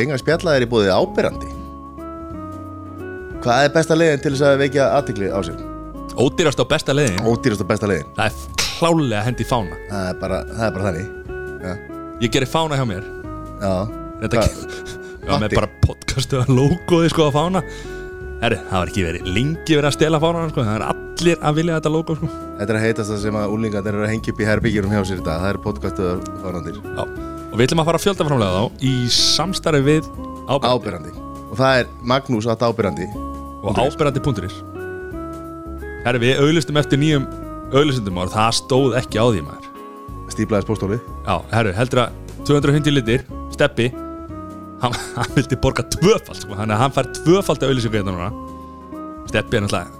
Venga spjalla er í búið ábyrrandi Hvað er besta leiðin til þess að vekja aðtikli á sér? Ódýrast á besta leiðin Ódýrast og besta leiðin Það er klálega hendi fána Það er bara, það er bara þannig Já, Ég gerir fána hjá mér já. Þetta Hvað- Já, með Matti? bara podcastu að logoði sko að fána Herri, það var ekki verið lengi verið að stela fána sko. Það er allir að vilja þetta logo sko. Þetta er að heitast það sem að úlingarnir eru að hengja upp í herbyggjum hjá sér dag Það er podcastuðar fánandir Já. Og við ætlum að fara að fjöldaframlega þá Í samstarfi við ábyrgandi Ábyrrandi Og það er Magnús að ábyrrandi Og ábyrgandi.is Herri, við auðlustum eftir nýjum auðlustundum og það stóð ekki á því maður. Stíplaðis póstóli Já, herru, heldur að 250 litir, steppi hann, hann vildi borga tvöfald sko. Þannig að hann fær tvöfald af auðlýsingu hérna núna. Steppi er náttúrulega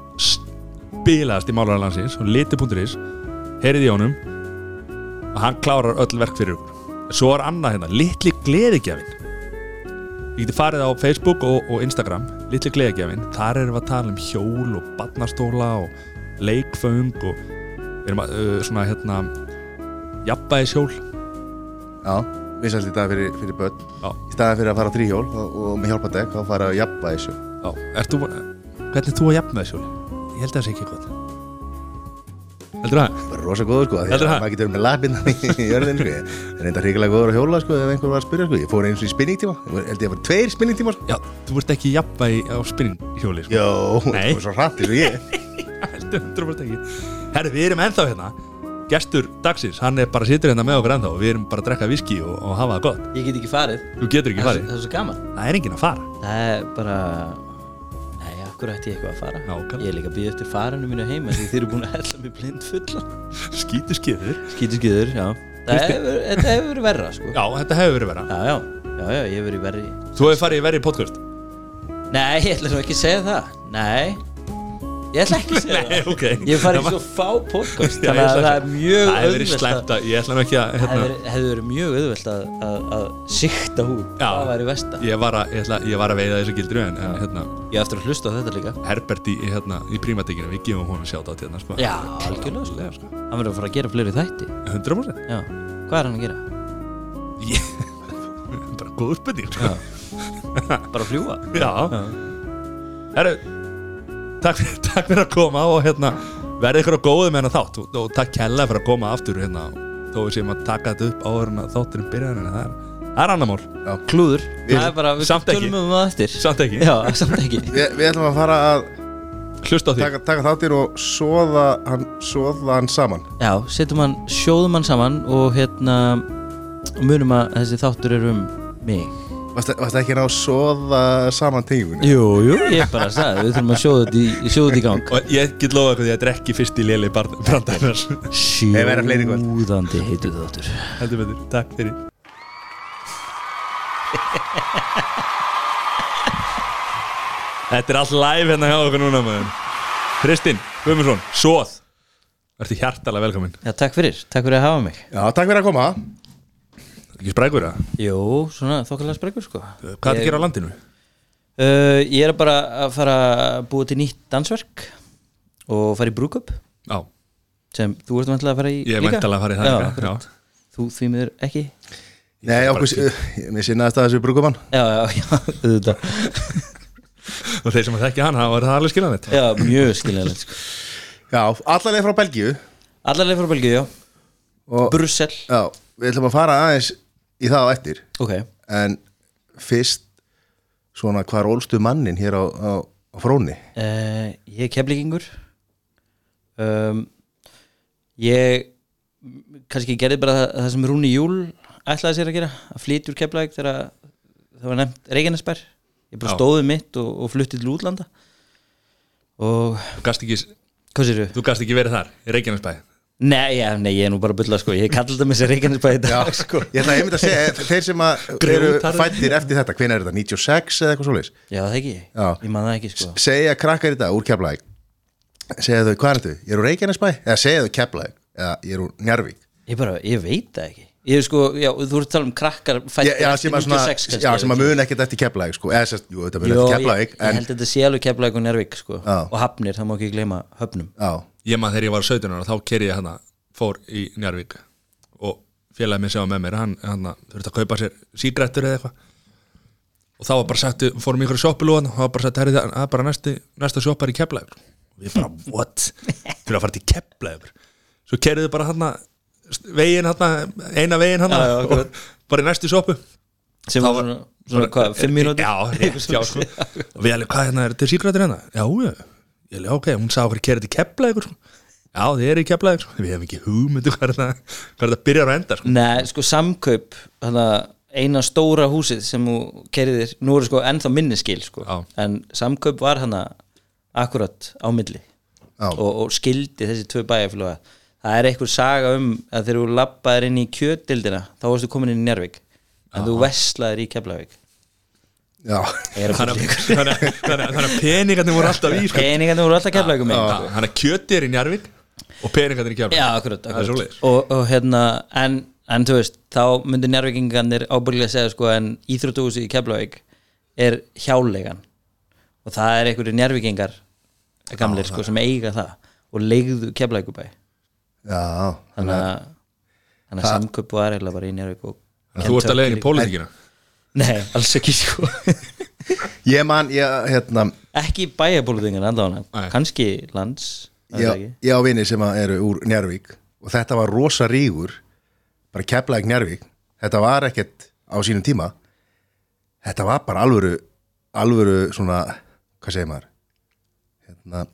spilaðast í málaralansins og liti.is heyrið í honum. Og hann klárar öll verk fyrir ykkur Svo er annað hérna, litli gleðigjafin Ég geti farið á Facebook og, og Instagram, litli gleðigjafin Þar erum við að tala um hjól og barnastóla og leikföng og við erum að, uh, svona hérna jafnbæðishjól Já, vissast í dag fyrir, fyrir börn. Já. Í staðan fyrir að fara á þrýhjól og, og með hjálpadekk þá fara að jafna þessu Já, þú, hvernig er þú að jafna með sjóli? Ég held að það sé ekki gott Heldur það? Bara rosa góður sko Heldur að það? maður getur með lapinna í jörðinu sko. Það er enda hrigalega góður að hjóla sko ef einhver var að spyrja sko. Ég fór eins og í spinningtíma. Ég var- held ég að var tveir spinningtíma sko Já, þú ert ekki jafna í, á spinninghjóli sko. Jó, það var svo hratt eins og ég. Heldur 100% ekki. Herri, við erum ennþá hérna. Gestur dagsins, hann er bara sittur hérna með okkur ennþá og við erum bara að drekka viski og, og hafa það gott. Ég get ekki farið. Þú getur ekki Það er farið. svo- það er svo gaman. Það er enginn að fara. Það er bara Nei, akkur ætti ég eitthvað að fara? Nákvæmlega. Ég er líka að býða eftir farinu mínu heima Því þið eru búin að hella mig blind fulla Skítu skiður Skítuskiður, já. Það hefur, Þetta hefur verið verra, sko. Já, þetta hefur verið vera já, já, já, já ég hefur verið verri Þú hefur farið í verið podcast? Nei, ég ætla svo ekki að segja það. Nei Ég ætla ekki að segja Nei, það ok Ég hef farið í svo fá podcast Þannig að það er mjög Það hefur verið slæmt að að Ég ætla ekki að Það hérna, hefði hefði verið mjög auðvelt að, að, að sikta Já. Það væri versta ég, var að, ég, ætla, ég var að veiða þessu gildru en, en hérna, Ég eftir að hlusta á þetta líka Herbert í, í, hérna, í prímatekinu við gefum honum sjátt á hérna sko. Já, algjörlega sko. sko. Hann verður að fara að gera fleiri þætti 100% Já, hvað er hann að gera? Ég- bara góður spurning sko. Bara að fljúa? já, Já. Herru, takk, takk fyrir að koma og hérna, verði ykkur á góðu með hennar þátt. Og, og takk kella fyrir að koma aftur hérna, þó við séum að taka þetta upp áður en að þátturinn byrjar en það er, það er annar mál Klúður. Við- Það er bara, við Samt ekki. tölum um það eftir. Samt ekki, Já, samt ekki. Vi, Við ætlum að fara að hlusta á því taka, taka þáttir og soða hann, soða hann saman. Já, setjum hann, sjóðum hann saman og hérna munum að þessi þáttur er um mig Varst varstu ekki að ná að soða saman tengjum Jú, jú, ég bara sagði, við þurfum að sjóða þetta í, sjóða þetta í gang. Og ég get lofa eitthvað því að þetta er ekki fyrst í í kvöld. Sjóðandi heitu þáttur. Heldur betur, takk fyrir. Þetta er allt live hérna hjá okkur núna maður. Kristinn Guðmundsson, Sóð Ertu hjartalega velkomin. Já, takk fyrir, takk fyrir að hafa mig. Já, takk fyrir að koma Ekki sprækur það? Jú, svona þokkalega sprekkur sko. Hvað er að Ég- gera á landinu? Uh, ég er bara að fara að búa til nýtt dansverk og fara í brúkup Já, sem þú ert vantilega að fara í ég er líka? mæntalega að fara í það Já, líka, akkurat. Þú því miður ekki? Nei, okkur, mér sinnaðist að þessu brúkumann Já, já, já, auðvitað. Og þeir sem að þekki hann, það var það alveg skiljan þetta Já, mjög skiljanlegt sko. Já, allarlega frá Belgíu. Allarlega frá Belgíu, já. Og, Brussel. Já, við ætlum að fara aðeins í það á eftir. Ok, En fyrst svona hvar ólstu mannin hér á, á, á fróni? Uh, ég er keflingingur um, Ég kannski gerði bara það, það sem Rúni Júl ætlaði sér að gera að flytja úr keflæk þegar það var nefnt Reykjanesbær. Ég bara stóði mitt og, og flutti til útlanda. Og Þú gast ekki, hvað ekki verið þar, í Reykjanesbæ Nei, já, nei, ég er nú bara að bylla sko. Ég kalli þetta með sér Reykjanesbæ í dag sko. Ég ætla einmitt að segja, þeir sem að eru fættir eftir þetta, hvenær er þetta, 96 eða eitthvað svoleiðis? Já, það ekki, Já. ég man það ekki sko. Segja krakkar í dag úr Keflæk segja þau, hvað er þetta, ég er úr Reykjanesbæ? Eða segja þau Keflæk, eða ég er úr Njarvík Ég bara, ég veit það ekki. Ég er sko, já, þú ert að tala um krakkar fættir eftir sem að, svona, 96 kannski, já, sem að mun ekkert eftir Keflæk sko. eða sérst, jú, ég, ég að Já. Já, Ég maður þegar ég var 17 ára, þá kerði ég hana fór í Njarvík og félagi minn sem var með mér, hann, hann þurfti að kaupa sér sígrættur eða eitthvað og þá var bara sagt, fórum í ykkur sjoppilúan og það var bara sagt, það er bara næsti, næsta sjoppar í keflaður og við bara, what? fyrir að fara til keflaður svo kerðið bara hann veginn hann, eina veginn hann Já, já, og akkurat. bara í næstu sjoppu sem var svona, svona hvað, fimm mínútur Já, rétt, já, sko Og við alveg, hvað hérna, er þetta síkratir hérna? Já, já, ég alveg, ok, hún sagði okkur kerið til keflaður sko. Já, þið eru í keflaður sko. Við hefum ekki hugmyndu hvað er það hvað er það byrjar að enda sko. Nei, sko samkaup eina stóra húsið sem þú kerðir, nú eru sko ennþá minniskil sko, en samkaup var hana akkurat á milli. Og, og skildi þessi tvö bæjarfélaga. Það er einhver saga um að þegar þú labbaðir inn í kjötdildina þá varstu komin inn í Njárvík en þú veslaðir í Keflavík Þannig að- peningarnir voru alltaf í sko. peningarnir voru alltaf Keflavík um Já, Þannig að kjötið er í Njarvík og peningarnir í er svoleiðis. og, og hérna en, en þú veist, þá myndir njárvíkingarnir ábyggilega segja sko en Íþróttúsi í Keflavík er hjálegan og það er einhverju njárvíkingar gamlir sko sem eiga það og leigðu Keflavíkubæ já þannig að samköp var eiginlega bara í að Þú ert að leiðin í pólitíkina Nei, alls ekki sko. Ég man, ég, hérna ekki bæjabólutingar allavega, Nei. kannski lands er ég, það ekki? ég á vini sem að eru úr Njarvík og þetta var rosa rígur bara keflaðið Njarvík þetta var ekkert á sínum tíma. Þetta var bara alvöru alvöru svona hvað segir maður? Hérna,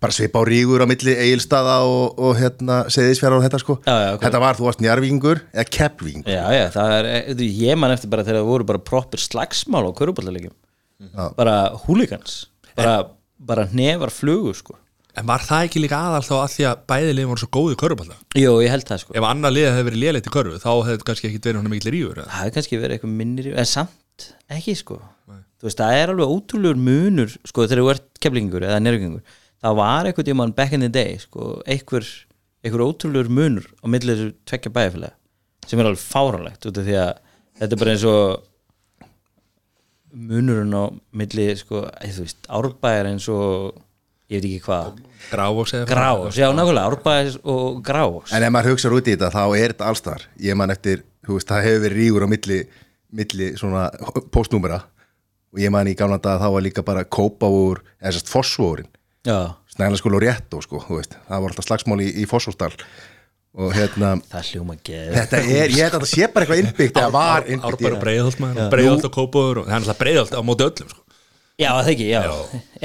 bara svipa á rígur á milli eigilstaða og, og hérna seðisfjara og þetta sko. Já, já, þetta var, þú varst Njarvíkingur eða keflingur Já, já, það er, þú, ég man eftir bara þegar það voru bara proppir slagsmál á köruballalegjum Já. bara húligans bara, bara nefar flugu sko. En var það ekki líka aðal þá að því að bæði liðin voru svo góði körfuballa Jú, ég held það sko. Ef annar liðið hefði verið liðleitt í körfu þá hefði þetta kannski ekki verið hann mikil rífur Það hefði kannski verið eitthvað minnir en samt ekki sko. Þú veist, það er alveg ótrúlegur munur sko þegar þú ert keflingur eða nervingur það var eitthvað tímann back in the day sko, einhver, einhver ótrúlegur munur á milli þessu tvekja bæjarfélag sem er alveg fáránlegt út af því að þetta er bara eins og munurinn á milli sko, árbæjar eins og ég veit ekki hvað. Grávós Grás, já nákvæmlega, árbæjar og grás En ef maður hugsa út í þetta þá er þetta allstar. Ég man eftir, þú veist, það hefur verið rígur á milli, milli svona postnúmera og ég man í gamla dag að þá var líka bara kópa úr, eða sérst fossvórin Já, snæla skóla og rétt og sko, þú veist. Það var alltaf slagsmál í, í fossvóstal og hérna, það hljóma geð þetta er ég held að það sé bara eitthvað innbyggt eða var innbyggt það. breiðholt maður. Breiðholt og kópur og það er alltaf breiðholt á móti öllum sko. Já, það ekki, já,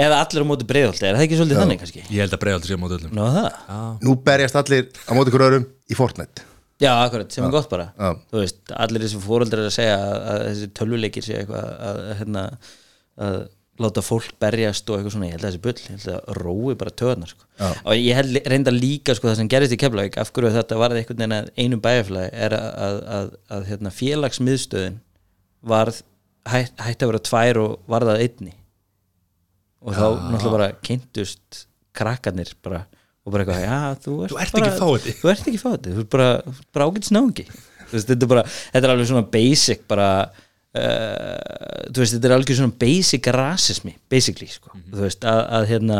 eða allir á móti breiðholti er það ekki svolítið þannig kannski? Ég held að breiðholt sé á móti öllum. Það? Nú berjast allir á móti ykkur öðrum í Fortnite. Já, akkurat, sem er gott bara. Já. Þú veist, allir þessi fóreldrar er að segja að, að þessi tölvuleikir sé eitthvað að, hérna, að láta fólk berjast og eitthvað svona, ég held að þessi bull ég held að rói bara töðnar sko. og ég held reynda líka sko það sem gerist í Keflavík af hverju þetta varði einhvern veginn að einum bæjarfélagi er að, að, að, að hérna, félagsmiðstöðin varð hætt, hætti að vera tvær og varðað einni og þá náttúrulega bara kynntust krakkarnir bara og bara eitthvað, já, þú ert, Þú ert bara, ekki fáiði. þú ert ekki fáti, þú ert bara, bara ágætt snáðungi þetta bara, þetta er alveg svona basic bara uh, þú veist, þetta er alveg svona basic rasismi, basically, sko Mhm. þú veist, að, að hérna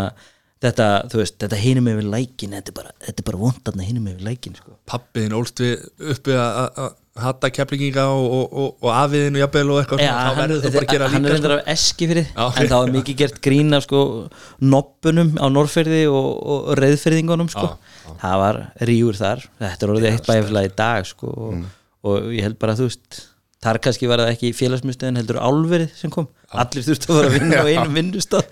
þetta, þú veist, þetta hinum yfir lækin þetta er bara, þetta er bara vondarna hinum yfir lækin, sko Pappiðin ólst við uppi að- að að hata keflinginga og, og, og, og afiðin og jafnvel og eitthvað svona, þá verður þetta bara að er- gera hann er líka reyndar sko. af eski fyrir Já. en þá er mikið gert grín af sko noppunum á Norrferði og, og reyðferðingunum sko Já, það var rígur þar þetta er orðið eitt bæfélag í dag sko og, Mm. og ég held bara að þú veist þar kannski var það ekki félagsmyndstöðin heldur álverið sem kom, allir þurftu að vera að vinna á einum vinnustaf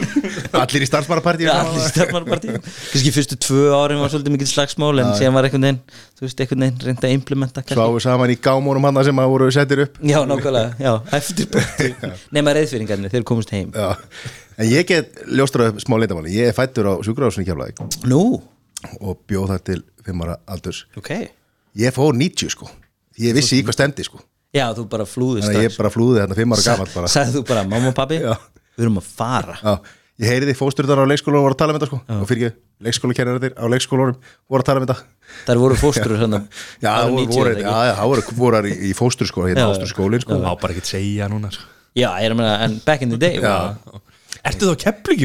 allir í starfsmarapartíu allir stjárnarpartí kannski fyrstu tvö árin var svolítið mikið slagsmál en síðan var einhvern veginn, þú veist, einhvern veginn reynda að implementa kannski. sváðu saman í gámónum hann sem að voru settir upp. Já, nákvæmlega, já, eftir Nefna reyðfyringarnir, þeir komust heim. Já. en ég get ljóstra upp smá leitamáli ég er fættur á sjúkrahúsinu í Keflavík Nú, og bjóð það til 5 ára aldurs ok ég fór 90 sko því ég vissi í hvað stendi sko Já, þú bara flúðist þannig að ég bara flúði þarna 5 ára gamall bara. Sagði þú bara, mamma og Já. við erum að fara. Já, ég heyriði fósturðar á leikskólanum voru að tala um þetta sko. Og fyrir ekki, leikskólakennararnir á leikskólanum voru að tala um þetta. Það voru fósturur hérna Já, það voru, voru, já, já, það voru, í, í fósturskóla hérna Já. fósturskólin sko. Má bara ekki segja núna sko. já, ég er að meina, en back in the day Já. Ertu þá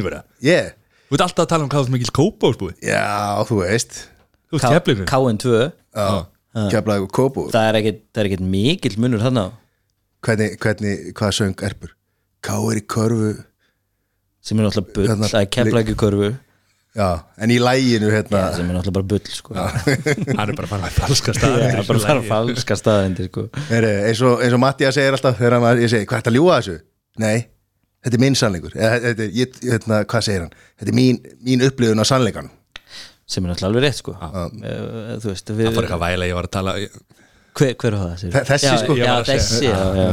fyrir það? Ég, Þú ert alltaf að tala um hvað þú mikil kópásbúi já, þú veist. Þú ert keflingi KN2, Já, keflaði og kópu það er það er ekkit mikill munur þarna á. hvernig, hvernig, hvað söng erpur Káir í körfu sem er náttúrulega bull, það er keflæki körfu Já, en í læginu hérna sem er náttúrulega bara bull sko. hann er bara farin að falska stað Já, bara fara falska staðindir sko. Heri, eins, og, eins og Mattias segir alltaf þegar hann, ég segi, hvað er þetta að ljúga þessu? Nei, þetta er minn sannleikur Eða, þetta, er- ég, hérna, hvað segir hann? Þetta er mín, mín upplifun á sannleikan sem er náttúrulega alveg rétt sko. uh, þú veist við, það fór eitthvað væla, ég var að tala hver, hver var það? þessi, já, sko. já, var að þessi já, já.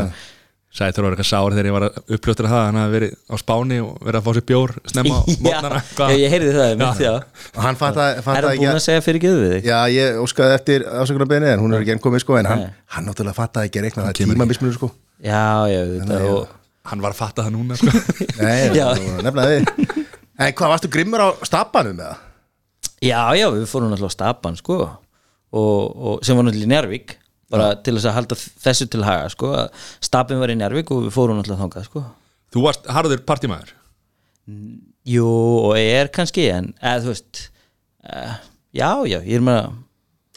sagði þú var eitthvað sár þegar ég var að uppljóstra það hann hafði verið á Spáni og verið að fá sér bjór snemma á mótnana já, ég heyrði það einmitt, já. og hann fattaði er fatta það búin að segja fyrir geðu við þig? Já, ég óskaði eftir afsökunarbeginni en hún er ekki enn komið sko en hann, hann náttúrulega fattaði ekki að reikna það kemur tíma mismunur sko já, já, þetta og hann var að fatta það núna sko. Nei, Já. nefnilega við En hvað, varstu grimmur á stapanum með það? Já, já, við fórum náttúrulega á stapan sko og, og sem var náttúrulega í Njárvík bara til þess að halda þessu til haga sko að stapin var í Njárvík og við fórum náttúrulega þangað sko. Þú varst harður partímaður Jú, og er kannski en eða þú veist uh, já, já, ég er að ég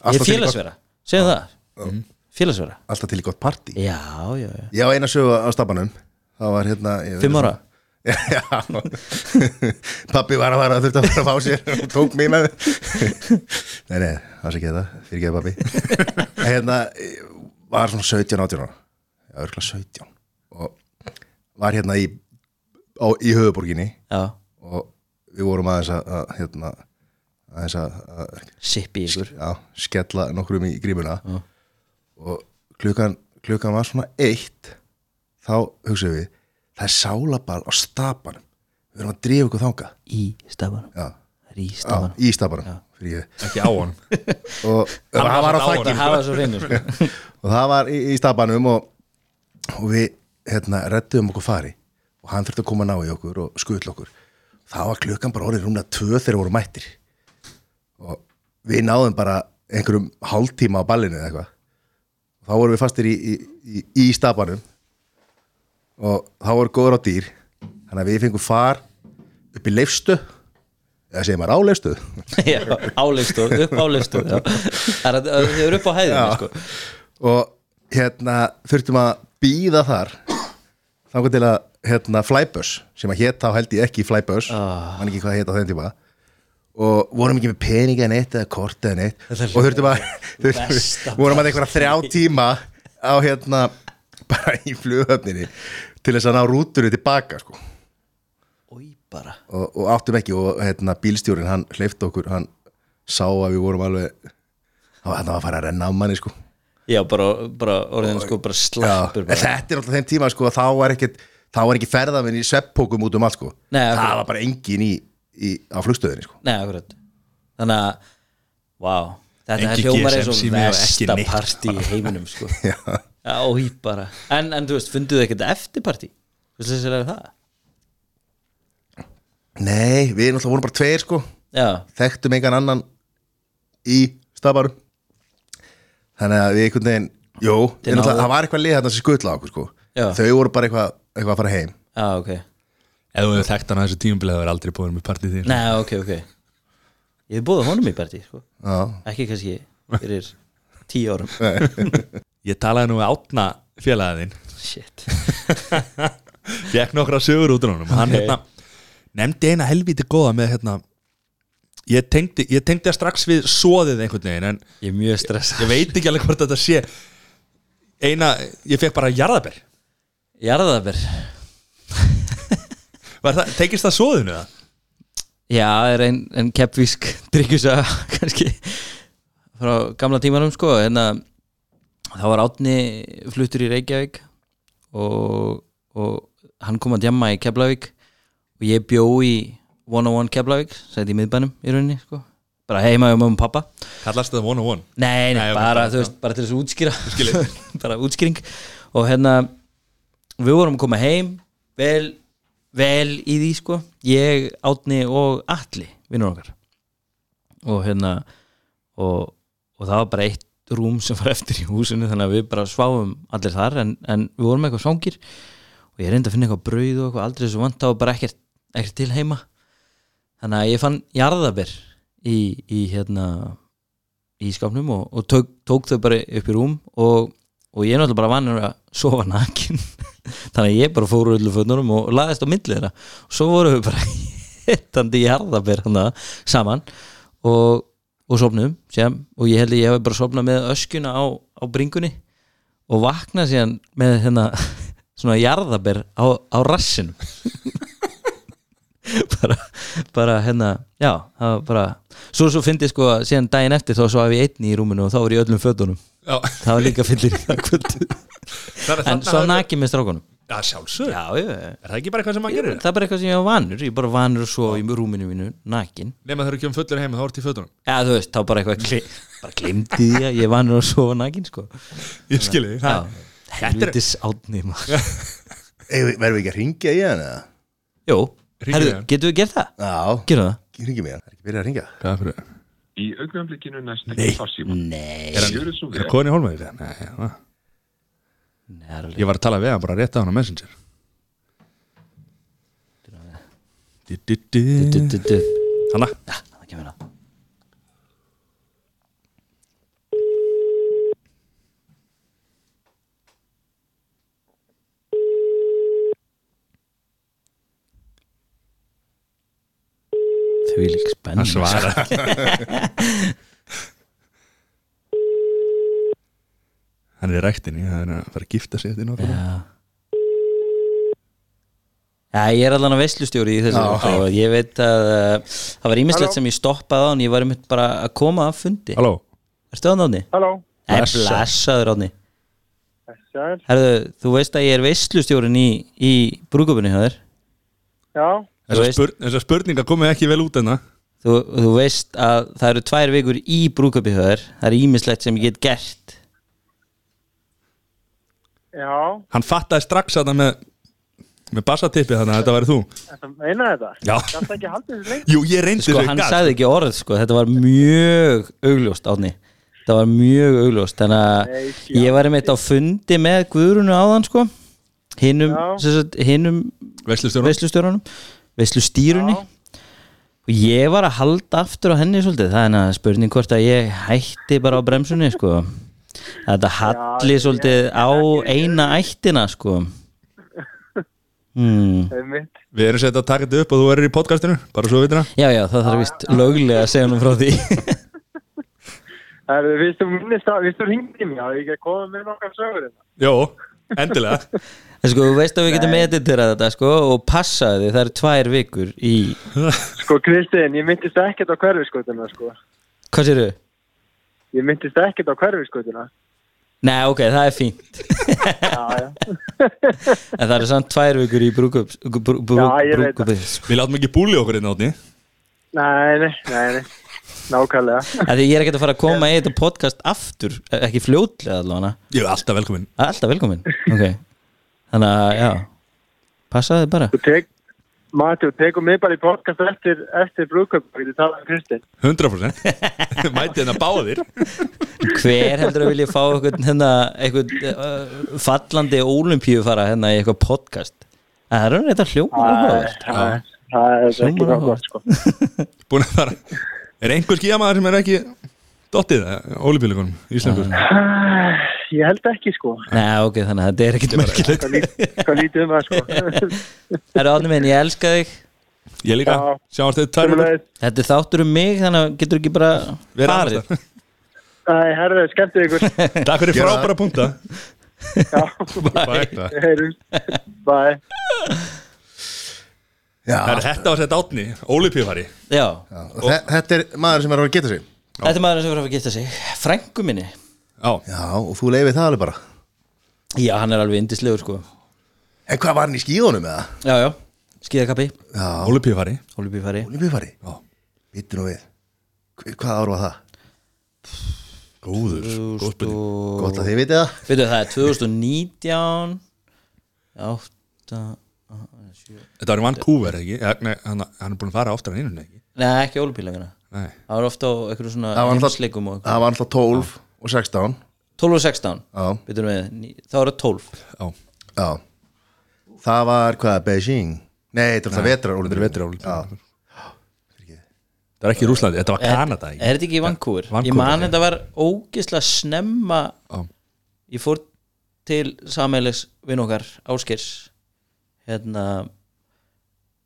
Alltaf er félagsvera, segjum það félagsvera. Alltaf til í gott partí. Já, já, já, Ég á eina sögu á stapanum. Það var hérna ég- fimm ára? Já Pappi var að fara að þurfti að fara að fá sér og tók mig með. Nei, nei, það var ekki þetta Fyrir ekki pappi En Hérna, var svona 17, 18 ára. Já, örgulega 17 Og var hérna í á, Í höfuborginni Já, Og við vorum aðeins að, að hérna aðeins að, að sippi ykkur. Já, skella nokkrum í grímuna. Og klukkan, klukkan var svona eitt þá hugsaðum við það er sálabal á stapanum. Við erum að drífa ykkur þanga í stafanum já, í já, stafanum í stapanum fyrir ég. Ekki á hann og Hann það var var á á þakki sko. Og það var í, í stapanum og, og við hérna rettum okkur fari. Og hann þurfti að koma ná í okkur og skull okkur. Það var klukkan bara orðið rúmlega tvö þegar við vorum mættir. Og við náðum bara einhverjum hálftíma á ballinu eða eitthvað. Þá vorum við fastir í, í, í, í stapanum og þá voru góður á dýr. Þannig að við fengum far upp í leifstu eða segir maður áleifstu Já, álegstóð, upp já. Það er- upp á hæðinu sko. Og hérna þurftum að býða þar þangar til að hérna Flybus sem að hétta á held ég ekki Flybus Ah. mann ekki hvað hétta á þeim tíma. Og vorum ekki með peninga neitt eða kort eða neitt. Og þurftum að vorum að einhverja þrjá tíma á hérna bara í flughöfninni til þess að ná rúturu tilbaka sko. Og, og áttum ekki og hérna bílstjórin hann hleyfti okkur, hann sá að við vorum alveg hann var að fara að renna á manni sko. Já, bara, bara orðin sko bara slappur bara. þetta er alltaf þeim tíma sko þá var var ekki ferðafinn í sveppókum út um allt sko. Nei, það var bara engin í, í á flugstöðinni sko. Nei, Þannig að, vá Þetta er hljómar eins og og ekki partí í heiminum sko. Já. Új, bara. En, en þú veist, funduðu ekkert eftir partí Þú veist þessi er það? Nei, við náttúrulega vorum bara tveir sko. Já, þekktum engan annan í stafarum þannig að við einhvern veginn Þið við náttúrulega, náðu- það var eitthvað lið þarna sem skutla á okkur sko. Já. þau voru bara eitthvað, eitthvað að fara heim. Já, ok. Ef þú hefur þekkt hann að þessu tímumbilið það er aldrei búin með partíð þín Nei, ok, ok. Ég hef búið honum í partí, sko. Já, Ekki kannski fyrir tíu árum ég talaði nú við átna félagið þinn. Shit. Fekk nokkra sögur út honum. Hann Ok. hérna, nefndi eina helvíti góða með hérna Ég tengdi, ég tengdi það strax við svoðið einhvern veginn En Ég er mjög stressað. ég veit ekki alveg hvort þetta sé Eina, ég fekk bara Jarðaber. Var það, Tengist það svoðinu það? Já, það er ein, ein keppvísk dryggjusöga kannski frá gamla tímanum sko en að þá var Átni fluttur í Reykjavík og, og hann kom að djamma í Keflavík og ég bjó í 101 Keflavík sæti í miðbænum í rauninni sko. Bara heima mamma og pappa. Kallast það one on one? Nei, nei, Nei, bara, bara- veist, bara til þess að útskýra. Bara útskýring. Og hérna við vorum að koma heim vel, vel í því sko. Ég, Átni og Atli vinnur okkar. Og hérna og, og það var bara eitt rúm sem var eftir í húsinu þannig að við bara sváum allir þar en, en við vorum eitthvað svangir. Og ég reyndi að finna eitthvað brauð og eitthvað aldrei svo vant og bara ekkert, ekkert til heima. Þannig að ég fann jarðaber í, í hérna í skápnum og, og tók, tók þau bara upp í rúm og og ég er náttúrulega bara vannur að sofa nakin. Þannig að ég bara fór úr öllu fötunum og laðist á milli þeirra. Og svo vorum við bara hittandi hana saman og, og sopnum sem, og ég held að ég hef bara sopnað með öskjuna á, á bringunni og vaknað síðan með hérna svona jarðaber á, á rassinum. Bara, bara hérna já, það var bara svo svo fyndi sko að síðan daginn eftir þá svo hef ég einni í rúminu og þá var ég öllum fötunum. Já, það var líka fyllir í það kvöld. Þannig að en svo nakið með strákunum Já, sjálfsög já, já, Er það ekki bara eitthvað sem maður gerir? það er bara eitthvað sem ég var vanur. Ég er bara vanur svo í rúminu mínu nakin. Nefn að þeir eru ekki um fullur heim þá ertu í fötunum. Já, þú veist, þá bara eitthvað gli, bara glimti því að ég er vanur að sofa nakin sko. Ég skilji já, Þetta er helvitis átni maður. Eigum við- ekki að ringja í hann eða? jú, hann. getur við gert það? Já, gerum það? ringjum í hann. Það er ekki byrjað að það alveg- Ég var að tala við hann bara rétt á hann á Messenger. Du, du, Du. Hanna? Já, það kemur það Því lík spenn svara Hann er í ræktinni Það er að fara að gifta sig eftir nokkuð Já. Já, ég er allan að veislustjóri í þessu Já. og ég veit að uh, það var ímislegt sem ég stoppaði á en ég var einmitt bara að koma að fundi. Halló? Erstu það náðni? Halló, Nei, Blessaður. blessaður átni Sæl, Herðu, þú veist að ég er veislustjórin í, í brúkupinu hjá þér. Já, Þú Þessar veist- spur, þessa spurningar komið ekki vel út enna þú, þú veist að það eru tvær vikur í brúkupi hjá þér. Það er ímislegt sem ég get gert já, Hann fattaði strax að það með með bassatippi þannig að þetta væri þú þetta meina þetta Já. Þetta ekki haldið þessu lengi Jú, ég reyndi Sko, svo hann ég gat. sagði ekki orð, sko, þetta var mjög augljóst átni þetta var mjög augljóst þannig að Nei, sjá. ég var einmitt á fundi með Guðrunu áðan sko hinnum, Já. hinnum Veislustjórn veislustjórunum veislustýrunni Já. og ég var að halda aftur á henni svolítið, það er enn spurning hvort að ég hætti bara á bremsunni sko þetta halli ég- svolítið á eina ættina sko. Einmitt. Við erum setjað að taka þetta upp og þú erir í podcastinu Bara svo vitina já já, það þarf vist löglega að segja hann frá því Það er, við þú minnist að, við þú ringdi mér, að ég ekki koma með nokkar sögur hérna. Jó, endilega En sko, þú veist að við getum editerað þetta sko og passaði það eru tvær vikur í, Sko, Kristinn, ég myndist ekkert á hverfiskotuna, sko. hvað séru? Ég myndist ekkert á hverfiskotuna. Nei, ok, það er fínt. Já, já. En það eru samt tvær vikur í brúkup brú, brú, Já, ég veit brúkupi Við látum ekki búli okkur inn átni Nei, nei, nei, nei. Nákvæmlega. Því ég er ekkert að fara að koma í þetta podcast aftur ekki fljótlega allavega. Ég er alltaf velkomin Alltaf velkomin Ok. Þannig að, já. Passaði bara. Þú tek, Mati, þú tekur mig bara í podcast eftir, eftir brúköp, við þið tala um Kristinn. 100% Mæti hérna báðir. Hver heldur að vilja fá eitthvað hérna, eitthvað uh, fallandi ólimpíu fara hérna í eitthvað podcast? Það er hann eitthvað hljóma áhugavert Það er- það er ekki það gott, sko. Búin að fara Er einhver skíamaður sem er ekki Dottið, ólipíleikunum, íslenskur Ég held ekki, sko. Nei, ok, þannig að þetta er ekkert merkilegt. Hvað lít- hvað lítið um það, sko. Það er átni minn, ég elska þig. Ég líka, Já. sjáumst vikur. Sömuleiðis. Þetta er þáttur um mig, þannig að getur ekki bara Verið farið. staðar. Æ, herðu, skemmtið ykkur. Takk fyrir frábæra punkta Já. Já, Það er þetta að setja átni, þe- Þetta er maður sem er að geta sig. Þetta er maður sem verður að geta sig. Frængu minni Já, Já, og þú leifið það alveg bara? Já, hann er alveg indislegur sko. En hvað var hann í skíðunum eða? Já, já, skíðakappi, Já, ólipíufari ólipífari Olífífari Já. Vittu nú við. Hva- Hvað ár var það? Góður, góð spurning. Gott að þið vitið það. Veitu það er 2019 8 Þetta var í Vancouver, ekki? Ja, nei, hann, hann er búin að fara oftar en einu, ekki? Nei, ekki ólipílangina Nei, Það var ofta á einhverju svona Það var alltaf- heimsleikum og eitthvað Það var alltaf 12 og 16 12 og 16 Já, Veitu við, ní- þá var það 12 já, já. Það var hvað, Beijing? Nei, þetta er alltaf vetrar þetta er vetri ólipíufari Já, Það er ekki Rúslandi, þetta var Kanada, Er ekki? þetta ekki í Vancouver? Vancouver, Ég man þetta var ógislega snemma Já. Ég fór til sameilis vinn okkar Áskers hérna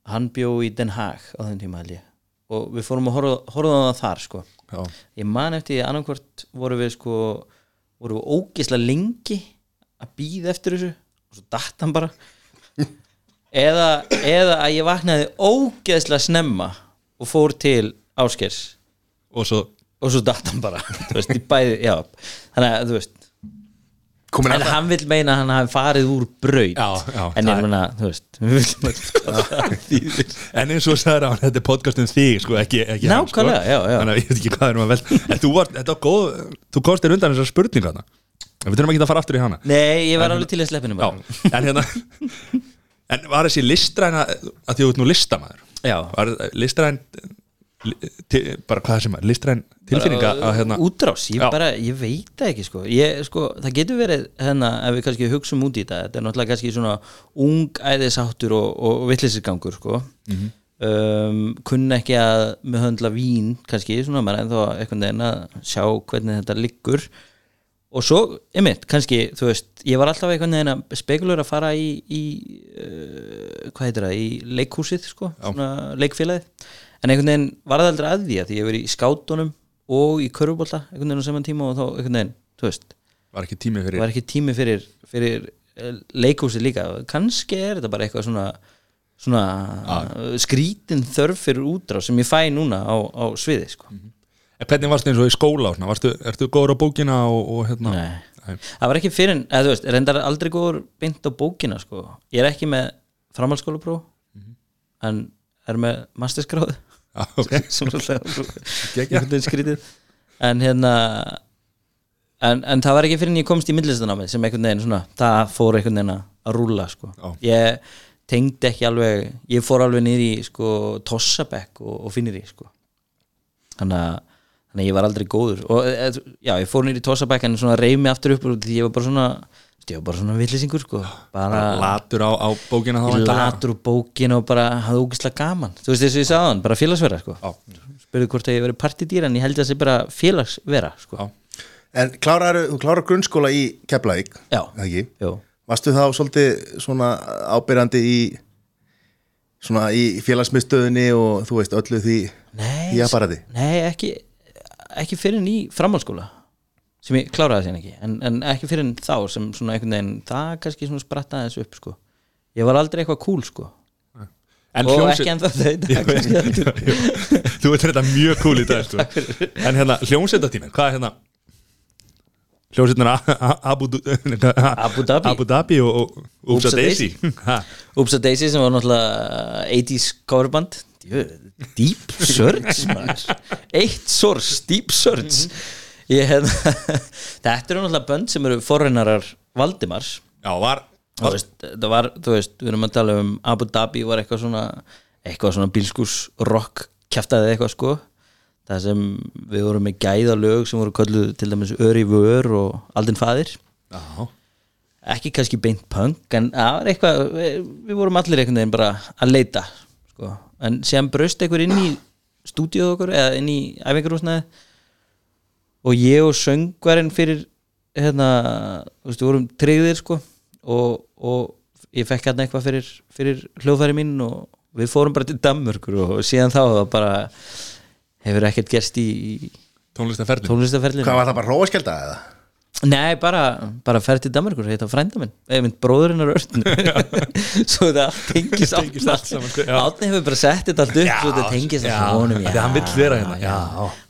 hann bjó í Den Haag á þeim tíma held ég. Og við fórum að horfa, horfa á það þar sko Já, ég man eftir því annarkvort voru við sko voru við ógislega lengi að býða eftir þessu og svo datt hann bara. Eða, eða að ég vaknaði ógeðslega snemma og fór til Áskers og svo og svo datt hann bara veist, bæði, þannig að þú veist, komin en hann vil meina að hann hafi farið úr braut. Já, já, en ég er- meina, þú veist að En eins og sagði hann, þetta er podcast um þig sko, ekki, ekki hann, Nákvæmlega, já, já. Þannig að ég veit ekki hvað er um að velta. En þú var, þetta var góð, þú komst þér undan þessar spurninga þarna. Við þurfum ekki að fara aftur í hana. Nei, ég var alveg til að sleppinu Já, bara. En hérna En var þessi listræna að því þú ert nú listamæður já, Var listræn bara hvað sem er, listræn tilfinninga að hérna útrás, ég bara, ég veit ekki sko. Ég, sko, það getur verið hérna, ef við kannski hugsum út í þetta þetta er náttúrulega kannski svona ung æðisáttur og, og vitlisirgangur sko. Mhm. um, kunna ekki að með höndla vín kannski, svona maður ennþá einhvern veginn að sjá hvernig þetta liggur og svo, einmitt, kannski þú veist, ég var alltaf einhvern veginn að spekulur að fara í, í uh, hvað heitir það, í leikhúsið sko, svona leikfélagið en einhvern veginn var það aldrei að því að því ég verið í skátunum og í körfubólta einhvern veginn á saman tíma og þá einhvern veginn þú veist, Var ekki tími fyrir ekki tími fyrir, fyrir eh, leikhúsið líka kannski er þetta bara eitthvað svona svona skrítin þörf fyrir útrá sem ég fæ núna á, á sviði sko. En hvernig varstu eins og í skóla svona, varstu, ertu góður á bókina og, og hérna Nei. Nei. það var ekki fyrir, eða þú veist, reyndar aldrei góður beint á bókina sko. ég er ekki með framhaldsskólapróf en er með masterskráð Já, ok sem alltaf Geggjað. einhvern veginn skrítið en hérna en, en það var ekki fyrir en ég komst í millistanámið sem einhvern veginn svona, það fór einhvern veginn að rúlla sko. Ég tengdi ekki alveg ég fór alveg niður í sko, Tossabekk og, og finnir í sko. þannig að þannig að ég var aldrei góður og e, já, ég fór niður í Tossabekk en svona reyð mig aftur upp úr því ég var bara svona ég var bara svona villisingur sko. bara Latur á, á bókina þá latur úr bókin og bara hafði ógislega gaman þú veist þess að ég sagði hann, bara félagsvera sko. Já. spurði hvort að ég verið partidýr en ég held að það sé bara félagsvera sko. Já. En klárar, þú klárar grunnskóla í Keflavík Já. eða ekki? Jú. Varstu þá svolítið svona ábyrjandi í svona í félagsmiðstöðinni og þú veist öllu því Nei, í apparati? nei ekki, ekki fyrir en í framhaldsskóla sem ég kláraði þess ekki en, en ekki fyrir en þá sem svona einhvern veginn það kannski svona sprattaði þessu upp sko. ég var aldrei eitthvað cool sko. En og hljómsveit- ekki ennþá þau. Þú veit þetta mjög cool í dag sko. En hérna, hljómsveitatíminn, hvað er hérna Hljómsveitin Abu, Abu Dhabi. Abu Dhabi og, og Upsa Upsa Daisy Ha, Oops a Daisy sem var náttúrulega 80s coverband Deep Search. Eitt source, Deep Search ég, hérna, Þetta eru náttúrulega bönd sem eru forreinarar Valdimars. Já, var, þú veist, það var, þú veist, við erum að tala um Abu Dhabi var eitthvað svona eitthvað svona bílskús rock kjaftaði eitthvað sko. Það sem við vorum með gæða lög sem voru kölluð til dæmis Öri Vör og Aldin Fadir Já, ekki kannski beint punk en það var eitthvað, við, við vorum allir einhvern veginn bara að leita sko. en síðan braust einhver inn í stúdíuð okkur eða inn í æfingarúsnaði og ég og söngvarinn fyrir hérna, þú veist, við vorum tryggðir sko. Og, og ég fekk hérna eitthvað fyrir, fyrir hljóðfæri mín og við fórum bara til Danmörkur og síðan þá það bara hefur ekkert gerst í, í tónlistaferlin tónlistaferlinu Hvað var það bara róaskjelda eða? Nei, bara, bara ferð til Danmarkur heita frænda minn, eða mynd bróðurinn á rörtun svo það tengist allt saman, sko, já. Átni hefur bara sett þetta allt upp svo þetta tengist já, allt honum að hann vill vera hérna, já.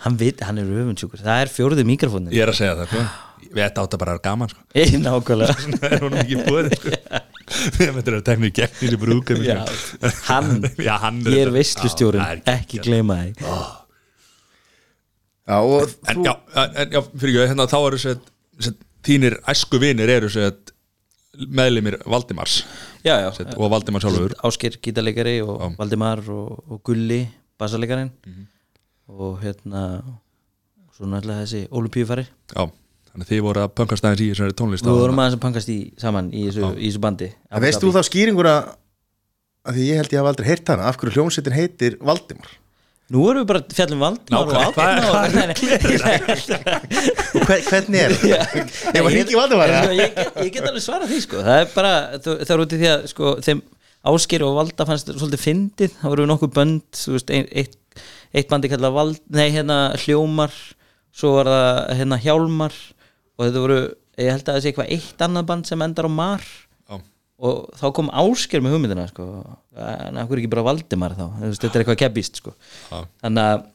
Hann, vill, hann er öfundsjúkur, það er fjóruði mikrofónin Ég er að segja það, sko. Við ætti átt að bara vera gaman, sko. Ei, nákvæmlega. Það er honum ekki búið, sko. Við ættum að tekna í gegn í brúkum Já, hann, Já, hann ég er Já, það er ekki gleyma því. Já, og En þú, já, en, já fyrir ekki, hérna þá eru sér, sér þínir æsku vinir eru sér meðlimir Valdimars. Já, já, sér, og Valdimar sjálfur. Ásker gítarleikari og Valdimar og, og Gulli bassaleikarin og hérna svo náttúrulega þessi Olupíufari Já, þannig að þið voru að pöngast aðeins í þessari tónlist Við vorum aðeins að pangast í saman í þessu, í þessu bandi. Að veist þú þá skýringuna að því ég held ég hafa aldrei heyrt hana af hverju hljómsveitin heitir Valdimar Nú erum við bara fjallum Valdimar Nákvæmlega. og Átna og Nei, nei, Og hver, hvernig er það? Ég var hringi Valdimar Ég, eða? ég, get- alveg svarað því sko Það er bara, það er út í því að sko, þeim Ásker og Valda fannst svolítið fyndið Það voru nokkuð bönd þú veist, ein, eitt, eitt bandi kallað Vald Nei, hérna Hljómar Svo var það hérna Hjálmar Og þetta voru, ég held að það sé eitthvað eitt annað band sem endar á Mar. Og þá kom Ásker með hugmyndina sko. en okkur ekki bara Valdimar þá þetta er eitthvað keppist sko. Þannig að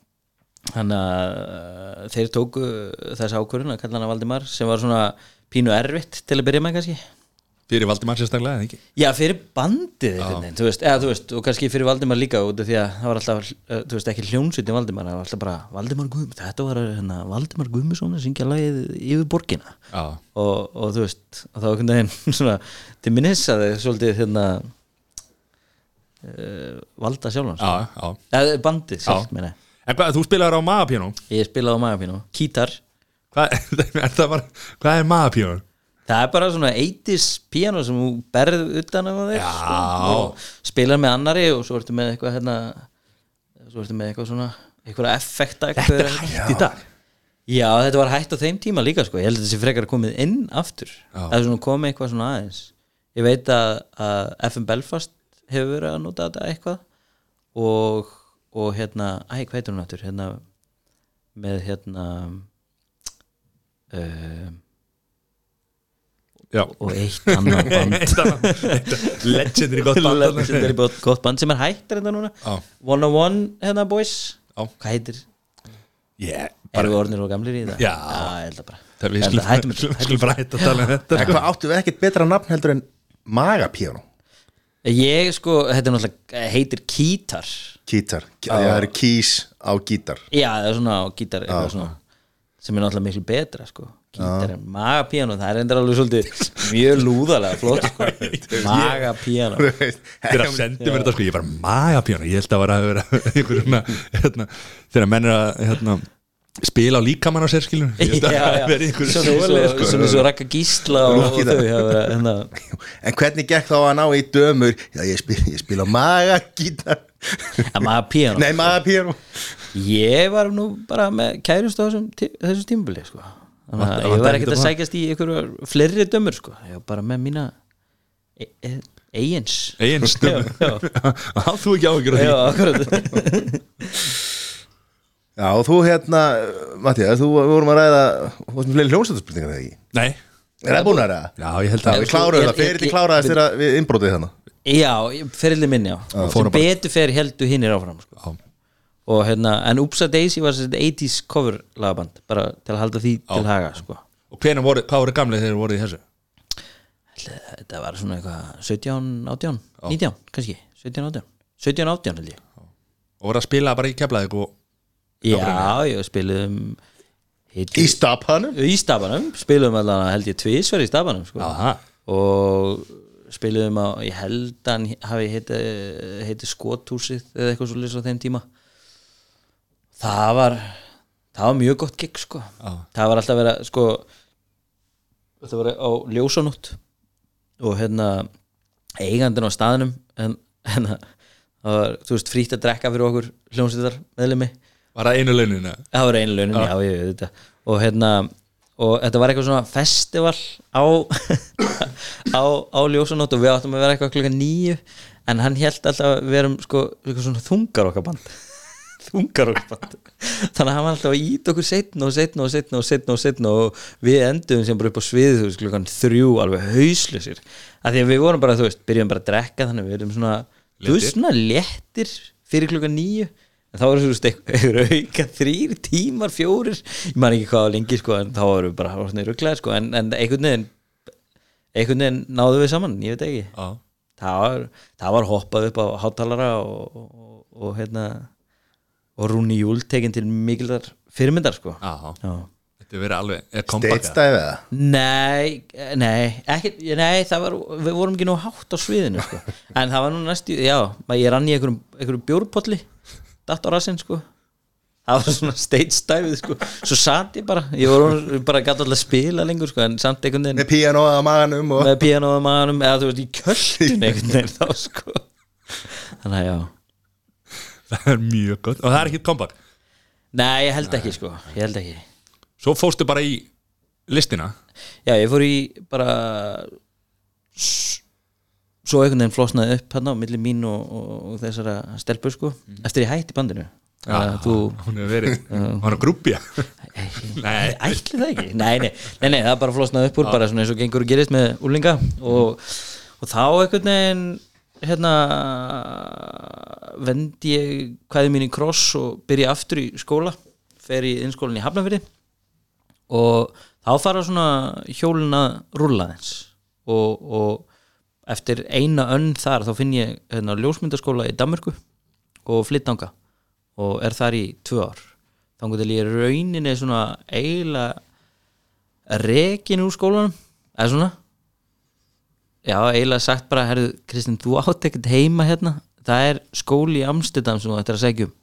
uh, þeir tóku þess ákvörðun að kalla hana Valdimar sem var svona pínu erfitt til að byrja með kannski Fyrir Valdimar sérstaklega, eða ekki? já fyrir bandið veginn, þú veist, eða, þú veist, og kannski fyrir Valdimar líka út af því að það var alltaf uh, þú veist, ekki hljónsveitin Valdimar, það var alltaf bara Valdimar Guðm, þetta var hérna, Valdimar Guðmusson að syngja lagið yfir borgina og, og þú veist og þá einhvern veginn svona til minnis að þeir svolítið hérna uh, valda sjálfans já, já eða bandið sjálf Já. meina. En þú spilaður á magapíanó ég spilaði á magapínu, kítar Hvað er það er? Það er bara svona 80s piano sem þú berð utan þig Já. sko, og spilar með annari og svo ertu með eitthvað hérna svo ertu með eitthvað svona eitthvað effekta Þetta er hægt í dag. Já, þetta var hægt á þeim tíma líka sko. ég held að þessi frekar komið inn aftur. Það er svona komið eitthvað svona aðeins. Ég veit að, að FM Belfast hefur verið að nota þetta eitthvað og, og hérna æ, hvað heitir hún aftur? Hérna, með hérna uh, Já. Og eitt annað band. Legendary gott band. Legendary gott- band sem er hættir þetta núna. Já. One on One hérna boys. Já. hvað heitir, Yeah, erum við orðnir og gamlir í það? Já. ég held að bara Það við skulum, bara hætta að tala um þetta. En hvað áttu við ekkert betra nafn heldur en magapíano? Ég sko, þetta er náttúrulega heitir kítar. Gítar, það eru kís á gítar. Já, það er svona á gítar svona sem er náttúrulega miklu betra sko Gítar en magapíano, það er endur alveg svolítið mjög lúðalega flott sko. Magapíano Þegar að sendi mér þetta sko, ég bara magapíanó. Ég held að vera vera svona hérna, Þegar menn er að hérna, spila á líkamann á sér vera sko. svona eins og rakka gísla og, og þau verið hérna. En hvernig gekk þá að ná í dömur? Já, ég spila, ég spila magagítar. Magapíano Nei, magapíano Ég var nú bara með kærust á þessum, tí- þessum tímubili sko Þannig að ég var ekkert að sækjast í einhverju fleiri dömur sko. Ég var bara með mína e e eigins stömm Já, já. Þú ekki áhyggjur af Já, akkurat. Já, og þú hérna, Mattias, þú við vorum að ræða Þú varst með fleiri hljómsættarspurningar þegar ekki? Nei, Er það búin að ræða? já ég held Já, að við kláruðum það, til kláraðist þegar við innbrótið þannig Já, ferilli minni á Sem betur fer heldur hinnir áfram sko. Og hérna, en Upsa Daisy var þessi 80s cover lagaband Bara til að halda því til haga sko. Og hvenær voru, hvað voru gamlega þegar voru í þessu? Þetta var svona eitthvað 17, 18, 19 kannski 17, 18 17, 18 held ég. Og voru að spila bara í keflaðið og Já, ég spiluðum Í stapanum? Í stafanum spiluðum allan held ég tvísver í stafanum sko. Og spiluðum á ég held að hafi heiti, heiti skothúsið eða eitthvað svo á þeim tíma það var það var mjög gott gig sko. Já. það var alltaf að, sko þetta var á ljósanótt og hérna eigandinn á staðnum en, en það var, þú veist, frítt að drekka fyrir okkur hljómsveitar meðlumi Var það einu launinu? það var einu launin, já, ég veit þetta og hérna, og þetta var eitthvað svona festival á á, á ljósanótt og við áttum að vera eitthvað klukka nýju en hann held alltaf að við erum sko, eitthvað svona þungar okkar band þungar okkar band þannig að hann var alltaf að ít okkur setna og setna og setna og setna og setna og við endum sem bara upp á sviðið veist, klukkan þrjú alveg hauslusir af því að við vorum bara, þú veist, byrjum bara að drekka þannig að við erum svona, þú veist, svona léttir fyrir klukkan nýju en þá voru þú veist, einhver auka þrýr tímar, fjórir, ég man ekki hvað lengi sko, en þá voru við bara svona rugglega sko, en, en einhvern veginn einhvern veginn náðu við saman, ég veit ekki. Það var, það var hoppað upp á hátalara og, og, og hérna og Rúni Júl tekin til mikildar fyrirmyndar sko. Já, Já. þetta er verið alveg er comeback Steitstæði eða? Nei, nei, ekki, nei, það var, við vorum ekki nú hátt á sviðinu sko. en það var nú næstu, já, ég rann í einhverjum, einhverjum bjórpolli datt á rassinn sko. Það var svona stage stæfið sko. Svo satt ég bara, ég var orðinn- bara gæti alltaf að spila lengur sko, en samt einhvern veginn Með píanóða maganum og með pianoða maðurum eða þú veist í kjöldin einhvern veginn þá sko. Þannig að já það er mjög gott. Og það er ekki comeback? Nei, ég held ekki sko, ég held ekki. Svo fóstu bara í listina? Já, ég fór í bara svo einhvern veginn flosnaði upp hann á milli mín og, og, og þessara stelpur sko, eftir ég hætti bandinu. Að þú hún hefur verið, hún er að grúpja nei, ætli það ekki? Nei nei, nei, nei, það bara flosnaði upp úr bara svona eins og gengur og gerist með úlinga og, og þá einhvern veginn hérna vendi ég hvaði mín í kross og byrja aftur í skóla fer í innskólan í Hafnafyrði og þá fara svona hjólin að rúlla þess og, og eftir eina önn þar þá finn ég hérna, ljósmyndaskóla í Danmörku og flytt ánga og er þar í tvö ár. Þá til ég rauninni svona eiginlega rekin úr skólanum eða svona já, eiginlega sagt bara, herðu Kristinn, þú átt ekkert heima hérna. Það er skóli í Amsterdam sem þú ættir að segja um.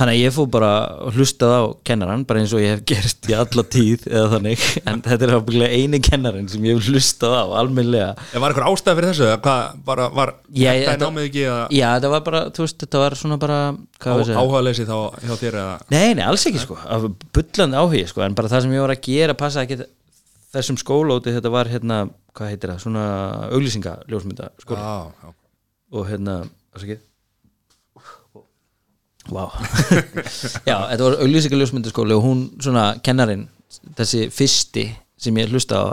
Þannig að ég fór bara hlustað á kennaran bara eins og ég hef gert í alla tíð eða þannig, en þetta er ábyggilega eini kennaran sem ég hef hlustað á almennlega En var eitthvað ástæð fyrir þessu? Hvað, bara, var Já, þetta þetta- námið ekki að já, þetta var bara, þú veist, þetta var svona bara hvað var að segja? áhuga þá hjá þér eða Nei, nei, alls ekki sko. Bullandi áhugi sko. En bara það sem ég var að gera passa ekki þessum skólóti Þetta var hérna, hvað heitir það Svona auglýsingaljósmynda skóli Já, já. Og hérna, ekki? Vá. Já, þetta var auglýsingaljósmynda skóli Og hún, svona, kennarin Þessi fyrsti sem ég hlusta á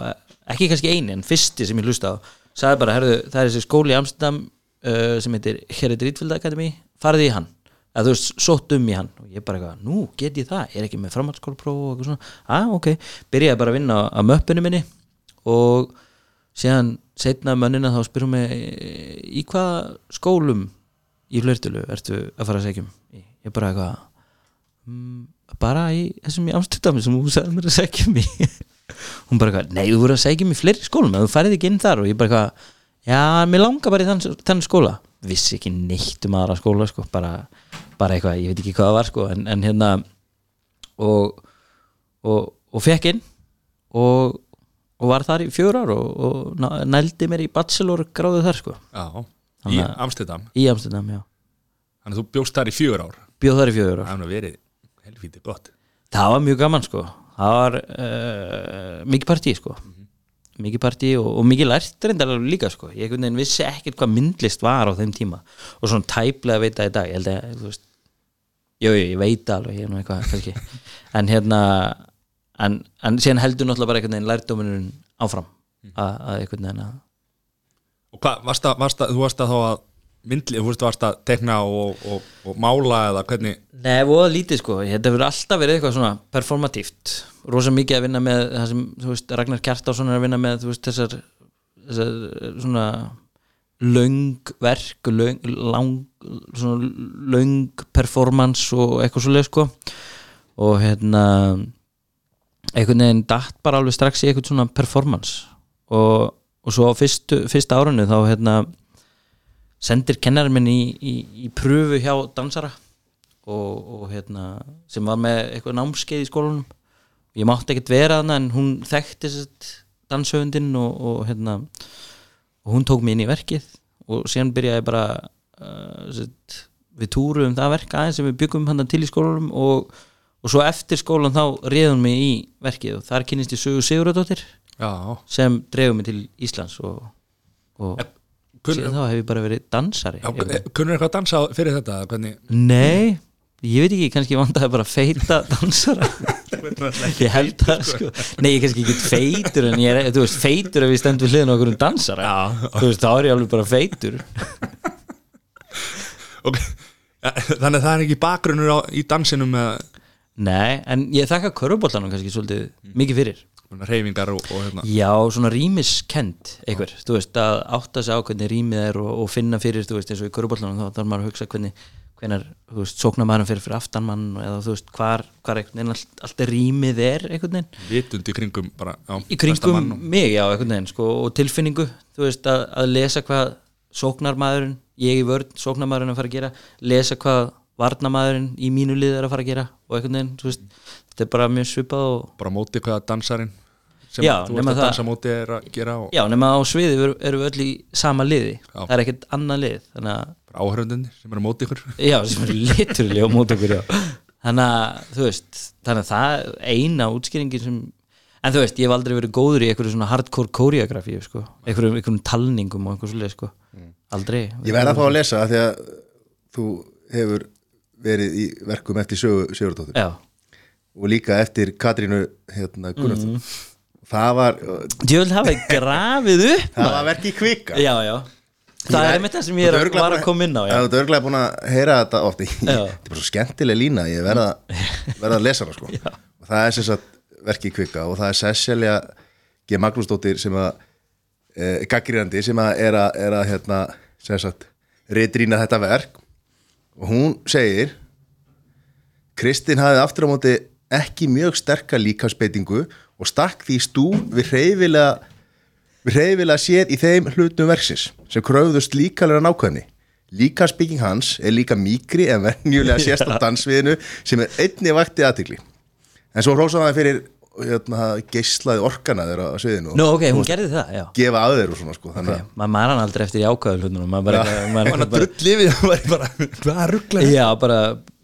Ekki kannski eini, en fyrsti sem ég hlusta á Sagði bara, herðu, það er þessi skóli í Amsterdam uh, Sem heitir Herri Drítvild Akademi Farði í hann að þú veist, sótt um í hann. Og ég bara eitthvað, nú get ég það, ég er ekki með framhaldsskólapróf og eitthvað svona, að ok. Byrjaði bara að vinna á möppinu minni og síðan setna mönnina þá spyrum mig í hvað skólum í flirtölu ertu að fara að segjum ég bara eitthvað mm, bara í þessum í Amsterdam sem hún sagði mér að segjum í. Hún bara eitthvað, nei þú voru að segjum í fleiri skólum þú færið ekki inn þar. Og ég bara eitthvað já, mér langar bara í þann, þann skóla. Vissi ekki neitt um aðra skóla sko, bara, bara eitthvað, ég veit ekki hvað það var sko, en, en hérna og, og, og fekk inn og, og var þar í fjör ár og, nældi mér í bachelor gráðu þar sko, já. Í að- Amsterdam. Í Amsterdam, já. Þannig að þú bjóst þar í fjögur ár. Bjóð þar í fjör ár. Það nú verið helvítið gott. Það var mjög gaman sko. Það var uh, mikið partí sko. Mikið partí og, og mikið lært reyndar alveg líka sko. Ég vissi ekkert hvað myndlist var á þeim tíma. Og svona tæplega veit það í dag ég held að, þú veist jú, jú, ég veit alveg, ég er nú eitthvað kannski. En hérna en, en síðan heldur náttúrulega bara einhvern veginn lærdóminurinn áfram að, að einhvern veginn að Og hvað, varst að, varst að, þú varst að þá að myndli, þú varst að tekna og, og, og mála eða hvernig? Nei, voða lítið sko, þetta hefur alltaf verið eitthvað svona performatíft, rosa mikið að vinna með það sem, þú veist, Ragnar Kjartásson er að vinna með, þú veist, þessar, þessar svona löng verk, löng, lang, svona löng performance og eitthvað svo leið sko. Og hérna einhvern veginn datt bara alveg strax í eitthvað svona performance. Og, og svo á fyrstu, fyrsta árunni þá hérna sendir kennarinn minn í, í, í pröfu hjá dansara og, og hérna sem var með eitthvað námskeið í skólanum. Ég mátti ekkert vera þarna en hún þekkti danshöfundinn og, og hérna og hún tók mig inn í verkið. Og síðan byrjaði bara uh, við túrum það verk aðeins sem við byggum hann til í skólanum og, og svo eftir skólan þá réðum mig í verkið og þar kynist ég sögu Sigurðardóttir sem dreifum mig til Íslands og, og kun, síðan þá hef ég bara verið dansari já, Ég- kunnur eitthvað að dansa fyrir þetta hvernig, Nei, ég veit ekki, kannski vandaði bara feita dansara. Ég held það sko Nei, ég kannski ekki feitur en ég er, þú veist, feitur ef ég stend við hliðin okkur um dansara. Já. Þú veist, þá er ég alveg bara feitur okay. Þannig að það er ekki bakgrunnur á, í dansinum með Nei, en ég þakka körfuboltanum kannski svolítið mikið fyrir. Reyfingar og, og hérna. Já, svona rýmiskend einhver, þú veist, að átta sig á hvernig rýmið er og, og finna fyrir, þú veist, eins og í körfuboltanum þá þarf maður að hugsa hvernig hvenar, þú veist, sóknarmaðurinn fyrir fyrir aftan mann eða þú veist, hvar, hvar einhvern veginn allt, allt rýmið er einhvern veginn. Vitund í kringum bara, já, í kringum mig, já, einhvern veginn sko, og tilfinningu, þú veist, að, að lesa hvað sóknarmaðurinn, ég í vörn sóknarmaðurinn að fara að gera, lesa hvað varnamaðurinn í mínu lið er að fara að gera og einhvern veginn, þú veist, þetta er bara mjög svipað og bara móti hvaða dansarin sem Já, þú ert að dansa móti er að gera og Já, nema á sviði erum erum við öll í sama liði. Já. Það er ekkert annað lið Þannig að, áhörundinni sem er á móti ykkur. Já, sem er liturlega á mót okkur, já. Þannig að, þú veist Þannig að það er eina útskýringin sem En þú veist, ég hef aldrei verið góður í einhverju svona hardcore koreografíu, sko. Einhverjum, einhverjum talningum og einhverjum svoleið, sko. Aldrei. Ég verð að fá að lesa af því að þú hefur verið í verkum eftir Sigurdóttur Já, og líka eftir Katrínu hérna, Gunnarsson Mhm. það var djöfell hafa grafið upp það var verki kvika. Já, já. Það er einmitt það sem ég er, var að koma inn á, Þú ert örglega búin að heyra þetta oft. Ég- Já. Þetta er bara svo skemmtileg lína Ég verða, verða að lesa hana sko. og það er sem sagt verki kvika og það er Cecilia G. Magnúsdóttir sem að e, gaggrínandi sem að er að, er að hérna, sem sagt ritrýna þetta verk. Og hún segir Kristinn hafði aftur á móti ekki mjög sterka líkansbeitingu og stakk því stú við hreyfilega við hreyfilega séð í þeim hlutum verksins sem kröfðust líkalega nákvæmni. Líkansbygging hans er líka mýkri en venjulega sést á dansviðinu sem er einni vakti aðtikli en svo hrósaði fyrir hérna, geislaði orkana þeirra á sviðinu. Nú, ok, hún gerði það, já. gefa að þeir og svona sko þannig okay. maður hann aldrei eftir jákvæðu hlutunum maður bara, maður, Þannig að drull yfir það var bara Hvað ruggla já, bara,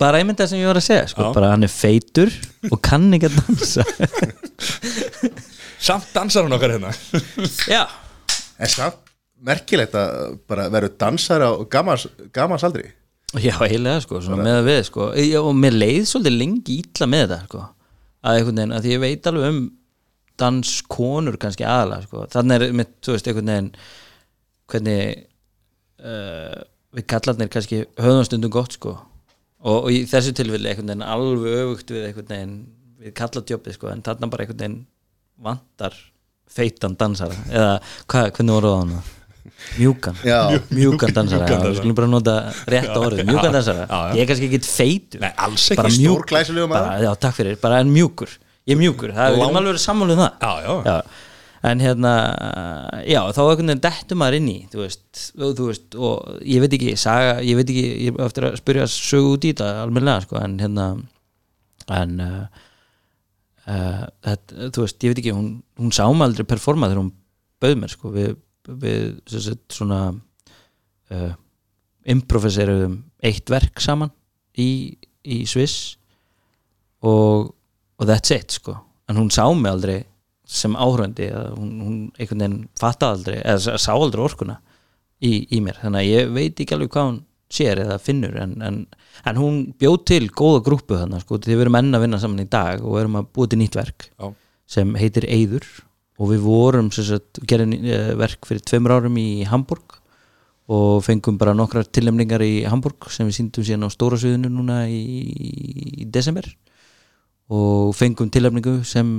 bara einmitt það sem ég var að segja sko. Bara hann er feitur og kann ekki að dansa. Samt dansar hún okkar hérna. Já, en samt merkilegt að bara veru dansar á gamans, gamans aldri? Já, heilega sko svona með að við sko. Og mér leið svolítið lengi ítla með þetta sko að einhvern veginn, að ég veit alveg um danskonur kannski aðalega sko. þannig er mitt, þú veist, einhvern veginn hvernig uh, við kallarnir kannski höfum stundum gott sko. Og, og í þessu tilfelli einhvern veginn alveg öfugt við einhvern veginn við kallatjópið sko en þarna bara einhvern veginn vantar feitan dansara. Eða hvað, hvernig voru það hann mjúkan, Já. mjúkan dansara Mjúkan já, dansara. við skulum bara nota rétt orðið mjúkan dansara, já, já. ég er kannski ekki feitur Nei, alls ekki stór mjúkur, glæsilegur maður. bara, já, takk fyrir, bara en mjúkur ég er mjúkur, það er um alveg verið sammálu um það Já, já. já. en hérna já, þá einhvern veginn dettur maður inn í þú veist, og, þú veist og ég veit ekki, saga, ég veit ekki ég er eftir að spyrja sögu út í þetta almennilega sko, en hérna en uh, uh, þetta, þú veist, ég veit ekki hún, hún sá mig aldrei performa þegar hún bauð mér sko, við, við sagt, svona uh, improviseruðum eitt verk saman í, í Sviss og, og that's it sko. En hún sá mig aldrei sem áhröndi hún, hún einhvern veginn fattaði aldrei eða sá aldrei orkuna í, í mér. Þannig að ég veit ekki alveg hvað hún sér eða finnur en, en, en hún bjóð til góða grúpu þannig sko, því við erum enn að vinna saman í dag og erum að búa til nýtt verk Já. sem heitir Eyður og við vorum sem sagt, gerðin verk fyrir tveimur árum í Hamburg og fengum bara nokkrar tilnefningar í Hamburg sem við síndum síðan á stóra sviðinu núna í, í desember. Og fengum tilnefningu sem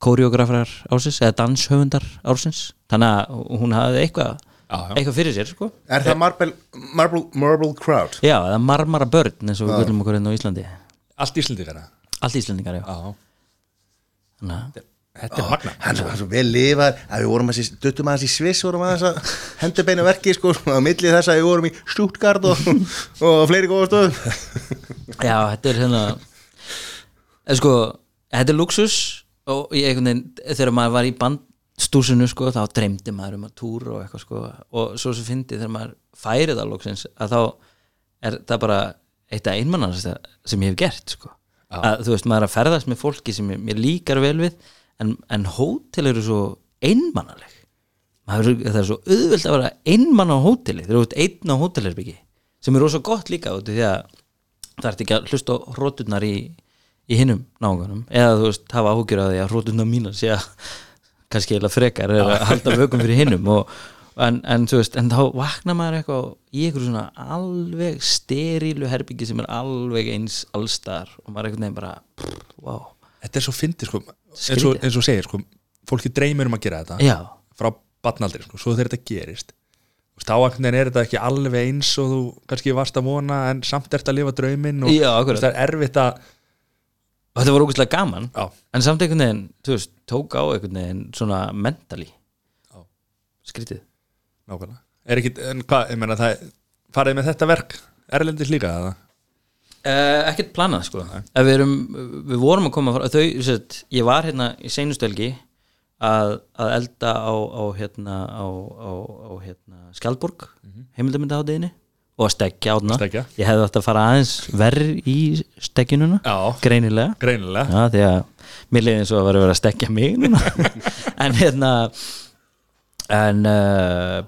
koreografar ársins eða danshöfundar ársins. Þannig að hún hafði eitthvað eitthvað fyrir sér sko. Er það Marble, Marble, Marble Crowd? já, eða marmara börn eins og við göllum okkur hérna á Íslandi. Allt Íslendingar allt Íslandingar, já. Já, þannig að þetta er magna Hann er svo- vel lifað að við vorum að sé- duttum aðeins í Sviss vorum að hendur beinu verki sko á milli þess að við vorum í Stuttgart og, og fleiri góða stöðum Já, þetta er hérna sko, þetta er luxus og ég einhvern veginn, þegar maður var í bandstúsinu sko, þá dreymdi maður um að túra og eitthvað sko, og svo sem fyndi þegar maður færi það loksins, að þá er það bara eitt af einmannast sem ég hef gert sko. Að þú veist, maður er að ferðast með fólki sem mér líkar vel við en, en hótel eru svo einmannaleg maður, það er svo auðvelt að vera einmann á hóteli, þeir eru út einn á hótelherbyggi sem er rosa gott líka út því að það ert ekki að hlusta á hróturnar í, í hinnum náunganum eða þú veist, hafa áhugjur að því að hróturnar mínar sé að kannski eða frekar er að halda vökum fyrir hinnum og, en, en veist, en þá vaknar maður eitthvað í einhverju svona alveg sterilu herbyggi sem er alveg eins allstar og maður er einhvern veginn bara pff, wow, Þetta er svo fyndið sko eins og, eins og segir sko Fólki dreymir um að gera þetta já, Frá batnaldri sko, svo þegar þetta gerist. Þú veist, áaknin er þetta ekki alveg eins og þú kannski varst að vona en samt ert að lifa drauminn og Já, það er erfitt að þetta var ógustlega gaman Já, en samt einhvern veginn, þú veist, tók á einhvern veginn svona mentally. Já. skrítið. Nákvæmlega. Er ekki, en hvað, ég meina það farið með þetta verk? Erlendis líka eða? Uh, ekkert planað sko við, erum, við vorum að koma frá þau, sett, ég var hérna í seinustu helgi að, að elda á, á hérna á, á, á hérna Skjaldborg heimildamöndahátiðinni og að stekja átna Stekkja. ég hefði átt að fara aðeins verð í stekjununa Já. greinilega greinilega Já, því að mér leiði eins og að vera að stekja mig en hérna en uh,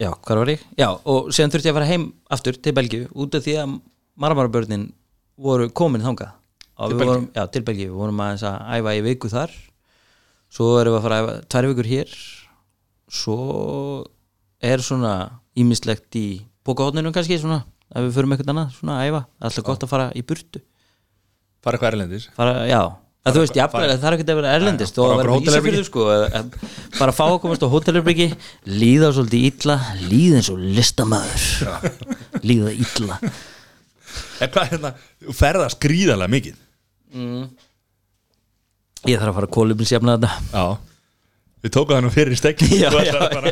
já, hvað var ég? Já, og síðan þurfti ég að fara heim aftur til Belgíu út af því að marmarabörnin voru komin þangað. Til vorum, já, til Belgíu, við vorum að æfa í viku þar. Svo erum við að fara að æfa tvær vikur hér. Svo er svona ímislegt í bókahotninu kannski svona, ef við förum eitthvað annað svona að æfa, alltaf gott að fara í burtu. Fara eitthvað erlendis? Fara, já. Að þú veist, jafnvel, það er ekki að vera erlendist og fara að vera með ísafjörðu sko bara fá að komast á hótelherbyggi líða svolítið illa líða eins og listamæður líða illa en hvað er hérna, þú ferðast gríðarlega mikið. Ég þarf að fara að kólubrinsjafna þetta já. Við tókum það nú fyrir stekki. Já, Þú já, ætlar bara,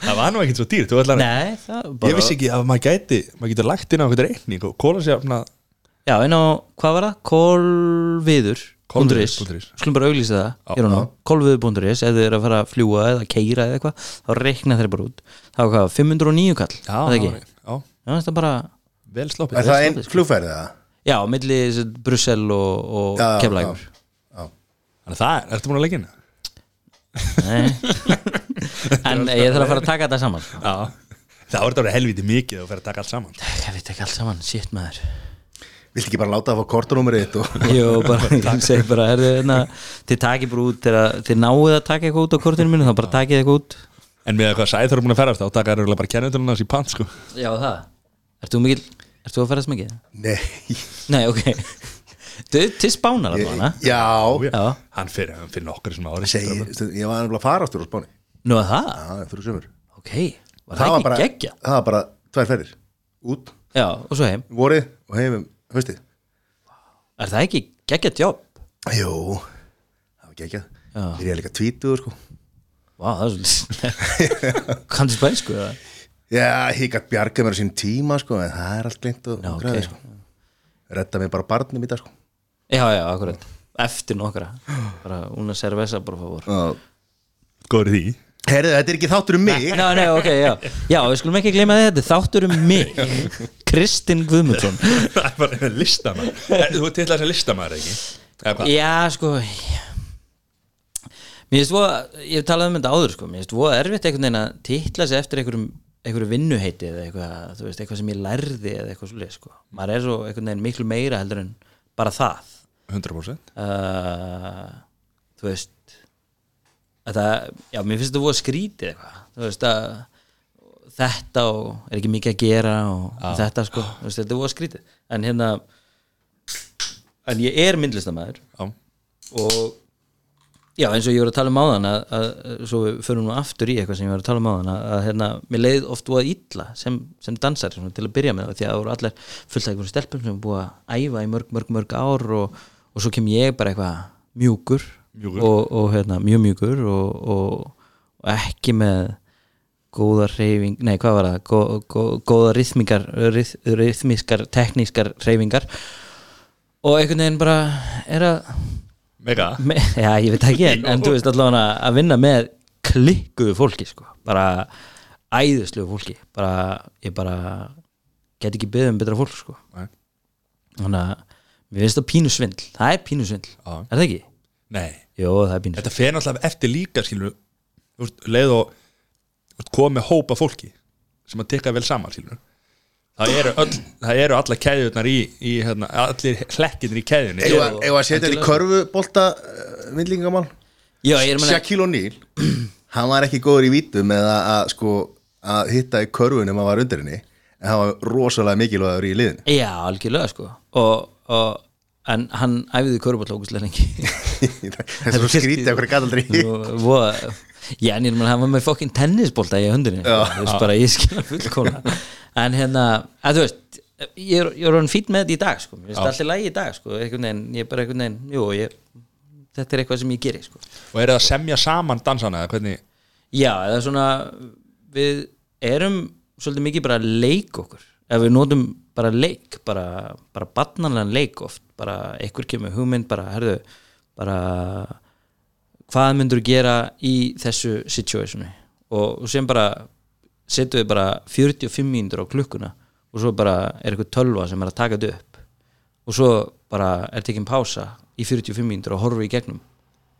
það var nú ekkert svo dýrt. Nei, það bara Ég vissi ekki að maður gæti, maður getur lagt inn á eitthvað reikning og svona já, en á, hvað var það? kólviður Kolviður.is. .is. skulum bara auglýsa það Já, kólviður.is ef þið eru að fara að fljúa eða keira eða eitthvað þá reikna þeir bara út. Það var hvað, 509 kall, Já, það ekki? já, já, það er bara, vel sloppið Er það einn flugfærið það? já, milli Brussel og, og Já, já, Keflægur Þannig að það, er, ertu búin að leggja inn? Nei. En ég þarf að fara að taka þetta saman sko. Já. Það var þetta að vera helviti mikið að fyrir að taka allt saman. Ég veit ekki allt saman, shit maður. Viltu ekki bara láta það að fá kortunúmerið þitt og Jú, bara, ég segi bara er, na, Þið takið bara út þegar þið náið að taka eitthvað út á kortinu mínu þá bara takið eitthvað út. En með eitthvað sæð þarf búin að ferðast þá taka þær bara kennetölun hans í pant sko. Já, það Ert þú mikil, ert þú að ferðast mikið? Nei, Nei, ok. Þú, til spánar hana? já. Já, Hann fyrir, hann fyrir nokkur sem ári segi, Ég var nefnilega að fara áttur á Spáni. Nú að það? Já, fyrir sömur Ok, var það, ekki bara, geggja? Það var bara tvær ferðir. Út, Já, og svo heim. Vorið og heimum Haustið. Er það ekki geggja jobb? Jú, það var geggjað. Þeir ég líka tvítugur sko. Vá, það er svolítið Kanntu spænsku eða? Já, ég gætt bjarga mér á sín tíma sko En það er allt glint og Já, og ok. græði sko. Redda mig bara barnum í dag sko. Já, já, akkurat. Eftir nokkra. Bara una cerveza, por favor Góður í því. Herðu, þetta er ekki þáttur um mig. Ná, nei, ok, já. Já, við skulum ekki gleyma þetta Þetta er þáttur um mig. Kristinn Guðmundsson. Það er bara listamaður. Þú ert til þess að listamaður ekki? Eða hvað? Já, sko Mér finnst voða Ég hef talað um þetta áður, sko. Mér finnst voða erfitt einhvern veginn að titla sig eftir einhverjum einhverju vinnuheiti eða eitthvað, veist, eitthvað sem ég lærði eða eitthvað svolítið, sko. Maður er svo einhvern veginn miklu meira heldur en bara það. 100% uh, þú veist þetta, já, mér finnst þetta voða skrítið eitthvað, þú veist að þetta og er ekki mikið að gera og þetta sko, veist, þetta er skrítið. En hérna en ég er myndlistamæður og já, eins og ég var að tala um áðan að, að, svo við förum nú aftur í eitthvað sem ég var að tala um áðan að, að hérna, mér leið oft voða illa sem, sem dansari svona, til að byrja með því að það voru allir fullt af einhverjum stelpum sem búið að æfa í mörg, mörg, mörg ár og, og svo kem ég bara eitthvað mjúkur, Mjúkur. Og, og hérna, mjög mjúkur og, og, ekki með góða reyfing, nei hvað var það Gó, gó, góða rithmikar rith, rithmiskar, teknískar reyfingar og einhvern veginn bara er að mega Me, já, ég veit ekki, en, en þú veist allavega að vinna með klikkuðu fólki sko. bara æðislu fólki bara, ég bara get ekki beðið um betra fólk sko. Nei. þannig að mér finnst það pínu svindl það er pínu svindl, Já. er það ekki? Nei, Jó, það er þetta fer náttúrulega eftir líka skilur leið og þú veist, kom með hópa fólki sem að tekka vel saman skilur Það eru, öll, það eru alla keðjurnar í, í hérna, allir hlekkinir í keðjunni. Eða að setja þetta í körfu bolta vindlingamál Já, ég er að meina- Shaquille O'Neal. Hann var ekki góður í vítum eða að sko að hitta í körfunum að var undir henni. En hann var rosalega mikilvægur í liðinu. Já, algjörlega sko. Og, og, en hann æfiði körbátt ógustlega lengi. Þess að skrítið okkur gæt Já, en ég meina, hann var með fokkin tennisbolta í höndinni. Þú veist bara, ég skilja fullkóla en hérna, að þú veist ég er, ég er hann fýtt með þetta í dag sko. mér finnst allir lægi í dag, sko, einhvern veginn ég er bara einhvern veginn, jú, ég, þetta er eitthvað sem ég geri, sko. Og eru það að semja saman dansana eða hvernig? Já, eða svona við erum svolítið mikið bara leik okkur. Ef við notum bara leik bara, bara barnanlegan leik oft bara einhver kemur hugmynd bara, herðu bara hvað myndur gera í þessu situationi? Og, og sem bara setjum við bara 45 mínútur á klukkuna og svo bara er eitthvað tölva sem er að taka þetta upp. Og svo bara er tekin pása í 45 mínútur og horfum í gegnum.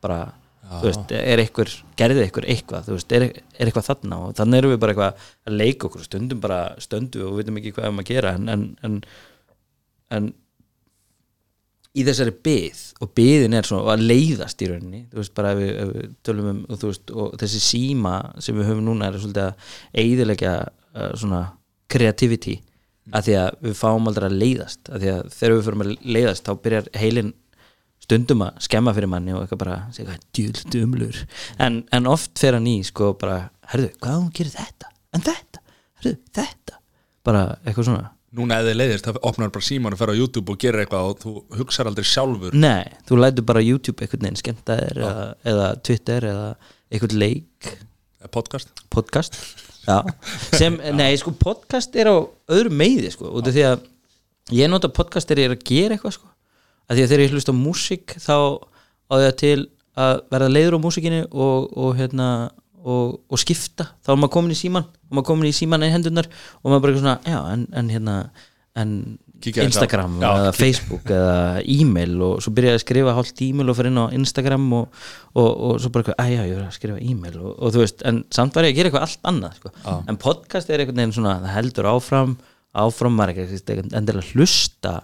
Bara, þú veist, er eitthvað gerði eitthvað eitthvað, þú veist, er, er eitthvað þarna? Og þannig erum við bara eitthvað að leika okkur. Stundum bara stundu og við veitum ekki hvað við erum að gera en, en, en, en í þessari byð og byðin er svona að leiðast í rauninni þú veist bara ef við, ef við tölum um og, veist, og þessi síma sem við höfum núna er svolítið að eiðilegja uh, svona creativity að því að við fáum aldrei að leiðast að því að þegar við fyrir að leiðast þá byrjar heilin stundum að skemma fyrir manni og eitthvað bara segja djúl dumlur. En, en oft fer hann í sko bara herðu, hvað hún gerir þetta, en þetta? Herðu, þetta, bara eitthvað svona Núna þið leiðist, þá opnar bara síman og fer á YouTube og gerir eitthvað og þú hugsar aldrei sjálfur. Nei, þú lætur bara YouTube einhvern veginn skemmta þér eða, eða Twitter eða einhvern leik. Podcast. Podcast? Já, sem, nei, sko podcast er á öðru meiði, sko, út af því að ég nota podcast þegar ég er að gera eitthvað, sko. Að því að þegar ég hlust á músík þá á því að til að verða leiður á músíkinni og, og hérna og, og skipta, þá er maður komin í síman og maður komin í síman í hendunar og maður bara eitthvað svona, já, en, en hérna en Instagram Já, eða kíkja. Facebook eða e-mail og svo byrjaði að skrifa hálft e-mail og fyrir inn á Instagram og, og, og svo bara eitthvað, að já, ég verið að skrifa e-mail og, og þú veist, en samt var ég að gera eitthvað allt annað sko. en podcast er einhvern veginn svona það heldur áfram, áfram ekki ekkert endilega hlusta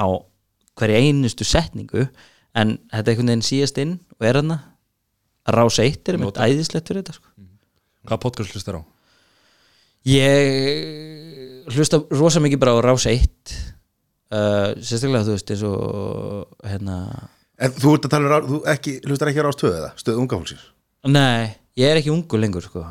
á hverja einustu setningu en þetta er einhvern veginn síðast inn og er hana rás eitt er einmitt æðislegt fyrir þetta sko. Hvað podcast hlustar á? Ég hlusta rosa mikið bara á Rás 1 uh, sérstaklega þú veist eins og hérna En þú ert að tala um, þú ekki, hlustar ekki á rástöðu eða, stöðu unga fólksins Nei, ég er ekki ungu lengur sko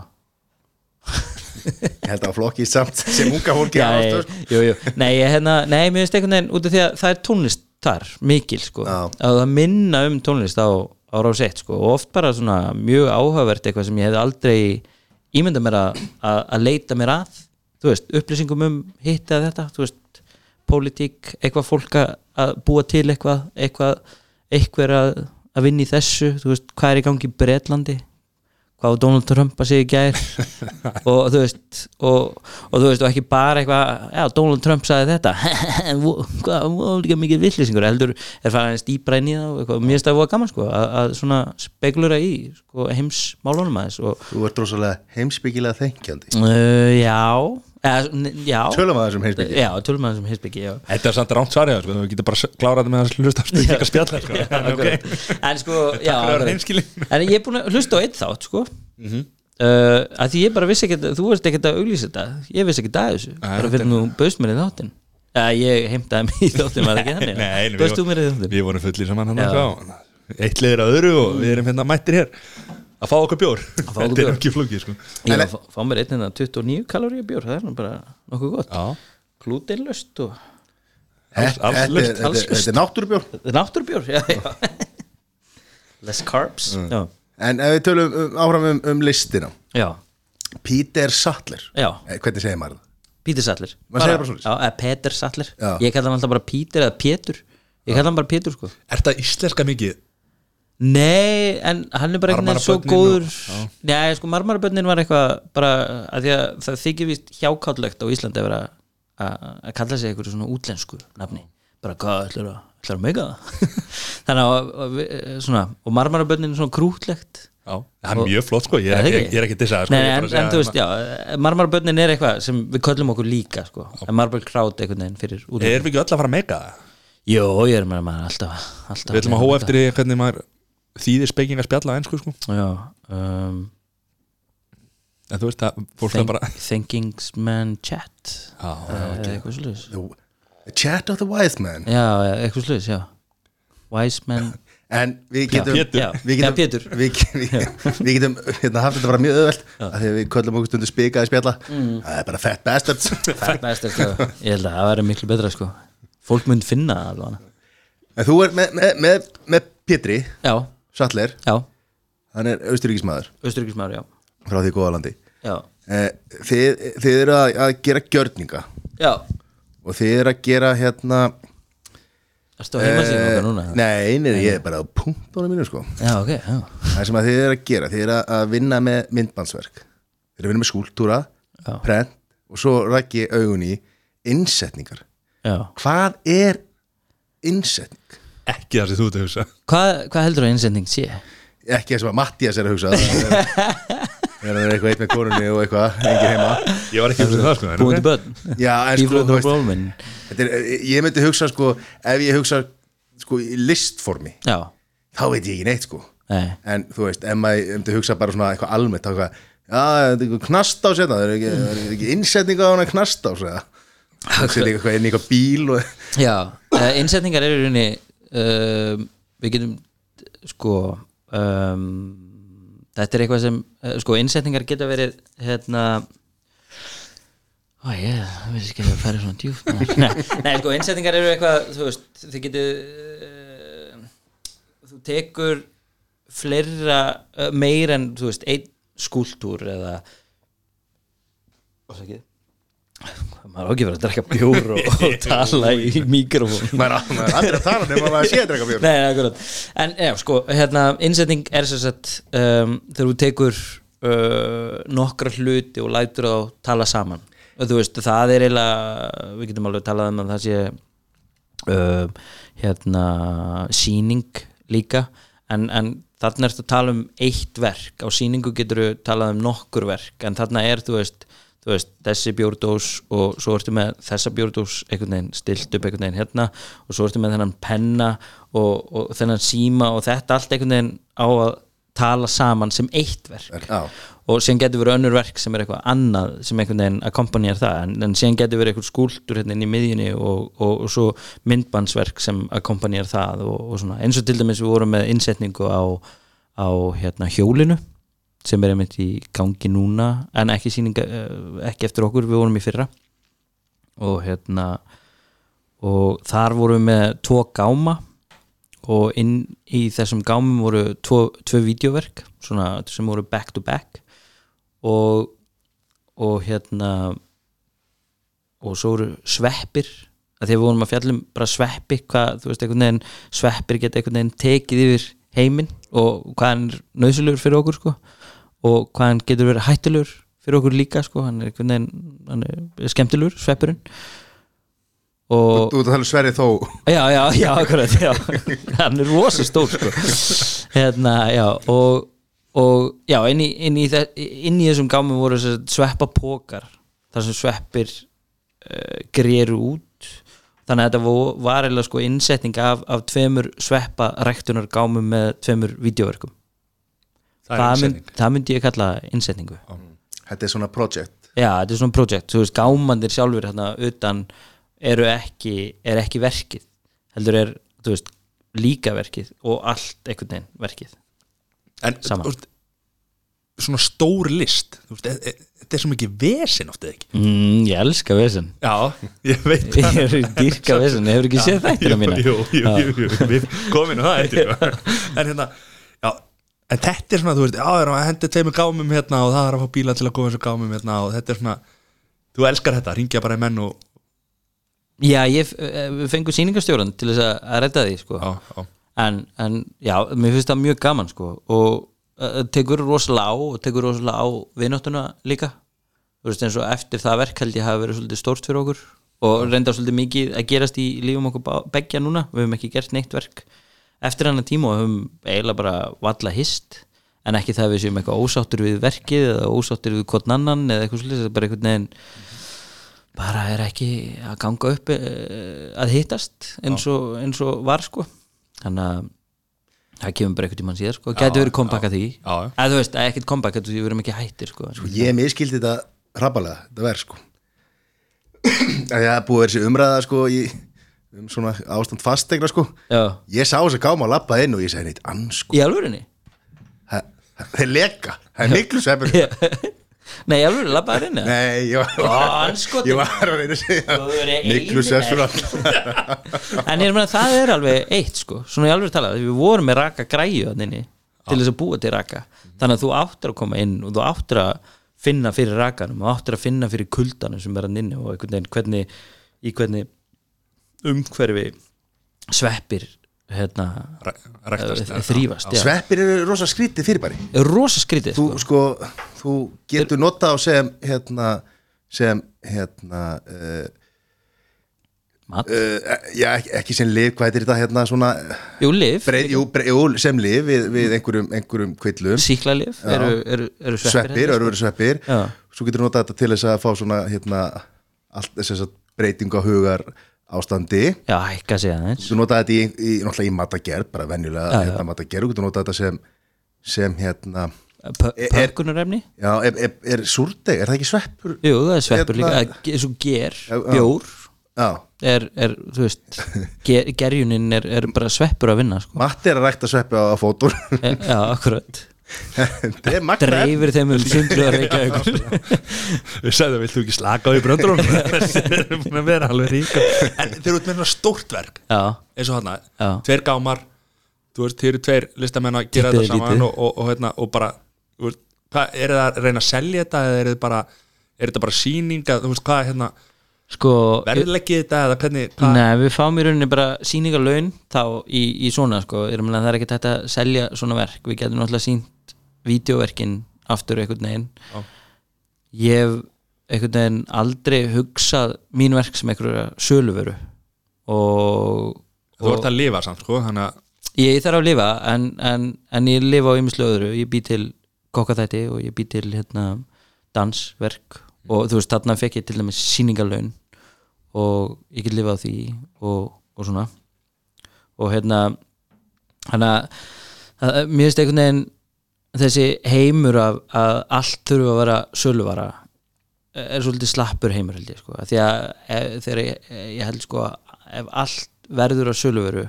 Ég held að flokki samt sem unga fólki á Já, rástöðu ég, sko. Nei, ég, hérna, nei, mér finnst einhvern veginn út af því að það er tónlist þar, mikil sko Já. að það minna um tónlist á, á Rás 1 sko. Og oft bara svona mjög áhugavert eitthvað sem ég hefði aldrei ímyndað mér að, að, leita mér að. Veist, upplýsingum um hitt eða þetta, þú veist, pólitík eitthvað fólk að- búa til eitthvað eitthvað, eitthvað að, að vinna í þessu, þú veist, hvað er í gangi í Bretlandi hvað Donald Trump að segja gær. Og þú veist og, og þú veist og ekki bara eitthvað já Donald Trump sagði þetta. Hvað var líka mikið villisingur heldur er farið aðeins dýbra inn í það og mér finnst það voða gaman sko að, að svona spekulura í sko, heimsmálunum aðeins og Þú ert rosalega heimsbyggilega þengjandi uh, já Tölum að þessum heimsbyggi já tölum aðeins um heimsbyggi já. Þetta er samt rámt svarið, sko, þú getur bara klárað þetta með að hlusta á spurninga spjalla sko. Akkurat. en sko já, að en ég er búin að hlusta á eitt þátt sko. Mhm. uh, að því ég bara vissi ekki þú veist ekki að auglýsa þetta. Ég vissi ekki að þessu, bara þetta fyrir nú bauðst mér í þáttin ja, ég heimtaði mig í þáttin var það ekki þannig? Nei, við- bauðst þú mér í þáttin Við vorum fullir saman hann Já. eitthvað. Eitt liður að öðru og við erum hérna mættir hér að fá okkur bjór. Þetta er ekki flókið sko. ég að fá- fá mér einn hérna 29 kalóri bjór, það er bara nokkuð gott. Já, glútenlöst og Þetta er- löst þetta er- náttúrbjór less carbs já, En ef við tölum um, áfram um, um listina. Já, Peter Sattler. Já. Eh, Hvernig segir maður það? Peter Sattler. Eða Peter Sattler. Ég kalla hann alltaf bara Peter eða Pétur. Ég kalla hann bara Pétur sko. Er þetta íslenska mikið? Nei, en hann er bara einhvern veginn svo góður og- já. Nei, sko, marmarabönnin var eitthvað bara að því að það þykir víst hjákállegt á Íslandi að vera að kalla sig eitthvað svona útlensku nafni. Bara hvað ætlar að, ætlar að meika það? Þannig að, að við- svona, og marmarabönnin er svona krútlegt. Já, það er mjög flott sko, ég Já, er ekki, ekki. er ekki dissa sko, Nei, er en, en þú veist, já, marmarabönnin er eitthvað sem við köllum okkur líka, sko. En marmarabönn krát einhvern veginn fyrir útlensku. Erum við ekki öll að fara að meika það? Jó, ég er með maður alltaf, alltaf Við ætlum að hóa eftir því hvernig maður þýðir spekinga spjalla á ennsku sko. Já, um, En þú veist að fólk það think, bara Thinkingsman chat. Já, eða eitthvað sluðis Chat of the Wise Man. Já, eitthvað sluðis, já. Wise man. En við getum Við getum, við, við, við getum hérna, haft þetta bara mjög öðvöld að því að við köllum okkur stundu spikaði spjalla. Það er bara fat bastards. Næstur, sko Ég held að það væri miklu betra, sko. Fólk mynd finna það alveg en þú er með, með, með, með Pétri. Já, Sattler, já, hann er austuríkismæður austuríkismar, já. Frá því góða landi. Já, eh, þið, þið eru að, að gera gjörninga. Já, og þið eru að gera hérna Erstu á heimasíðum okkar núna? Eh, Nei, nei, ég er bara á punktunum mínu sko. Já, ok, já. Það sem að þið er að gera, þið er að- vinna með myndbandsverk. Þið er að vinna með skúltúra, prent og svo rækki augun í innsetningar. Já. Hvað er innsetning? Ekki það sem þú ert að hugsa. Hvað, hvað heldur að innsending sé? Ekki eins og að Mattias er að hugsa Það er- hann er eitthvað eitt með konunni og eitthvað, engin heima? Ég var ekki að hugsa það sko en Búin til ok. börn. Já, en sko, Bíflöð þú og veist bólminn þetta er, Ég myndi hugsa sko, ef ég hugsa sko í listformi, Já, þá veit ég ekki neitt sko. Nei. En þú veist, ef maður myndi hugsa bara svona eitthvað almennt, þá eitthvað Já, þetta er eitthvað knast á sérna, það er ekki, það er ekki innsetning á hana knast á sér Það. Er eitthvað inn í eitthvað bíl og Já, uh, innsetningar eru í rauninni uh, Við getum sko um, Þetta er eitthvað sem uh, sko innsetningar geta verið hérna Ó, ég veist ekki að það færi svona djúf nei, nei, sko, innsetningar eru eitthvað þú veist, þið getur uh, þú tekur fleira, uh, meir en þú veist, einn skúltúr eða Ásakið maður á ekki verið að drekka bjór og, og tala í mikrofón. Maður er aldrei að tala nema maður sé að drega björn Nei, akkurat. En já, sko, hérna, innsetning er sem sagt um, þegar þú tekur uh, nokkra hluti og lætur þá tala saman. Og þú veist, það er eiginlega við getum alveg talað um að það sé uh, hérna sýning líka. En, en þarna ertu að tala um eitt verk. Á sýningu getur þú talað um nokkur verk. En þarna er, þú veist, veist þessi bjórdós og svo ertu með þessa bjórdós einhvern veginn stilt upp einhvern veginn hérna og svo ertu með þennan penna og, og þennan síma og þetta allt einhvern veginn á að tala saman sem eitt verk. Já, og síðan getur verið önnur verk sem er eitthvað annað sem einhvern veginn akkompanjar það en, en síðan getur verið eitthvað skúltur hérna inn í miðjunni og, og, og svo myndbandsverk sem akkompanjar það og, og svona. Eins og til dæmis við vorum með innsetningu á, á hérna hjólinu sem er einmitt í gangi núna en ekki sýninga, eh, ekki eftir okkur við vorum í fyrra. Og hérna og þar vorum við með tvo gáma og inn í þessum gámum voru tvo, tvö vídeoverk svona sem voru back to back. Og og hérna og svo voru sveppir að að við vorum að fjallum bara sveppi hvað, veist, veginn sveppir geta einhvern veginn tekið yfir heiminn og hvað er nöðsulegur fyrir okkur sko og hvað hann getur verið hættulegur fyrir okkur líka sko, hann er veginn hann er skemmtilegur, sveppurinn. Og þú ert að tala um Sverri þó. Já, já, já, akkurat já. hann er rosa stór sko. hérna, já og, og já, inn í, inn í, inn í þessum gámum voru sveppa pókar þar sem sveppir uh, greru út. Þannig að þetta var eða sko innsetning af, af tveimur sveppa rektunar gámum með tveimur vídeoverkum Það það, mynd, það myndi ég kalla innsetningu. Þetta er svona project Já, þetta er svona projekt, þú veist, gámandir sjálfur hérna utan eru ekki, er ekki verkið heldur er, þú veist, líka verkið og allt einhvern veginn verkið. En Sama. þú veist, svona stór list e- e- Þetta er svo mikið vesen oft eða ekki? Mm, Ég elska vesen. Já, ég veit Ég er í dýrka vesen, hefur ekki séð þættina mína? Jú, jú, jú, jú, við komum inn á það. En hérna, En þetta er svona, þú veist, það er að hendi tveimur gámum hérna og það er að fá bíla til að koma þessu gámum hérna og þetta er svona, þú elskar þetta, ringja bara í menn og, Já, ég eh, við fengum sýningastjóran til þess að, redda því sko. já, já, en, en já, mér finnst það mjög gaman sko. og uh, tekur rosalega á og tekur rosalega á vináttuna líka. Þú veist eins og eftir það verk held ég hafi verið svolítið stórt fyrir okkur. Og reyndar svolítið mikið að gerast í lífum okkur beggja núna, við höfum ekki gert neitt verk eftir hann tíma og höfum eiginlega bara valla hist en ekki það að við séum eitthvað ósáttur við verkið eða ósáttur við hvort annan eða eitthvað er bara einhvern veginn bara er ekki að ganga upp eh, að hittast eins og, eins og var sko. Þannig að það kemur bara einhvern tímann síðar sko, gæti verið comeback að því. Eða þú veist, ekkert comeback, þetta við verum ekki hættir sko, Ég miskildi þetta hrapalega, þetta verð sko. Að það búið að vera þessi umræða sko í, um svona ástand fastegna sko. Já, Ég sá þess að gáma að lappa inn og ég segi neitt ansko í alvörinni Það er leka, það er miklu sveppur nei, í alvörinni, labbaður inn eða? Nei, ég var, Ó, andskotinn. ég var að reyna að segja Þú verður eini- Miklu sveppur en ég meina það er alveg eitt sko, svona í alveg talað við vorum með raka græju þannig til þess að búa til raka. Þannig að þú áttur að koma inn og þú áttur að finna fyrir rakanum og áttur að finna fyrir kuldanum sem er hann inni og einhvern veginn hvernig í hvernig umhverfi sveppir hérna, Ræktast eh, þrífast já. Sveppir eru rosa skrítið fyrirbæri er rosa skrítið Þú sko. sko, þú getur notað á sem hérna, sem hérna uh, Mat. uh, já, ekki, sem lif, hvað heitir þetta hérna svona jú, lif, breið, jú, breið, jú, sem lif við, við einhverjum, einhverjum kvillum síklarlif Já. eru, eru, eru sveppir, sveppir, örfur sveppir Já. svo getur notað þetta til þess að fá svona hérna, allt þess að breyting á hugar ástandi. Já, hækka sig aðeins. Þú notaði þetta í, í, náttúrulega í matagerð, bara venjulega hérna, matagerð, þú getur notað þetta sem, sem hérna, Er- pökkunarefni? Já, er, er, er súrdeg, er það ekki sveppur? jú, það er sveppur Hérna- líka, eins og ger, bjór. Já, er, er þú veist ger, gerjunin er, er bara sveppur að vinna sko. Matti er að rækta sveppi á, fótur E- já, akkurat dreifir þeim um sundlu að reyka ykkur Við sagðum, vilt þú ekki slaka á í bröndrún Þessi er búin að vera alveg ríka En þeir eru út með stórt verk já, eins og hana, Já. tveir gámar þú veist, þeir eru tveir listamenn að gera þetta er saman og, og, og, hérna, og bara þú veist, hvað, er það að reyna að selja þetta eða er þetta bara, er þetta bara sýning að, þú veist, hvað, hérna, sko verðleggið þetta eða hvernig, hvað, Nei, við fáum í rauninni bara sýningarlaun þá í, í svona sko, það er ekki hægt að selja svona verk. Við getum náttúrulega sínt vídeoverkin aftur einhvern veginn. Já. ég hef einhvern veginn aldrei hugsað mín verk sem einhverja söluvöru og, þú ert að lifa samt, sko, að ég þarf að lifa en, en, en ég lifa á ymmislu öðru. Ég bý til kokkaþætti og ég bý til hérna, dansverk. Og þú veist þarna fekk ég til dæmis sýningarlaun og ég get lifað því og, og svona. Og hérna hann að að- mér finnst einhvern veginn þessi heimur af að allt þurfa að vera söluvara er svolítið slappur heimur held ég sko. Af því að e- þegar ég, ég held sko að ef allt verður að söluveru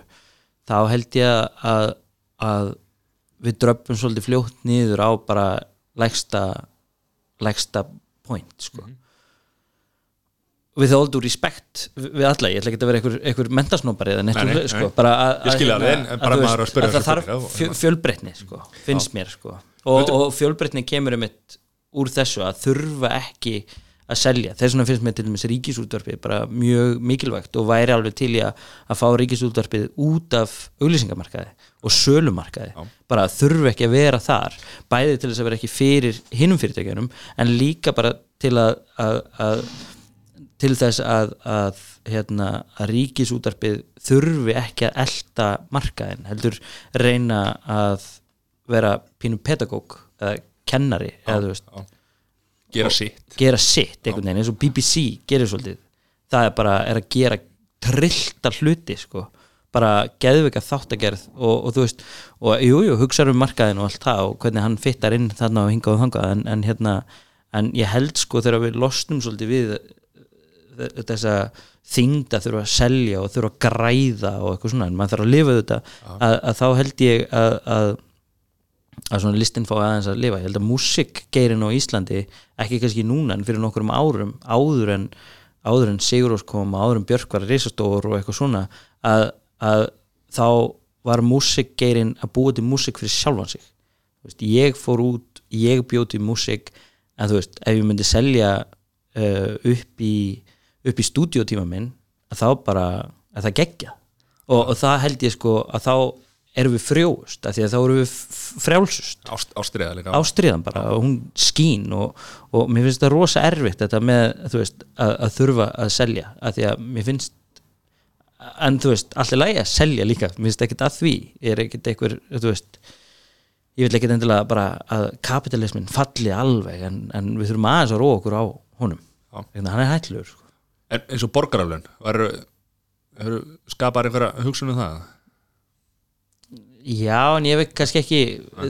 þá held ég að, að við dröppum svolítið fljótt niður á bara lægsta lægsta point sko við all due respect við alla, ég ætla ekki að vera einhver, einhver mentasnópari eða svoleiðis, sko, bara að, skil að, að að það þarf og- fjölbreytni sko, finnst mér sko. Og, og fjölbreytni kemur um úr þessu að þurfa ekki að selja, þess vegna finnst mér til dæmis ríkisútvarpið bara mjög mikilvægt og væri alveg til í að, fá ríkisútvarpið út af auglýsingamarkaði og sölumarkaði, bara þurfa ekki að vera þar, bæði til þess að vera ekki fyrir hinum fyrirtækjunum en líka bara til að, að, að til þess að, að, hérna, að ríkisútarpið þurfi ekki að elta markaðin heldur reyna að vera pínu pedagóg eða kennari eða þú veist, gera sitt. gera sitt einhvern veginn eins og BBC gerir svolítið. Það er bara er að gera trillta hluti sko. Bara geðvika þáttagerð og, og þú veist og jú, jú, hugsaður um markaðin og allt það og hvernig hann fittar inn þarna og hingað og þangað en, en hérna, en ég held sko þegar við losnum svolítið við þe- þessa þyngd að þurfa að selja og þurfa að græða og eitthvað svona, en maður þarf að lifa þetta að, að þá held ég að, að að svona listin fá aðeins að lifa. Ég held að músikgeirin á Íslandi ekki kannski núna en fyrir nokkurum árum áður en, áður en Sigurós kom áður en Björk var risastór og eitthvað svona að, að þá var músikgeirin að búa til músik fyrir sjálfan sig. Veist, ég fór út, ég bjóð til músik en þú veist, ef ég myndi selja uh, upp í upp í stúdíotíma minn að þá bara, að það gegja og, og það held ég sko að þá erum við frjóust, af því að þá erum við frjálsust. Ást, ástriða líka. Ástriðan bara og hún skín og, og mér finnst það rosa erfitt þetta með veist, að, að þurfa að selja af því að mér finnst en þú veist, allir lægi að selja líka mér finnst ekkert að því, ég er ekkert einhver þú veist, ég vil ekkert endilega bara að kapitalismin falli alveg en, en við þurfum aðeins að róa okkur á honum, Já. Þegar hann er hættilegur sko. En eins og borgaraflun varu, varu skapar einhverja hugsun um það? Já, en ég veit kannski ekki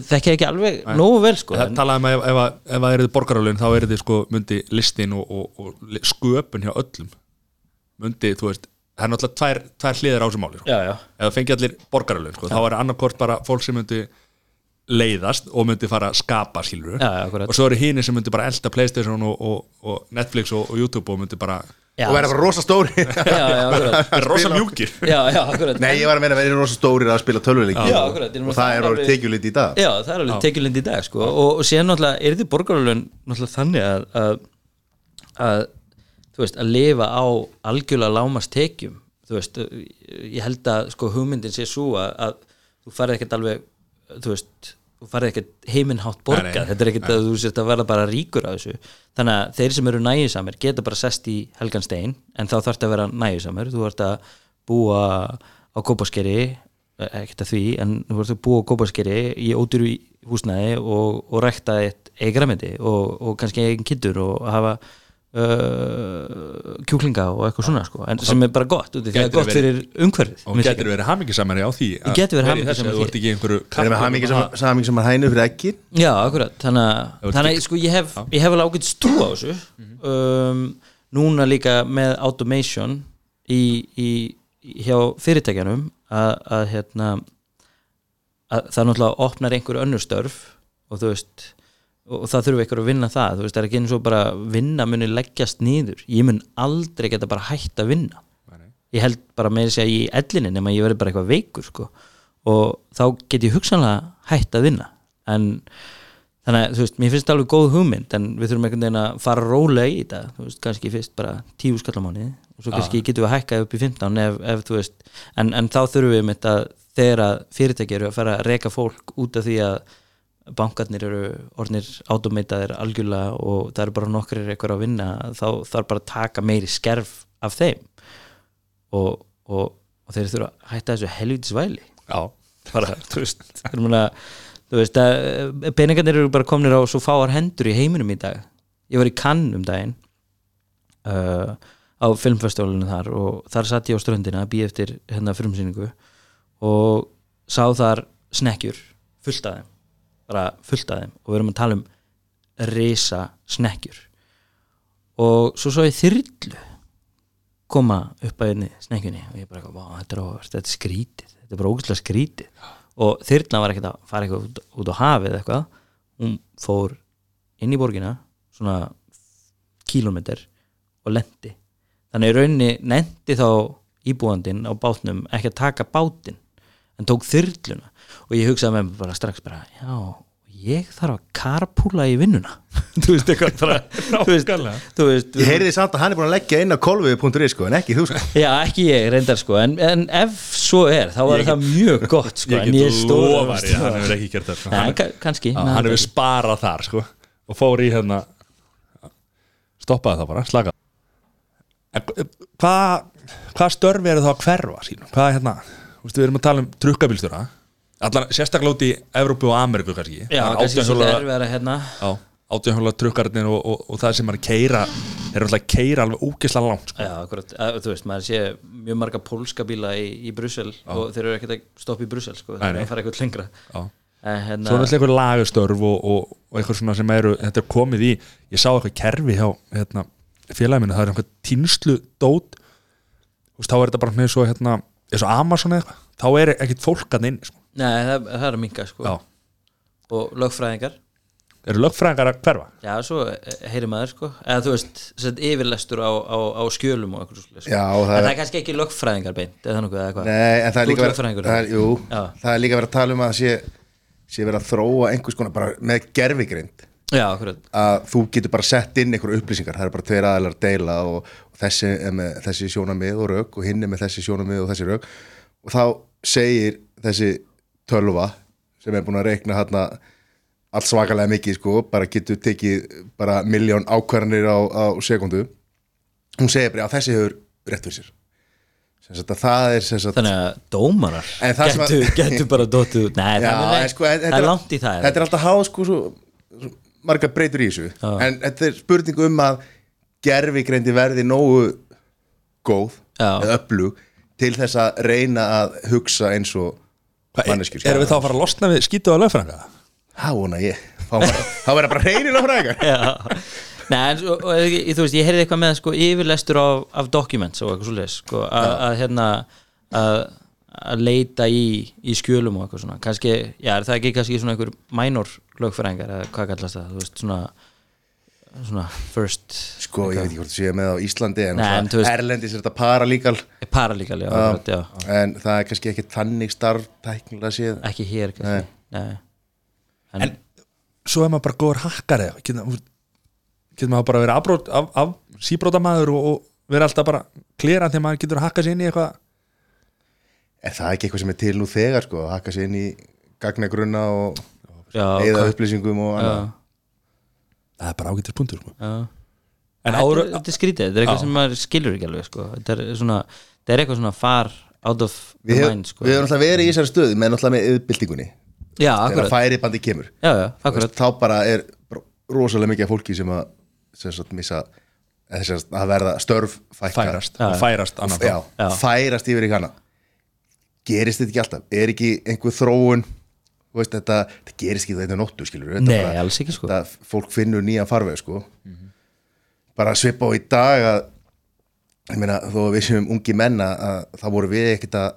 þekki ekki alveg nógu vel sko, það en, talaði um að ef, ef, að- ef það er borgaraflun þá er þið sko myndi listin og, og, og sköpun hjá öllum myndi, þú veist það er náttúrulega tvær, tvær hliðar á þessu máli sko. já, já, ef það fengi allir borgaralun sko, þá er annarkort bara fólk sem myndi leiðast og myndi fara að skapa skilur Já, já, og svo eru hínir sem myndi bara elda Playstation og, og, og Netflix og, og YouTube og myndi bara já, og verða bara rosa stóri rosa mjúkir. Nei, ég var að meina að verða rosa stórir að spila tölvuleiki. Og það er alveg- tekjulit í dag. Já, það er alveg tekjulind í dag sko. og, og síðan náttúrulega er þið borgarlun náttúrulega þannig að, að, að þú veist, að lifa á algjörlega lámast tekjum þú veist, ég held að sko hugmyndin sé svo að, að þú farið ekkert alveg þú veist, þú farið ekkert heiminhátt borgað, Nei, nei, þetta er ekkert að þú sért að verða bara ríkur af þessu, þannig að þeir sem eru nægisamir geta bara sest í helgan stein en þá þarf að vera nægisamir þú ert að búa á kópaskeri ekkert að því, en þú ert að búa á kópaskeri í ódýru húsnæði og, og rækta eitt eigramindi og, og kannski eigin kittur og hafa uh, kjúklinga og eitthvað svona sko. en sem er bara gott, því það er gott fyrir umhverfið og getur verið hammingisamari á því gæti verið þessu, á því. ert ekki í einhverju Það er með hamingi sem, saming sem að hænu fyrir ekki Já, akkurat, þannig að, sko, ég hef, ég hef alveg ágætt strú á þessu um, núna líka með automation í, í, hjá fyrirtækjanum að, að hérna að það náttúrulega opnar einhver önnur störf og þú veist og, það þurfi einhver að vinna það þú veist, það er ekki eins og bara vinna muni leggjast nýður ég mun aldrei geta bara hætt að vinna. Ég held bara með þess að í ellinni nema ég verði bara eitthvað veikur sko. og þá get ég hugsanlega hætt að vinna. En þannig að þú veist, mér finnst það alveg góð hugmynd en við þurfum einhvern veginn að fara rólega í þetta. Þú veist, kannski fyrst bara tíu skallamáni og svo kannski getum við að hækka upp í 15 ef, ef þú veist, en, en þá þurfum við þegar fyrirtæki eru að fara að reka fólk út af því að bankarnir eru orðnir automataðir algjörlega og það eru bara nokkrir eitthvað að vinna þá þarf bara að taka meiri skerf af þeim. Og, og, og þeir þurfa að hætta þessu helvítis væli já, bara, þú veist, muna, þú veist að peningarnir eru bara komnir á svo fáar hendur í heiminum í dag. Ég var í Cannes um daginn uh, á filmfestivalinu þar og þar satt ég á ströndina að býja eftir hérna frumsýningu og sá þar snekkjur fullt af þeim bara fullt af þeim og við erum að tala um risa snekkjur. Og svo svo ég þyrlu koma upp að einni snekkjunni og ég bara, þetta er, óvart, þetta er skrítið þetta er bara ógæslega skrítið. Og þyrla var ekkert að fara eitthvað út, út á hafið eitthvað. Hún fór inn í borgina svona kílómetr og lendi þannig rauninni nendi þá íbúandinn á bátnum ekki að taka bátinn en tók þyrluna og ég hugsaði með mér bara strax bara, já, ég þarf að karpúla í vinnuna. Þú veist eitthvað bara þú veist, þú veist, Ég heyriði samt að hann er búin að leggja inn á kolviði.is sko, en ekki þú sko. Já, ekki ég, reyndar sko en, en ef svo er, þá var Ég það mjög gott sko, ég en get stóð- lofa þér að hann hefur ekki gert það sko. Nei, hann, ka- kannski Nei, hann hefur sparað þar sko, og fór í hérna stoppaði það bara, slaka En hvað hvað störfi eru þá að hverfa sínum hvað er hérna, þú veist, við erum að tala um trukkabílstjóra allan, sérstaklega út í Evrópu og Ameríku kannski Já, Það er kannski svo 18 hjóla- erfiðara hérna Já, átjónhjóla trukkarnir og, og, og það sem er að keira eru alltaf að keira alveg ógislega langt sko. Já, akkurat, að, þú veist, maður sé mjög marga pólska bíla í, í Brussel og þeir eru ekkert að stoppa í Brussel sko, eru nei. að fara eitthvað lengra Já. en, hérna, Svo er alltaf einhver lagastörf og, og, eitthvað svona sem eru, þetta er komið í ég sá eitthvað kerfi hjá hérna, félaginu, það er einhver tínslu dót, þú veist, þá er þetta bara með svo, hérna, eins og Amazon eða eitthvað þá er ekkert fólk að inni sko. Nei, það, það er að minka sko. Já. og lögfræðingar. Eru lögfræðingar að hverfa? Já, svo eh, heyrir maður sko. Eða þú veist, sett yfirlestur á, á, á skjölum og eitthvað svo Já, og En það það er er kannski ekki lögfræðingar beint eða nokkuð eða hvað? Nei, en það er Þú líka ert verið lögfræðingur, það er, jú, Já. það er líka verið að tala um að sé, sé verið að þróa einhvers konar bara með gerfigrind Já, akkurat. Að þú getur bara sett inn einhverju upplýsingar. Það er bara tveir aðeinar að deila og, og þessi er með þessi sjónamið og rauk og hinn er með þessi sjónamið og þessi rauk og þá segir þessi tölva sem er búin að reikna hérna allt svakalega mikið sko, bara getur tekið bara miljón ákvarðanir á, á sekundu hún segir bara að þessi hefur rétt fyrir sér að það er sagt Þannig að dómarar sem að- getur, getur bara Já, það, sko, þetta er langt í það Þetta er alltaf háð sko svo, svo margar breytur í þessu Já. en þetta er spurning um að gerfigreindi verði nógu góð Já. eða öflug til þess að reyna að hugsa eins og manneskjur sko. erum við þá að fara að losna við skýtu á lögfræðinga? Há hana ég. Þá verða bara hreinilega fræðingar Já. Nei, en svo, og, ég, þú veist, ég heyrði eitthvað með sko, yfirlestur af, af documents og eitthvað svoleiðis sko, að að, hérna að að leita í, í skjölum og eitthvað svona. Kannski, já, er það ekki kannski svona einhver minor lögfræðingar eða hvað kallast það, þú veist, svona svona first Sko, ég veit ekki hvort þú séu með á Íslandi en, Nei, veist- Erlendis er þetta paralíkal paralíkal, já, akkurat, já, en það er kannski ekki tannig starf tæknilega séð. Ekki hér kannski, nei, en, En svo er maður bara góður hakkari getur getur maður bara verið afbrót, af, af síbrótamaður og, og vera alltaf bara klera þegar maður getur að hakka sér inn í eitthvað? Er það ekki eitthvað sem er til nú þegar sko, að hakka sér inn í gagnagrunna og já, eða upplýsingum og annað það er bara ágættir punktur sko. já. en Þetta ára er- þetta er skrítið, þetta er eitthvað sem maður skilur ekki alveg sko. þetta er svona, þetta er eitthvað svona far out of the Við hef- mind sko. við höfum alltaf verið í þessari stöðu með náttúrulega með yfirbyltingunni já, þegar akkurat, færibandi kemur já, já, veist, þá bara er rosalega mikið af fólki sem að sem sagt, missa eða sem sagt, að verða störf færast, Já. færast annan já, Já. færast yfir í hana gerist þetta ekki alltaf er ekki einhver þróun veist, þetta, þetta gerist ekki þetta nóttu skilur þetta Nei, alls ekki, sko. þetta, fólk finnur nýjan farveg sko bara svipa á í dag að ég meina þó að við séum ungi menna að þá voru við ekkert að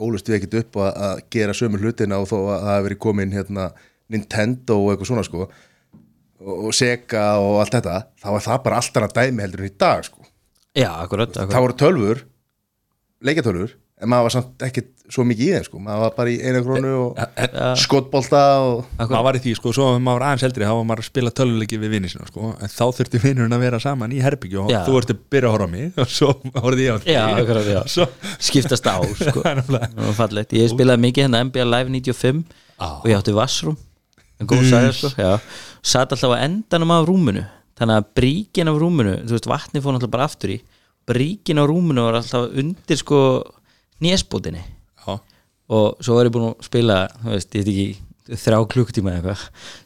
ólust við ekkert upp að, að gera sömu hlutina og þó að það hafi verið komin hérna, Nintendo og eitthvað svona sko og, og Sega og allt þetta þá var það bara allt annað dæmi heldur en í dag sko já, akkurat, það akkurat. voru tölfur leikjatölfur en maður var samt ekkert svo mikið í þeim sko maður var bara í eina krónu og en, skotbolta og maður var í því sko, svo ef maður var aðeins eldri þá var maður að spila töluleiki við vinni sinna sko, en þá þurfti vinnurinn að vera saman í herbyggju og Já. þú ert að byrja að horfa á mig og svo horfði ég á þig Já, akkurat, já. svo, skiptast á sko. Er ég spilaði mikið hérna NBA Live 95 Á. og ég átti vassrúm en góð sæði sko já. satt alltaf á endanum af rúminu þannig að bríkin af rúminu þú veist vatni fór náttúrulega bara aftur í bríkin af rúminu var alltaf undir sko nésbótinni já, og svo var ég búin að spila veist, ekki, þrjá klukktíma eða eitthvað.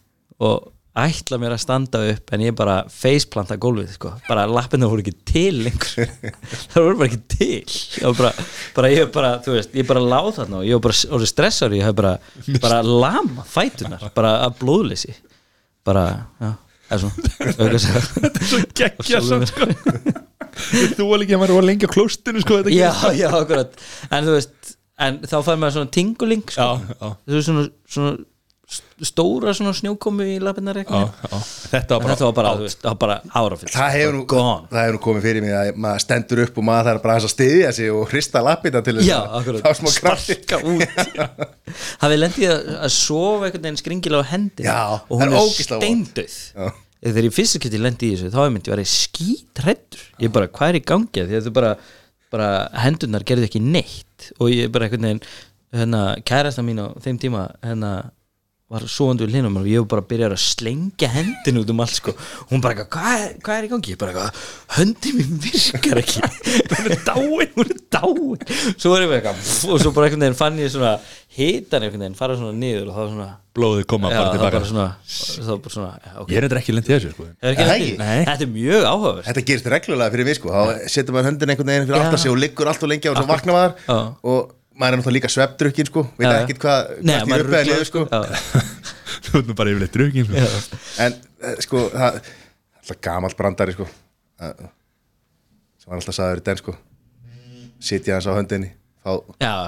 Og ætla mér að standa upp en ég bara faceplanta gólfið sko, bara lappina voru ekki til það voru bara ekki til. Bara, bara, ég bara, veist ég bara láð þarna og ég var bara stressar ég hef bara, bara lama fætunar bara að blóðleysi. Bara, já, eða svona. Auðvitað að segja. svo geggja samt sko þú var líka að var lengi á klóstinu sko, þetta já, já, akkurat. En þú veist, en þá fær maður svona tinguling sko. já, já, þú veist svona, svona st- stóra svona snjókomi í já. þetta var bara, þetta var bara, veist, það var bara árafill það hefur, nú, það hefur nú komið fyrir mig að maður stendur upp og maður þarf bara að styðja sig og hrista lappina til þess að sparka út. Hafið lendið að, að sofa einhvern veginn skringilega á hendi Já, og það hún er er steindauð. Þegar ég fyrst ekki lendi í þessu þá myndi að vera skítrættur ég bara, hvað er í gangi því að þú bara, bara hendurnar gerði ekki neitt. Og ég bara einhvern veginn hérna, kærasta mín á þeim tíma hérna var svoandi við hlinum og ég bara að byrja að slengja hendin út um allt sko. Hún bara, hvað er, hvað er í gangi? ég bara, eitthvað, höndi mín virkar ekki. Hún er dáin, hún er dáin. Svo var ég með eitthvað og svo bara einhvern veginn fann ég svona hitan einhvern veginn, fara svona niður og þá svona blóðið koma Já, bara það var tilbaka. bara svona, það var bara svona já, ok. ég er eitthvað ekki lendið þessu sko. Það er ekki Er það ekki? Þetta er mjög áhugaverð þetta gerist reglulega fyrir mig sko. Þá setur maður höndin einhvern veginn fyrir Já. aftar sig og liggur allt og lengi og svo vaknar maður. Já. og maður er náttúrulega líka sveppdrukkin sko. Veit ekkert hvað hvað maður stýr upp eða ruglaður, niður sko. þú ert nú bara yfirleitt drugin sko. en eh, sko það alltaf gamalt brandari sko. Sem var alltaf sagður í den sko. Sitja hans á höndinni Þá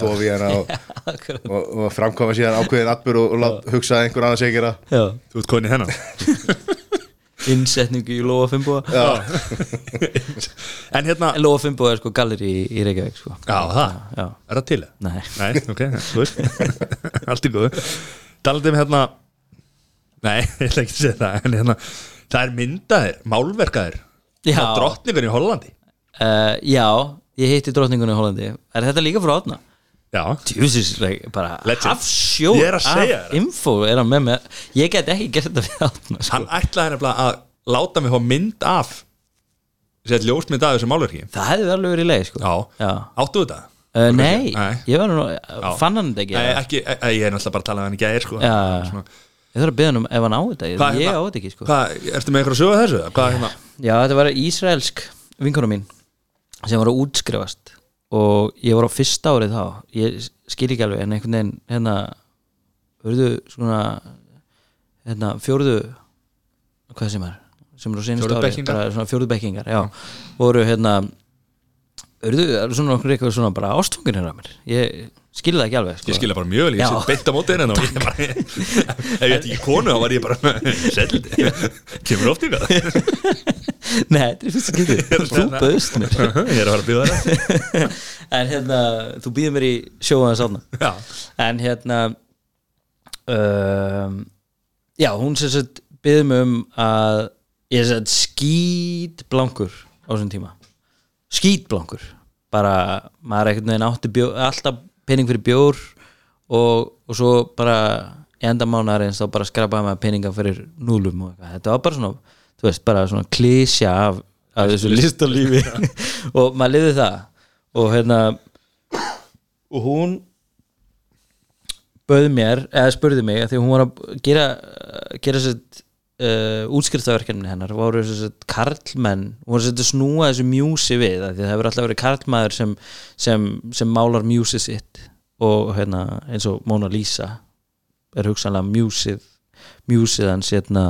dofi hana og, og, og framkoma síðan ákveðin atbyrð og, og lát, hugsa að einhver annars ekki gera. Já. þú ert konið hennan Innsetningu í Lóa Fimboa en hérna, En Lóa Fimboa er sko galleri í, í Reykjavík sko. já það? Já. er það til? Nei. Nei, ok, þú veist. Allt í góðu. Talandi um hérna Nei, ég ætla ekki að segja það En hérna, það er myndaðir, málverkaðir. Já. Á drottningur í Hollandi. Uh, Já, ég hitti drottningunni í Hollandi Er þetta líka frá átna? Já, Tjúsis, bara Legend. hafsjó Ég er að segja af þér. info er hann með mér Ég get ekki gert þetta við átna sko. hann ætlaði nefnilega að láta mig fá mynd af Sett ljósmynd af þessu málverki Það hefði alveg verið í leið sko. Já, Já. áttu þetta? Uh, nei, Nei. ég var nú, fann hann þetta ekki Nei, ekki, e- e- ég er náttúrulega bara að tala um hann í gæðir sko. Já. Svona. Ég þarf að beða hann um ef hann á þetta Ég, Hvað, ég hérna? á þetta ekki sko. Hvað, ertu með einhverja sögu af þessu? Hvað, hérna? Já, þetta var ísraelsk vinkona mín sem var að útskrifast. Og ég var á fyrsta árið þá ég skil ekki alveg en einhvern veginn hérna verðu svona hérna fjóruðu hvað sem er sem eru á senast Fjórðu ári bekkingar? já. Voru hérna verðu svona okkur eitthvað svona bara ástfungin hérna mér. Ég skil það ekki alveg sko. Ég skilja bara mjög vel, ég set beint á móti henni og ég bara, ef ég ætti ekki konu þá var ég bara seldi, kemur oft í það Nei, þetta er fyrst að getið þú bauðst mér. Ég er að fara að bjóða það en hérna, þú býður mér í sjóðan sána en hérna um, já, hún sem sagt byggði mig um að ég sem sagt skít blankur á þessum tíma. Skít blankur. Bara, maður einhvern veginn átti bjó, alltaf pening fyrir bjór og, og svo bara enda mánarins þá bara skrapaði maður peninga fyrir núlum og eitthvað. þetta var bara svona þú veist, bara svona klísja af, af þessu listalífi og maður liði það. Og hérna og hún bauð mér, eða spurði mig því hún var að gera gera sett uh, útskriftaverkefni hennar voru karlmenn voru að snúa þessu mjúsi við af því að það hefur alltaf verið karlmaður sem, sem, sem málar mjúsi sitt og hérna eins og Mona Lisa er hugsanlega mjúsið mjúsið hans hérna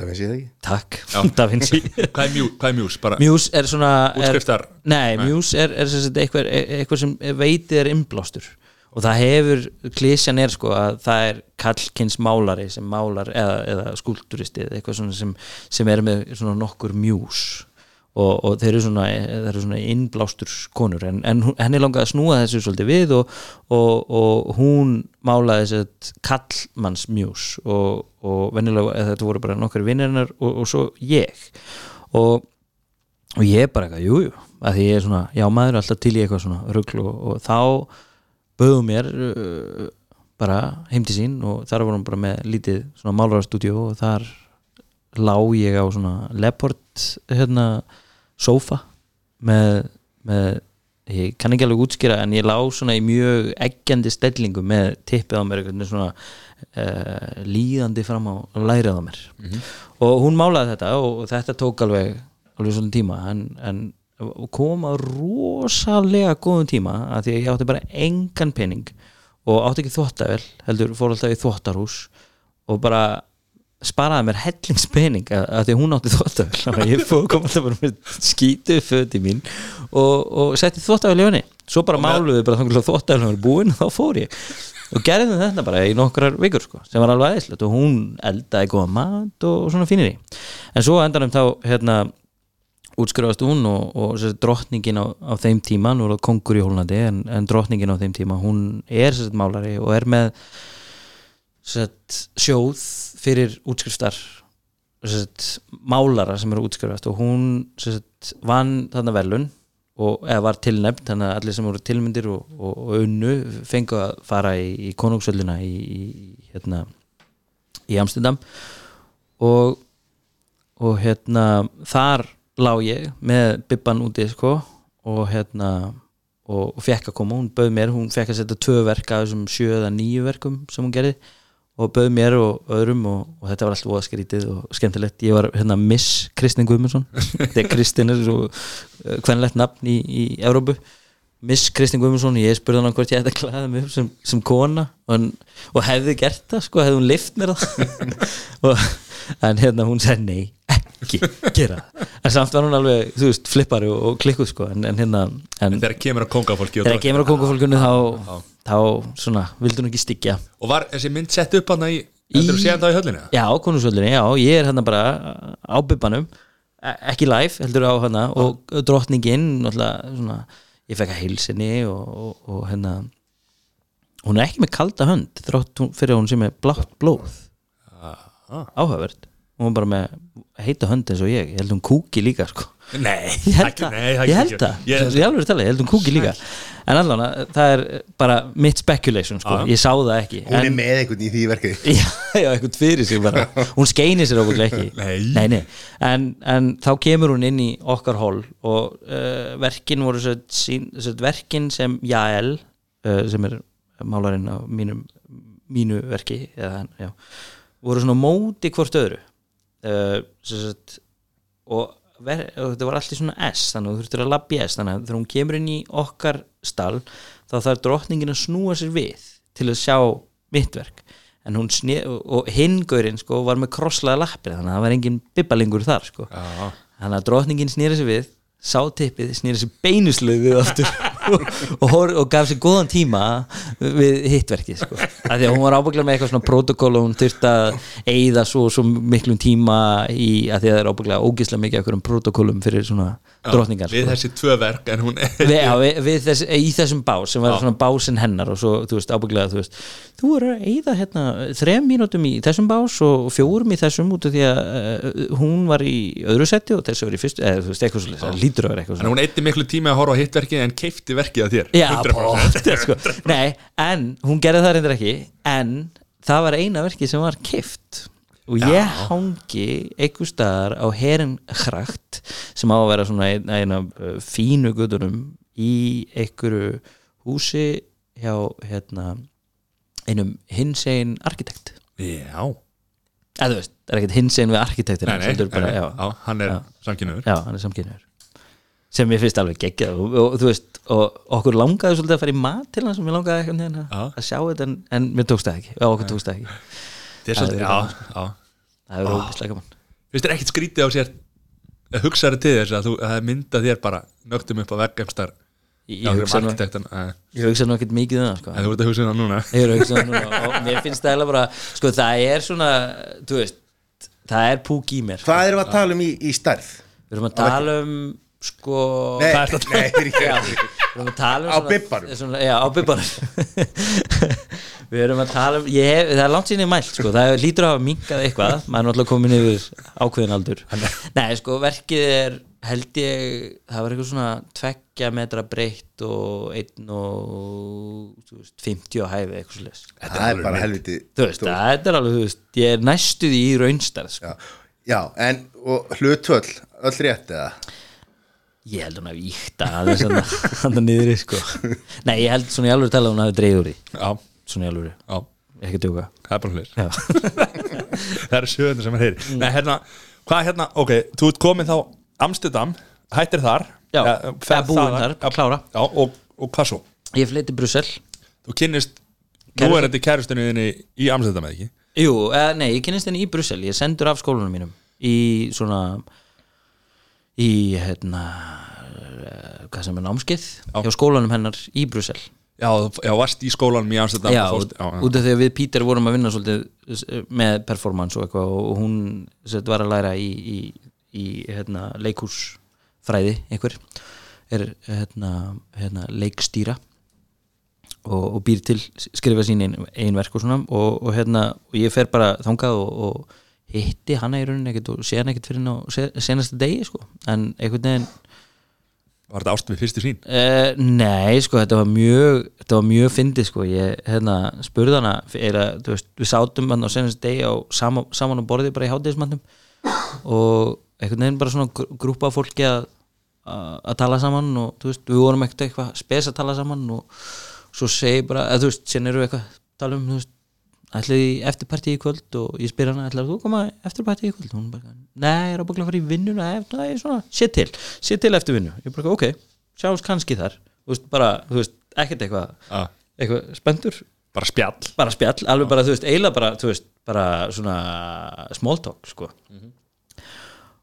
veist ég það ekki takk, Da Vinci Hvað er, mjú, hvað er mjús? Bara Muse er svona er, útskriftar Nei, Nei. Muse er, er sem sagt eitthvað, eitthvað sem veitið er innblástur og það hefur, klísjan er sko að það er kallkins málari sem málar eða, eða skúlturisti eða eitthvað svona sem, sem er með svona nokkur mjús. Og, og þeir eru svona, svona innblástur konur. En, en henni langaði að snúa þessu svolítið við og, og, og hún málaði þessi kallmanns mjús og, eða þetta voru bara nokkur vinnarinnar og, svo ég. Og ég bara eitthvað, jú, jú. Að því ég er svona, já maður er alltaf til í eitthvað svona rugl og, og þá bauðu mér uh, bara heim til sín og þar vorum bara með lítið svona málarastúdíu og þar lá ég á svona leopard hérna sófa með, með ég kann ekki alveg útskýra en ég lá svona í mjög eggjandi stellingu með tippið á mér svona uh, líðandi fram á lærið á mér. Og hún málaði þetta og þetta tók alveg alveg svona tíma en, en kom á rosalega góðum tíma að því að ég átti bara engan pening og átti ekki þvottavel heldur fór alltaf í þvottarhús og bara sparaði mér hellingspening að, því að hún átti þvóttavel þannig að ég fóð kom alltaf bara með skítu föti mín og, og setti þvóttavel í henni svo bara máluði bara þannig að þvóttavel var búinn og þá fór ég. Og gerði þetta bara í nokkrar vikur sko, sem var alveg aðeinslegt og hún eldaði góða mat og, svona fínir í. En svo endanum þá hérna útskrifast hún og, og drottningin á, á þeim tíma, nú er það kongur í Hólandi en, en drottningin á þeim tíma, hún er sér, málari og er með sér, sjóð fyrir útskrifstar sér, málara sem eru útskrifast og hún vann þarna velun og var tilnefnd, þannig að allir sem voru tilmyndir og, og, og unnu fengu að fara í, í konungsöldina í, í, hérna, í Amstendam og og hérna þar lá ég með bibban úti sko og hérna og, og fekk að koma, hún bauð mér hún fekk að setja tvö verk af þessum sjö eða nýju verkum sem hún gerði og bauð mér og öðrum og, og þetta var alltaf voða skrítið og skemmtilegt. Ég var hérna Miss Kristinn Guðmundsson. Þegar Kristinn er svo hvernlegt nafn í, í Evrópu. Miss Kristinn Guðmundsson, ég spurði hann hvort ég ætti að klæða mig upp sem, sem kona og, hann, og hefði gert það, sko, hefði hún lift mér það. Og, en hérna hún sagði nei, ekki gera en samt var hún alveg, þú veist, flippari og, og klikkuð sko, en, en hérna en Þegar kemur að kongafólki þegar kemur á kongufólkunni þá, þá svona, vildi hún ekki styggja. Og var þessi mynd sett upp hann í Þetta eru séðan það í höllinu? Já, konusvöldinni, já, ég er hérna bara á bubbanum, e- ekki live heldur á hérna. Og drottningin náttúrulega svona, ég fekk að heilsinni og, og, og hérna hún er ekki með kalda hönd þrátt fyrir hún sé með blátt blóð áhugavert. Hún var bara með heita hönd eins og ég. Ég held hún kúki líka sko. Nei, ég held ekki- það, nei, það ég ekki- held það. Ég- held hún kúki líka. En allan, það er bara mitt speculation sko, Já. ég sá það ekki. Hún er en, með einhvern í því verkið. Já, já, eitthvað fyrir sig bara. Hún skeinir sér okkur ekki. Nei. nei. En, en þá kemur hún inn í okkar hól og uh, verkin voru svo, sín, svo verkin sem Jael uh, sem er málarinn á mínum, mínu verki eða, já, voru svona móti hvort öðru. Uh, sagt, og, ver, og þetta var allt í svona S þannig að þú þurftir að labba í S þannig að þegar hún kemur inn í okkar stall þá þarf drottningin að snúa sér við til að sjá mitt verk. En hún sné, og, hingaurinn sko var með krosslaða lappir þannig að það var engin bibbalingur þar sko. Já. þannig að drottningin snýri sér við sá tippið, snýri sér beinuslöð við aftur og, og, gaf sér góðan tíma við hittverkið sko. því að hún var ábygglega með eitthvað svona protokól og hún þurfti að eigða svo, svo miklum tíma í að því að það er ábygglega ógislega mikið eitthvað um protokólum fyrir svona drottningar Við sko. þessi tvö verk En hún við, já, við, við þess, í þessum bás sem var Já. svona básin hennar og svo, þú veist, ábygglega þú veist, þú er að eyða hérna þrem mínútum í þessum bás og fjórum í þessum út af því að uh, hún var í öðru seti og þessu var í fyrstu eða þú veist, eitthvað svolítið, verkið að þér. Já, 100%. pottet, sko. Nei, en hún gerði það reyndir ekki En það var eina verki sem var kift Og ég hangi einhver staðar á herin hrækt sem á að vera svona ein, ein af uh, fínu guðunum í einhverju húsi hjá hérna einum hinsegin arkitekt. Já, eða veist, það er ekkert hinsegin við já, já, hann er Já. samkynur já, hann er samkynur sem ég finnst alveg geggjað. Og, og, þú veist, og okkur langaði svolítið að fara í mat til hann sem ég langaði ekki að, Já. að sjá þetta en, en mér tókst það ekki, okkur tókst það ekki. Það er svolítið, já, já. Það er ógislega gaman. Finnst þér ekkert skrítið á sér að hugsa þér til þess að þú mynda þér bara nögtum upp á vegg emstar ég, hugsa nú, En ekkert mikið um það sko. þú ert að hugsa það núna. Ég er að hugsa það núna og mér finnst það eiginlega bara sko það er svona, þú veist það er púk í mér sko. Hvað erum við að tala um í, í stærð? við erum að tala um sko Nei, er nei, er ekki Já, við erum að tala um Á svona- bibbarum. svona, Já, á bibbarum Við erum að tala um ég hef, Það er langt síðan ég mælt sko. Það lítur að hafa minkað eitthvað. Maður er náttúrulega komin yfir ákveðin aldur. Nei, sko, verkið er held ég, það var eitthvað svona tveggja metra breytt og einn og þú veist, 50 á hæfi eitthvað svo leys Það er bara helviti veist, það er alveg, þú veist, ég er næstuð í raunstærð sko. Já, já en og hlutvöll, öll rétt eða Ég held hún að víkta aðeins hann að niður sko. Nei, ég held svona í alveg tala að hún hafi dreigð úr því. Já, Svona í alveg, já, ekki að djóka. Það er bara hlir Það eru sögurnar sem er heyri Nei, hérna, hvað hérna, ok, þú ert komin þá Amsterdam, hættir þar. Já, eh, eða búin þar, klára. Já, og, og hvað svo? ég fleiti Brussel. Þú kynnist, nú er þetta kærustunni þinni í Amsterdam eða ekki? Jú, eða, nei, ég kynist henni í Brussel. Ég er sendur af skólanum mínum Í svona Í, hérna eh, Hvað sem er námskeið Hjá skólanum hennar í Brussel Já, já, varst í skólanum í Amsterdam Já, fórst, já, já. út af því að við Pítur vorum að vinna svolítið s- með performance og eitthvað og hún sett, var að læra í, í, í hérna, leikhúsfræði einhver er hérna, hérna, leikstýra og, og býr til skrifa sín ein, ein verk og svona og, og hérna, og ég fer bara þangað og, og hitti hana í rauninni ekkert og sé hana ekkert fyrir ná senasta degi sko, en einhvern veginn Var þetta ást við fyrstu sín? Uh, nei, sko, þetta var mjög þetta var mjög fyndið, sko ég hérna, spurði hana eða, veist, við sátum hann á senast degi á sama, saman á borði bara í hátíðismannum og einhvern veginn bara svona gr- grúpa fólki að að tala saman og þú veist, við vorum ekkert eitthvað spes að tala saman og svo segi bara, eða þú veist, sen eru við eitthvað að tala um, þú veist, ætlaði eftirparti í kvöld og ég spyr hana, ætlaði þú koma eftirparti í kvöld? Og hún bara, nei, ég er að búin að fara í vinnuna það er svona, sé til, sé til eftir vinnu. Ég bara, ok, sjáumst kannski þar. Þú veist, bara, þú veist, ekkert eitthvað Já, eitthvað spendur, bara spjall. Bara spjall alveg bara, þú veist, eiginlega bara, þú veist bara svona small talk, sko.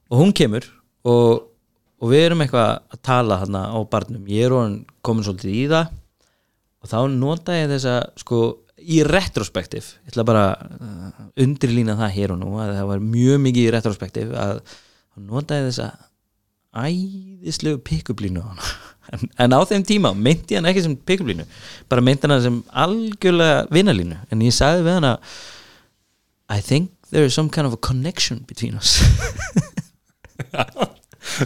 Og hún kemur og, og við erum eitthvað að tala þarna á barnum, ég er orðin komin svolítið í það og þá nota ég þessa sko í retrospektiv ég ætla bara uh, undirlína það hér og nú að það var mjög mikið í retrospektiv að þá nota ég þessa æðislegu hana. En, en á þeim tíma meinti hann ekki sem pick-up-línu bara meinti hann sem algjörlega vinalínu. En ég sagði við hana I think there is some kind of a connection between us.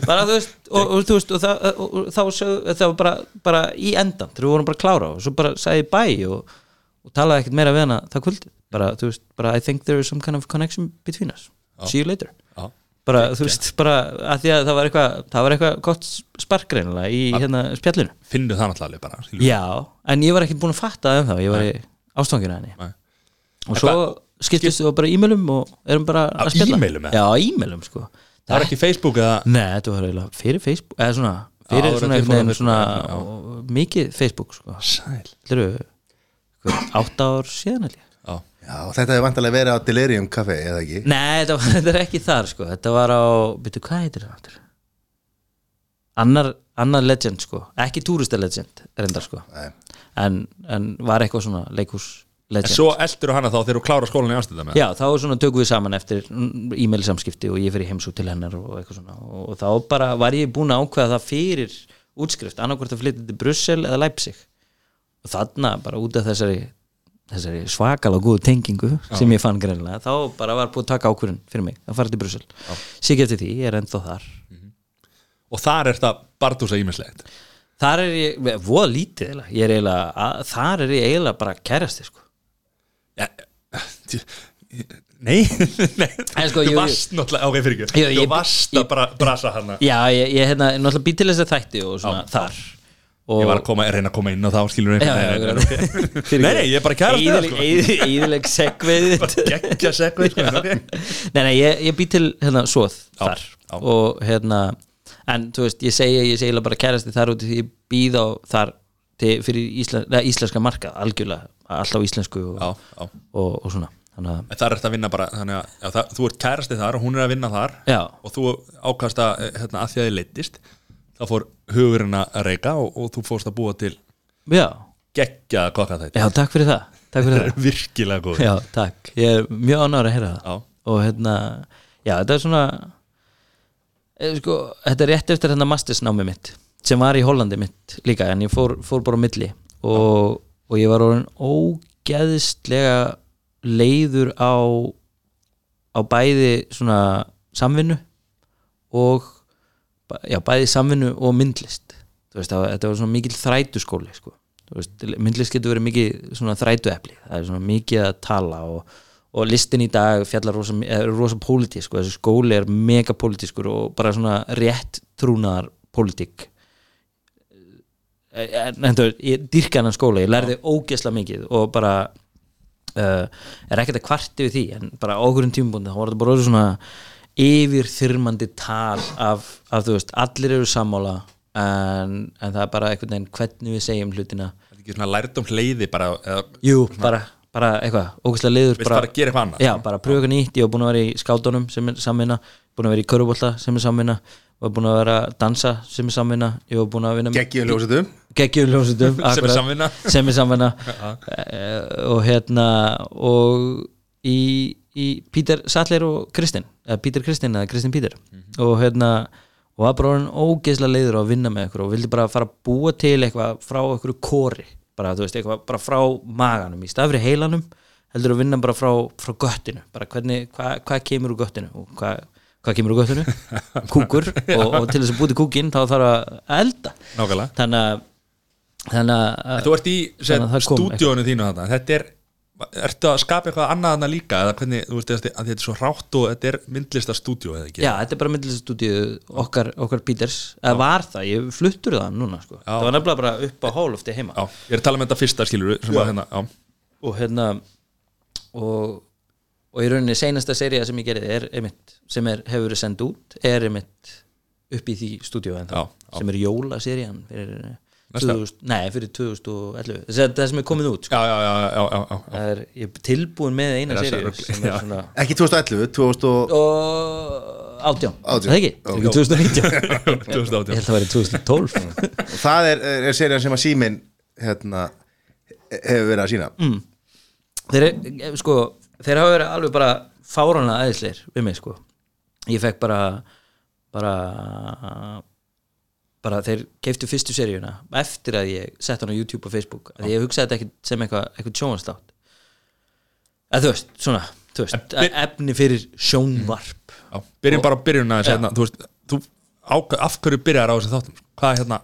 Bara þú veist og, og og, og, þá sög, það var bara, bara í endan þegar við vorum bara að klára og svo bara sagði bæ og, og talaði ekkert meira við hana það kvöldi bara þú veist bara I think there is some kind of connection between us. See you later. Já, bara þú veist bara að því að það var eitthvað það var eitthvað gott spark reynilega í hérna spjallinu. Finnur það náttúrulega bara skilur. já en ég var ekki búin að fatta það um þá ég var í ástofanginu henni. Nei. og svo skiptist við bara e-mailum og erum bara að spjalla. e-mailum, já e-mailum sko. Það var ekki Facebook eða? Nei, þetta var eiginlega fyrir Facebook eða svona, fyrir en svona, svona og- mikið Facebook sko. Sæl Átta ár síðan ég Já, Já, þetta hefur vantilega verið á Delirium Café, eða ekki? Nei, þetta, var, þetta er ekki þar sko. Þetta var á, byrju, hvað heitir það? aftur? Annar, annar legend sko, ekki túrista legend reyndar sko Nei. en, en var eitthvað svona leikhús En legend svo eldur hana þá þegar þú klára skólan í Amsterdam eða? Já, þá svona tökum við saman eftir e-mail samskipti og ég fyrir heimsú til hennar og eitthvað svona og þá bara var ég búin að ákveða það fyrir útskrift, annarkvort að flytja til Brussel eða Leipzig þarna bara út af þessari, þessari svakala góðu tengingu sem ég fann greinlega þá bara var búin að taka ákvörðin fyrir mig að fara til Brussel. Sikið eftir því, ég er ennþá þar. Og þar er það Bardúsa ímislegt þar er ég, voða lítið ég er eiginlega, þar er ég eiginlega bara kærasti sko. Ja, tí- Nei, nei. Sko, Þú varst náttúrulega, ok, fyrir ekki Þú varst að bara brasa hana. Já, ég, ég hérna, náttúrulega bý til þess að þætti og svona Já, þar. og Ég var að koma, reyna að koma inn og þá skilur Fyrir- Nei, nei, ég er bara kærast sko. Íðileg segveið Gekkja segvið sko. Nei, nei, ég, ég bý til hérna svoð Já, þar. já. og hérna en þú veist, ég segi, ég eiginlega bara kærasti þar út því ég býð á þar til, fyrir ísla, neða, íslenska markað algjörlega, alltaf íslensku og, já og, og svona. Þannig að, En það er þetta að vinna bara að já, það, þú ert kærasti þar og hún er að vinna þar. Já. og þú ákast að, eh, hérna, að því að þið leittist þá fór hugurinn að reyka og, og þú fórst að búa til já, geggja kokka þetta já, takk fyrir það takk fyrir Það. Það er virkilega góð. Já, takk, ég er mjög ánægur að heyra það. Já. og hérna, já, þetta er svona eh, sko, þetta er rétt eftir hérna mastersnámi mitt sem var í Hollandi mitt líka en ég fór, fór bara á milli. Og, og ég var orðin ógeðslega leiður á á bæði svona samvinnu og já, bæði samvinnu og myndlist veist, það þetta var svona mikill þrætuskóli sko. Þú veist, myndlist getur verið mikið svona þrætuepli, það er svona mikið að tala og, og listin í dag fjallar rosa, rosa pólitísk sko. þessi skóli er mega pólitískur og bara svona rétt trúnaðar pólitík en en þú veist, ég dyrka hennan skóla, ég lærði ógeðslega mikið og bara uh, er ekkert að kvarti við því en bara á okkurum tímabúndi þá var þetta bara svona yfirþyrmandi tal af, af þú veist, allir eru sammála en, en það er bara einhvern veginn hvernig við segjum hlutina. Það er ekki svona lærdum hleiði bara eða, Jú, bara, bara eitthvað, ógæslega liður Vilt bara gera eitthvað annað? Já, bara pröfa eitthvað nýtt, ég var búin að vera í skátunum sem er samvinna, búin að vera í körubólta sem er samvinna, búin að vera að dansa sem er samvinna, ég var búin að vinna Geggjum ljósitum geggjum ljósutum Sem er samvinna. sem er samvinna. Uh, og hérna og í, í Pítur Sattler og Kristinn eða Pítur Kristinn eða Kristinn Pítur og hérna og var bara orðin ógeðslega leiður á að vinna með ykkur og vildi bara fara að búa til eitthvað frá ykkur kóri bara, þú veist, eitthvað bara frá maganum í stað fyrir heilanum heldur að vinna bara frá, frá göttinu. Bara hvernig, hvað hva kemur úr göttinu og hvað hva kemur úr göttinu? Kúkur. Og, og til þess að búti kúkin þá þarf að elda. Nákvæmlega. Þannig að þannig að Þú ert í stúdíónu þínu þarna Þetta er, ertu að skapa eitthvað annað þarna líka? Eða hvernig, þú veist, að þetta er svo rátt og þetta er myndlista stúdíó eða ekki? Já, þetta er bara myndlistastúdíu okkar, okkar Peters. Eða var það, ég fluttur það núna sko. það var nefnilega bara upp á hálufti heima. Já, ég er að tala um þetta fyrsta skilur sem að hérna, já, og hérna og, og í rauninni seinasta seria sem ég gerði er einmitt, sem er, hefur verið send út er einmitt upp í því stúdíu Já, já. sem er jólaserían fyrir, Næsta? 2000, nei, fyrir 2011 það, það sem er komið út sko. já, já, já, já, já, já, já. það er, ég er tilbúin með eina er- er já. svona Ekki 2011, 2000 og og átján, Átján. það ekki, það er ekki 2019 ég 2018 held að það væri 2012 og það er, er serían sem að síminn hérna, hefur verið að sína Mm. þeir, er- sko, þeir hafa verið alveg bara fáránlega aðeinsleir við mig sko ég fekk bara bara bara þeir keiftu fyrstu seríuna eftir að ég sett hann á YouTube og Facebook að ég hugsaði þetta ekki sem eitthvað eitthvað sjónvarstátt eða þú veist, svona þú veist, efni fyrir sjónvarp. Já, byrjum bara á byrjun að hérna, þú veist, þú ákveð, af hverju byrjar á þessu þáttum? Hvað er hérna,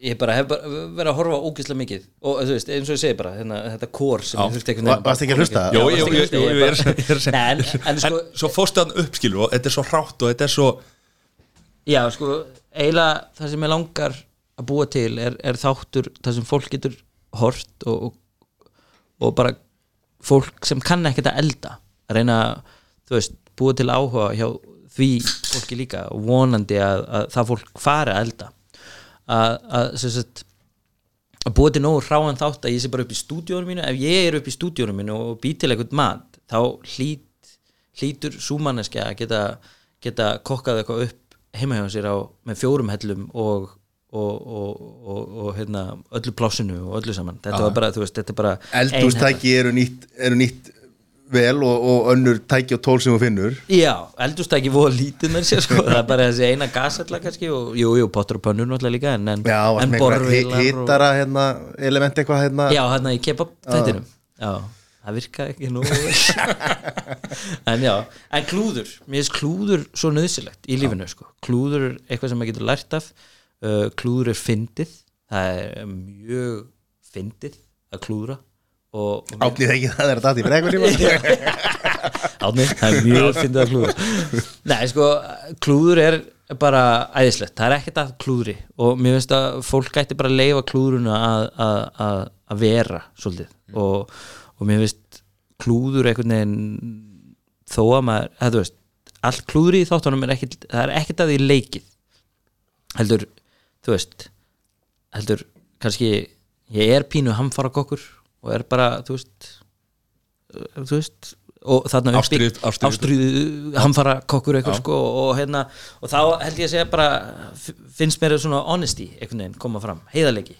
ég bara hef bara verið að horfa ógislega mikið. Og þú veist, eins og ég segi bara hérna, þetta kór sem ég þurfti ekki að varstu jú, ekki að hlusta? jú, Ég ég er- er að segja. Nei, en, sko, svo fórstu hann upp skilur og þetta er svo hrátt og þetta er svo Já, sko, eiginlega það sem ég langar að búa til er, er þáttur það sem fólk getur hort og, og, og bara fólk sem kann ekkert að elda. Að reyna að, búa til áhuga hjá því fólki líka og vonandi að, að það fólk fari að elda. Að, að sagt að búa til nógu hráan þátt að ég sé bara upp í stúdíónu mínu. Ef ég er upp í stúdíónu mínu og bý til eitthvað mat þá hlýt, hlýtur súmanneskja að geta, geta kokkað eitthvað upp heima hjá sér á, með fjórum hellum og, og, og, og, og hérna, öllu plásinu og öllu saman. Þetta var bara, þú veist, þetta er bara. Eldústæki eru nýtt, eru nýtt vel og, og önnur tæki og tól sem þú finnur. Já, eldústæki voru lítið með sér sko. það er bara þessi eina gasalla kannski og jú, jú, pottur og pönnur náttúrulega líka en, en, en og- hittara hérna, element eitthvað hérna. Já, hérna í kebab þættinum Já, það virkaði ekki nú. En já, en klúður Mér finnst klúður svo nöðsilegt í lífinu sko. Klúður er eitthvað sem maður getur lært af. Uh, Klúður er fyndið. Það er mjög fyndið að klúðra. Átnið ekki það er þetta í frekunni Átni, það er mjög fyndið að klúðra. Nei, sko, klúður er bara æðislegt, það er ekkert að klúðri. Og mér finnst að fólk gæti bara að leifa klúðrunu að, að, að, að vera svolítið. Og, og mér finnst klúður einhvern veginn þó að maður, það þú veist allt klúðri í þáttunum er ekkert það er ekkert að því leikið. Heldur, þú veist heldur, kannski ég er pínu hamfara kokkur og er bara, þú veist uh, þú veist og þarna ástríð- ástríð hamfara kokkur eitthvað sko og hérna, og þá held ég að segja bara finnst mér svona honesty einhvern veginn koma fram, heiðarleiki.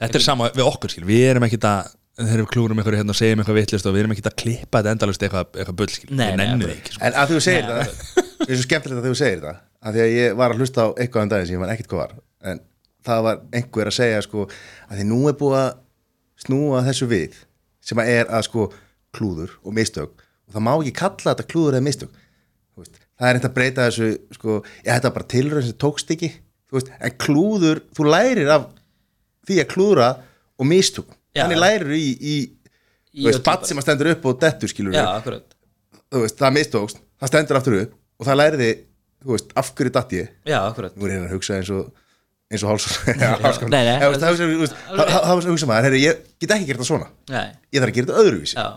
Þetta er sama við okkur skil, við erum ekkit að þegar við klúrum eitthvað hérna og segjum eitthvað vittlist og við erum ekkit að klippa þetta endalust eitthvað, eitthvað bull Nei, við nei, það ekki sko. En að þú segir Nei, það Mér er svo skemmtilegt að þú segir það að Því að ég var að hlusta á eitthvað um daginn sem ég man ekkert hvað var. En það var einhver að segja sko að því nú er búið að snúa þessu við sem að er að sko klúður og mistök. Og það má ekki kalla þetta klúður eða mistök. Þú veist, það er eitthvað að breyta þessu sko, ég þetta var bara tilraun sem tókst ekki þú veist, en klúður, þú lærir af því að klúðra og mistök. Þannig lærir í, í, Í þú veist, batt sem að stendur upp og dettur skilur Já, þú veist, það mistókst, það stendur aftur upp og það læriði, þú veist, af hverju datt ég? Já, akkurat. Nú er ég að hugsa eins og eins og háls háskóla Nei, nei, það þú hugsa maður, herri, ég get ekki gert það svona. Nei, ég þarf að gera þetta öðruvísi. Já,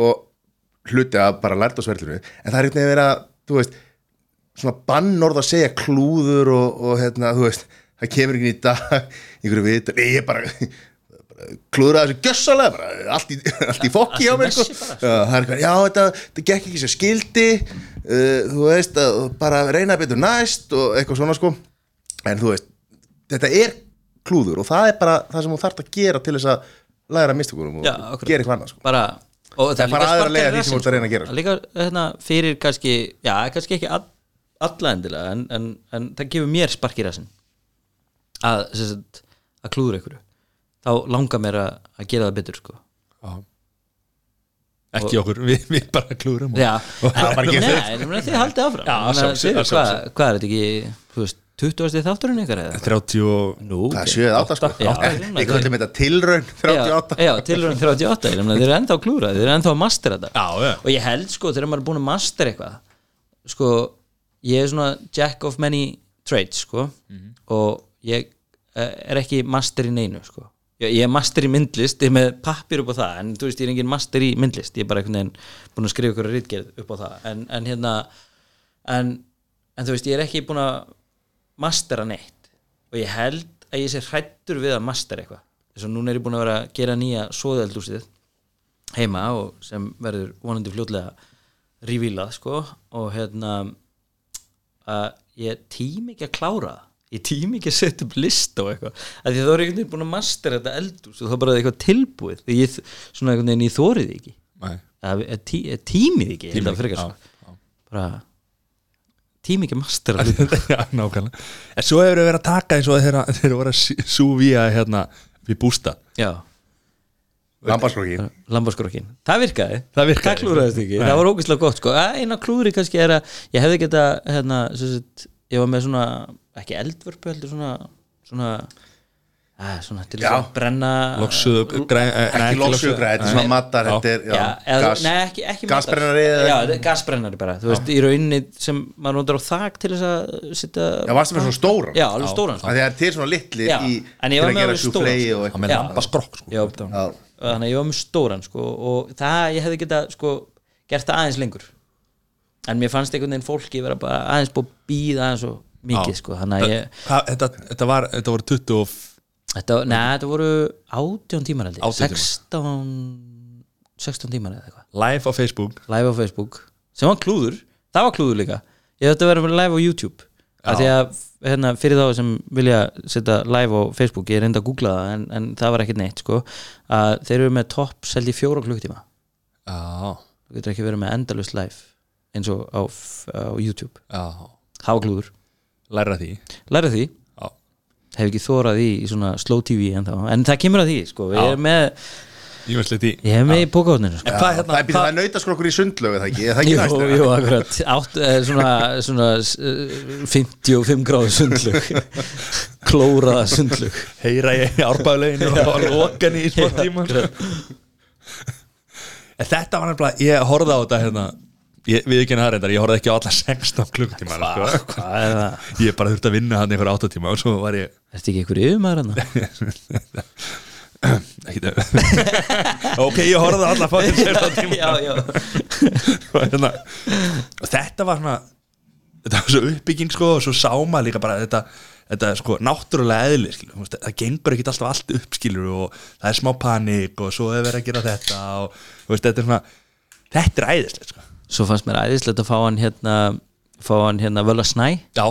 og hluti að bara lært á sverðlunu en það er einhvern veginn að, þú veist svona bannorð að segja klúður og, og hérna, þú veist, það kemur ekki í dag einhverju vit, nei, ég bara bara klúðra þessu gjössalega bara, allt í, allt í fokki hjá mér sko. bara. já, er þetta, þetta gekk ekki sem skildi uh, þú veist, að bara reyna betur næst og eitthvað svona sko en þú veist, þetta er klúður og það er bara það sem þú þarft að gera til þess að læra mistökunum og Já, gera eitthvað annað sko. bara og það er bara líka aðra sparkar leið í að því sem þú ert að reyna að gera, sko. líka hérna, fyrir kannski já, kannski ekki all, alla endilega en, en, en það gefur mér spark í rassin að, að klúður einhverju þá langar mér að, að gera það betur sko. Já. ekki okkur, við, við bara klúrum og, já, það var bara ekki Nei, eftir. ég meina, þið haldið áfram Já, þið- hvað, hvað er þetta ekki þú veist, 20. þátturinn ykkar eða? 30 og Nú, Það er ok. 7-8 sko Ég kvöldi með þetta tilraun 38 Já, já tilhörun 38 ég meina, Þeir eru ennþá að klúra, þeir eru ennþá að mastera þetta Já, já. Og ég held sko, þegar maður er búin að mastera eitthvað Sko, ég er svona Jack of many trades sko Og ég eh, er ekki master í neinu sko Ég, ég er master í myndlist, ég er með pappir upp á það En þú veist, ég er engin master í myndlist Ég er bara einhvern veginn búin að skrifa ykkur rítgerð upp á það. En, en hérna en, en þú veist, ég er ekki búin að mastera neitt. Og ég held að ég sé hrættur við að mastera eitthvað. Þess að núna er ég búin að vera að gera nýja svoðeldúsið heima og sem verður vonandi fljótlega revílað sko. Og hérna að ég tím ekki að klára það ég tím ekki að setja upp lista og eitthvað. Að því þá er einhvern veginn búin að mastera þetta eldús og þá bara er eitthvað tilbúið. Því ég svona einhvern veginn ég þórið ekki. Nei. að, að, tí, tímið ekki tímið, frekar, já, sko. bara tímið ekki að mastera hluti já, nákvæmlega. En svo hefur við verið að taka eins og þegar þeir voru að súvíja hérna við bústa. Já. Lambarskrokkin Lambarskrokkin, það virkaði. Það virkaði. það klúraðist ekki, Nei. það var ógeðslega gott sko. Að eina klúri kannski er að ég hefði geta hérna, sem sagt, ég var með svona ekki eldvörpu heldur svona svona, að, svona til þess að brenna loksuðu græ, nei, Ekki loksugra, þetta er svona matar er, Gasbrennari er gasbrennari bara, þú veist, í rauninni sem maður notar á þak til þess að setja Já, varstu með svona stóran já, alveg stóran Af sko. það er til svona litli Já, í en ég til var að með gera stóran, og eitthvað Já. lambaskrokk sko. Já. Já. þannig að ég var með stóran sko, og það, ég hefði geta sko, gert það aðeins lengur en mér fannst einhvern veginn fólki vera bara aðeins búið að býða aðeins og mikið sko, þannig að ég þetta, þetta, var, þetta voru 20 og þetta, neða, þetta voru 18 tímar held ég. 18 tímar. 16 16 tímar eða eitthvað. Live á Facebook. Live á Facebook, sem var klúður. Það var klúður líka, ég þetta verið live á YouTube. Af því að hérna, fyrir þá sem vilja setja live á Facebook ég enda að googla það en, en það var ekkert neitt sko, að þeir eru með topp seldi fjóra klukktíma já, þú getur ekki verið með endalust live eins og á, á YouTube. Var klúður, læra því. Læra því? Hef ekki þórað í, í svona slow TV en, en það kemur að því, sko, við Já. erum með ég ég hef með í pókáðninu sko. Hvað Það hérna, er hvað, að nautaskrokkur í sundlögu, er það ekki? Er það ekki Jú, næst? jú, akkurat. Átt, eh, svona, svona eh, 55 gráðu sundlug klóraða sundlug heyra ég árbæðuleginu og var lokan í smá tíma. en þetta var nefnilega ég horfði á þetta hérna ég, við ekki það reyndar, ég horfði ekki á alla 16 klukkutíma sko. Er ég bara þurfti að vinna hann einhver 8 tíma og svo var ég Ertu ekki einhver yfirmaður hann? ok, ég horfði á alla fáið 16 tíma. Já, já. Hérna, og þetta var svona þetta var svo uppbygging sko og svo sá maður líka bara þetta, þetta sko náttúrulega eðli skilur, það gengur ekki alltaf allt upp skilur og það er smá panik og svo er verið að gera þetta og veist, þetta er svona þetta er æðislegt sko Svo fannst mér æðislegt að fá hann hérna fá hann hérna Völla Snæ. Já,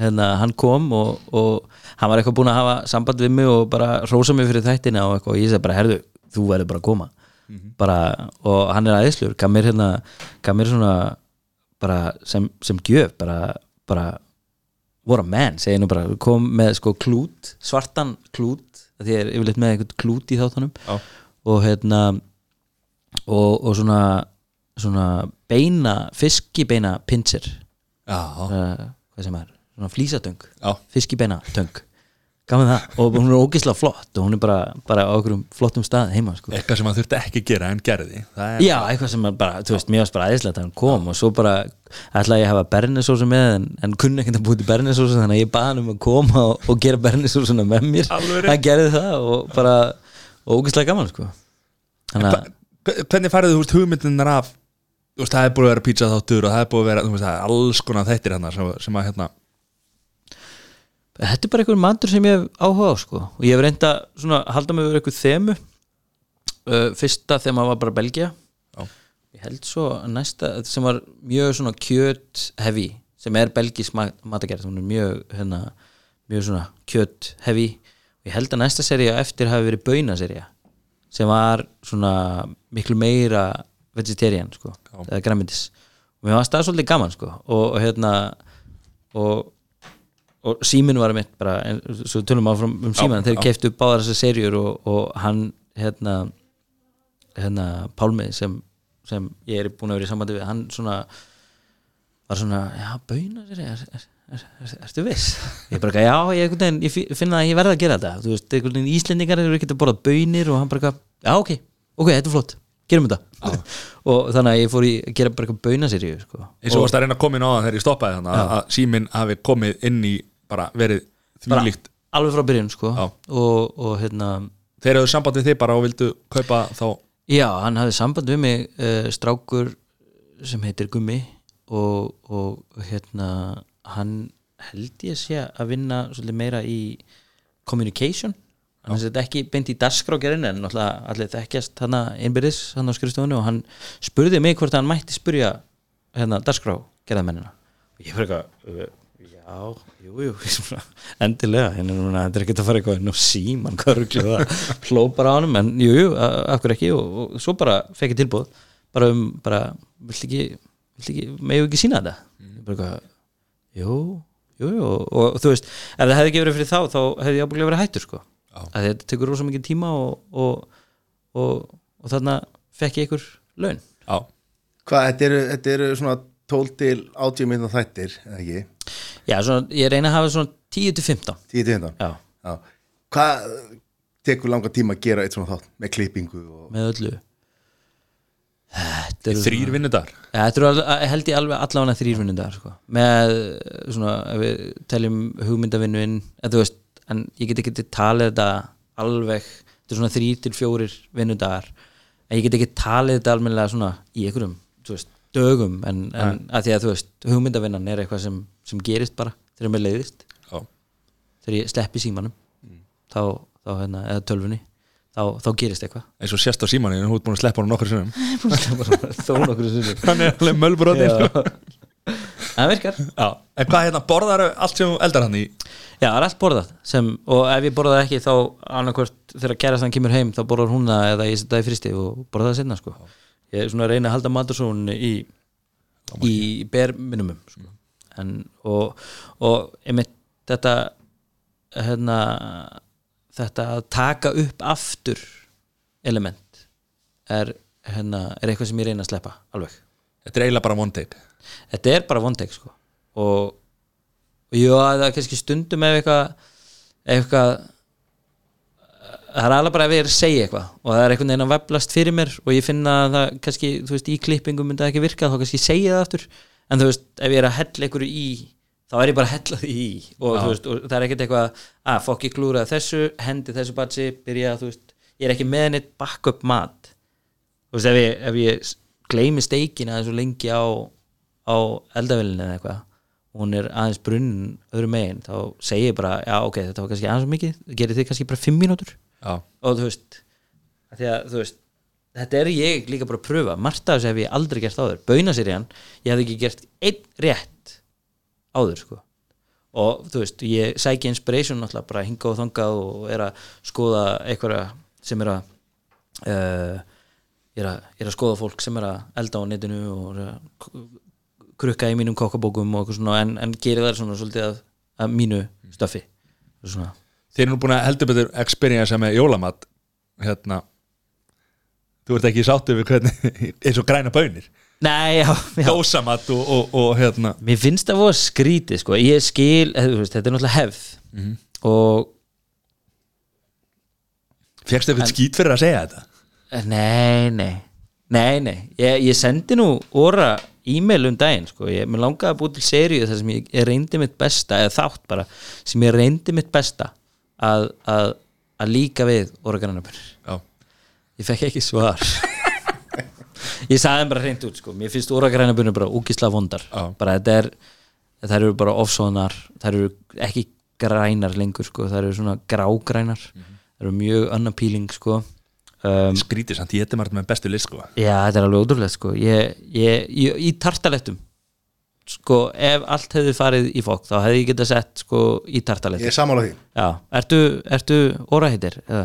hérna hann kom og, og hann var eitthvað búinn að hafa samband við mig og bara rósa mig fyrir þættina og og ég segi bara, herðu, þú verður bara að koma. Bara, og hann er aðeinslur gaf mér hérna, gaf mér svona bara sem, sem gjöf bara, bara what a man, segi nú bara, kom með sko klút, svartan klút því ég er yfirleitt með eitthvað klút í þáttunum. Já. og hérna og, og svona svona beina, fiskibeina pinsir. Já, uh, hvað sem er, svona flísatöng já. fiskibeina töng. Og hún er ógislega flott og hún er bara, bara á okkur flottum stað heima sko. eitthvað sem hann þurfti ekki að gera en gerði. Er já, eitthvað sem bara, þú veist, aðeinslegt að hann kom og svo bara ætlaði ég að hafa bernisósu með en, en kunni ekkert að búið til bernisósu þannig að ég baði hann um að koma og, og gera bernisósuna með mér. Hann gerði það og bara ógislega gaman sko. Þannig að hvernig farið þú veist hugmyndinar af veist, það er búið að vera pizza þáttur og það er búið að vera, veist, það er alls konar þættir hérna sem, sem að hérna Þetta er bara einhver matur sem ég hef áhuga á sko. og ég hef reynda svona halda mig við einhver þemu uh, fyrsta þema var bara Belgia Já. ég held svo að næsta sem var mjög svona kjöt heavy sem er belgisk ma- matagerð hún er mjög hérna, mjög svona kjöt heavy og ég held að næsta seria eftir hafi verið baunaseria sem var svona miklu meira vegetarian sko, Já. eða græmyndis og mér varst það svolítið gaman sko og, og hérna og og síminn var mitt bara en, svo tölum áfram um síman þeir keiftu báðar þessar serjur og, og hann hérna hérna Pálmi sem, sem ég er búin að vera í sambandi við hann svona var svona, já, bauna sér er, er, er, er, ertu viss? Ég bara, já, ég, veginn, ég fi- finn að ég verða að gera þetta þú veist, einhvern veginn Íslendingar eru ekki að borða baunir og hann bara, já, ok, ok, þetta er flott gerum þetta. Og þannig að ég fór í að gera bara eitthvað baunaserju sko. eins og varst að reyna að koma inn á það þegar ég stoppaði þannig að, að síminn hafi komið inn í bara verið þvílíkt alveg frá byrjun sko. Og, og hérna þeir eru samband við þig bara og vildu kaupa þá Já, hann hafði samband við mig uh, strákur sem heitir Gummi og, og hérna hann held ég sé að vinna svolítið meira í communication hann er ekki beint í dagskrágerinn en allir þekkjast hann einbyrðis hann á skrifstofunni og hann spurði mig hvort hann mætti spurja hérna dagskrá gerðamennina og ég fyrir eitthvað já, jú, jú endilega, hérna núna, þetta er ekki að fara eitthvað nú síman, hvað rugglu það? Hló bara á honum, en jú, jú, af hverju ekki og, og svo bara fekk ég tilbúð bara um, bara, vill ekki ekki, megum ekki sína þetta? Ég bara eitthvað, jú jú, jú, og, og þú veist, ef það hefði ekki verið fyrir þá þá hefði ég ábúinlega verið hættur sko. að þetta tekur rosa mikið tíma og, og, og, og þarna fekk ég ykkur laun. Já, Hvað, þetta eru, þetta eru svona 12 til 80 minna þættir, eða ekki? já, svona, ég reyna að hafa svona 10 til 15 10 til 15 já, Já. Hvað tekur langa tíma að gera eitt svona þátt með klippingu og... með öllu. Þrýr vinnudagar? Ja, þetta eru held ég alveg allavega þrýr vinnundar sko. með svona ef við teljum hugmyndavinnuinn en þú veist, en ég get ekki talið þetta alveg, þetta er svona þrýr til fjórir vinnundar en ég get ekki talið þetta almennilega svona í einhverjum veist, dögum en, en að því að þú veist, hugmyndavinnan er eitthvað sem, sem gerist bara þegar mér leiðist. Já, þegar ég sleppi símanum þá, þá hérna, eða tölfunni þá, þá gerist eitthvað. Eins og sérst á símaninu, þú ert búin að sleppa hann nokkur sinnum. Þó nokkur sem hann er alveg mölbróti sko. það virkar. Já, en hvað hérna, borðar allt sem þú eldar hann í? Já, það er allt borðað sem, og ef ég borða það ekki þá annarkvort þegar kærastan kemur heim þá borðar hún það eða ég setja það í fristi og borða það sinna sko. ég er svona að reyna að halda matursónu í, í ber minimum sko. en, og, og einmitt þetta hérna, þetta að taka upp aftur element er, hérna, er eitthvað sem ég reyna að sleppa alveg þetta er eiginlega bara one take. Þetta er bara one take sko. Og, og já, það er kannski stundum ef eitthvað eitthvað það er alveg bara ef ég er að segja eitthvað. Og það er einhvern veginn að veflast fyrir mér og ég finna að það kannski, þú veist, í klippingum myndi það ekki virka, þá kannski segja það aftur. En þú veist, ef ég er að hella einhverju í þá er ég bara að hella því í. Og, veist, og það er ekkert eitthvað, að fokk ég klúra þessu, hendi þessu batsi byrja, þú veist, ég er ekki með neitt backup mat. Þú veist, ef ég, ef ég gleymi steikina þessu lengi á, á eldavillinni eða eitthvað. Og hún er aðeins brunn öðru megin. Þá segi ég bara, já ok, þetta var kannski aðeins of mikið, gerir þið kannski bara fimm mínútur? Já, og þú veist að þú veist þetta er ég líka bara að pröfa. Þessu hef ég aldrei gert áður. Baunaserían, ég hef ekki gert einn rétt áður sko. Og þú veist, ég sæki inspiration náttúrulega bara hinga og þangað og er að skoða einhverja sem er að uh, ég er að, ég er að skoða fólk sem er að elda á netinu og að krukka í mínum kokkabókum og eitthvað svona en, en gerir það svona svolítið að, að mínu stöfi svona. Þeir eru nú búin að heldur betur experience með jólamat hérna. Þú ert ekki sáttu við hvernig eins og græna bönir Nei, já, já. dósamat og, og, og hérna. Mér finnst það voða skrítið sko. ég skil, eh, þetta er náttúrulega hefð. Og fegstu eitthvað skít fyrir að segja þetta nei, nei nei, nei, ég, ég sendi nú óra e-mail um daginn sko. ég, mér langaði að búið til seríu þar sem ég, ég reyndi mitt besta, eða þátt bara sem ég reyndi mitt besta að, að, að líka við já, ég fekk ekki svar ég sagði þeim bara hreint út sko. mér finnst úragrænabunir bara úkisla vondar Já. bara þetta er það eru bara offsónar, það eru ekki grænar lengur sko. það eru svona grágrænar það eru mjög unnappealing sko. Um, skrítið samt ég þetta með bestu list sko. Já þetta er alveg ótrúlegt sko. ég, ég, ég, í tartalettum sko, ef allt hefði farið í fólk þá hefði ég getað sett sko, í Ég tartalettum er sammála því. Já, ertu, ertu óraheitir eða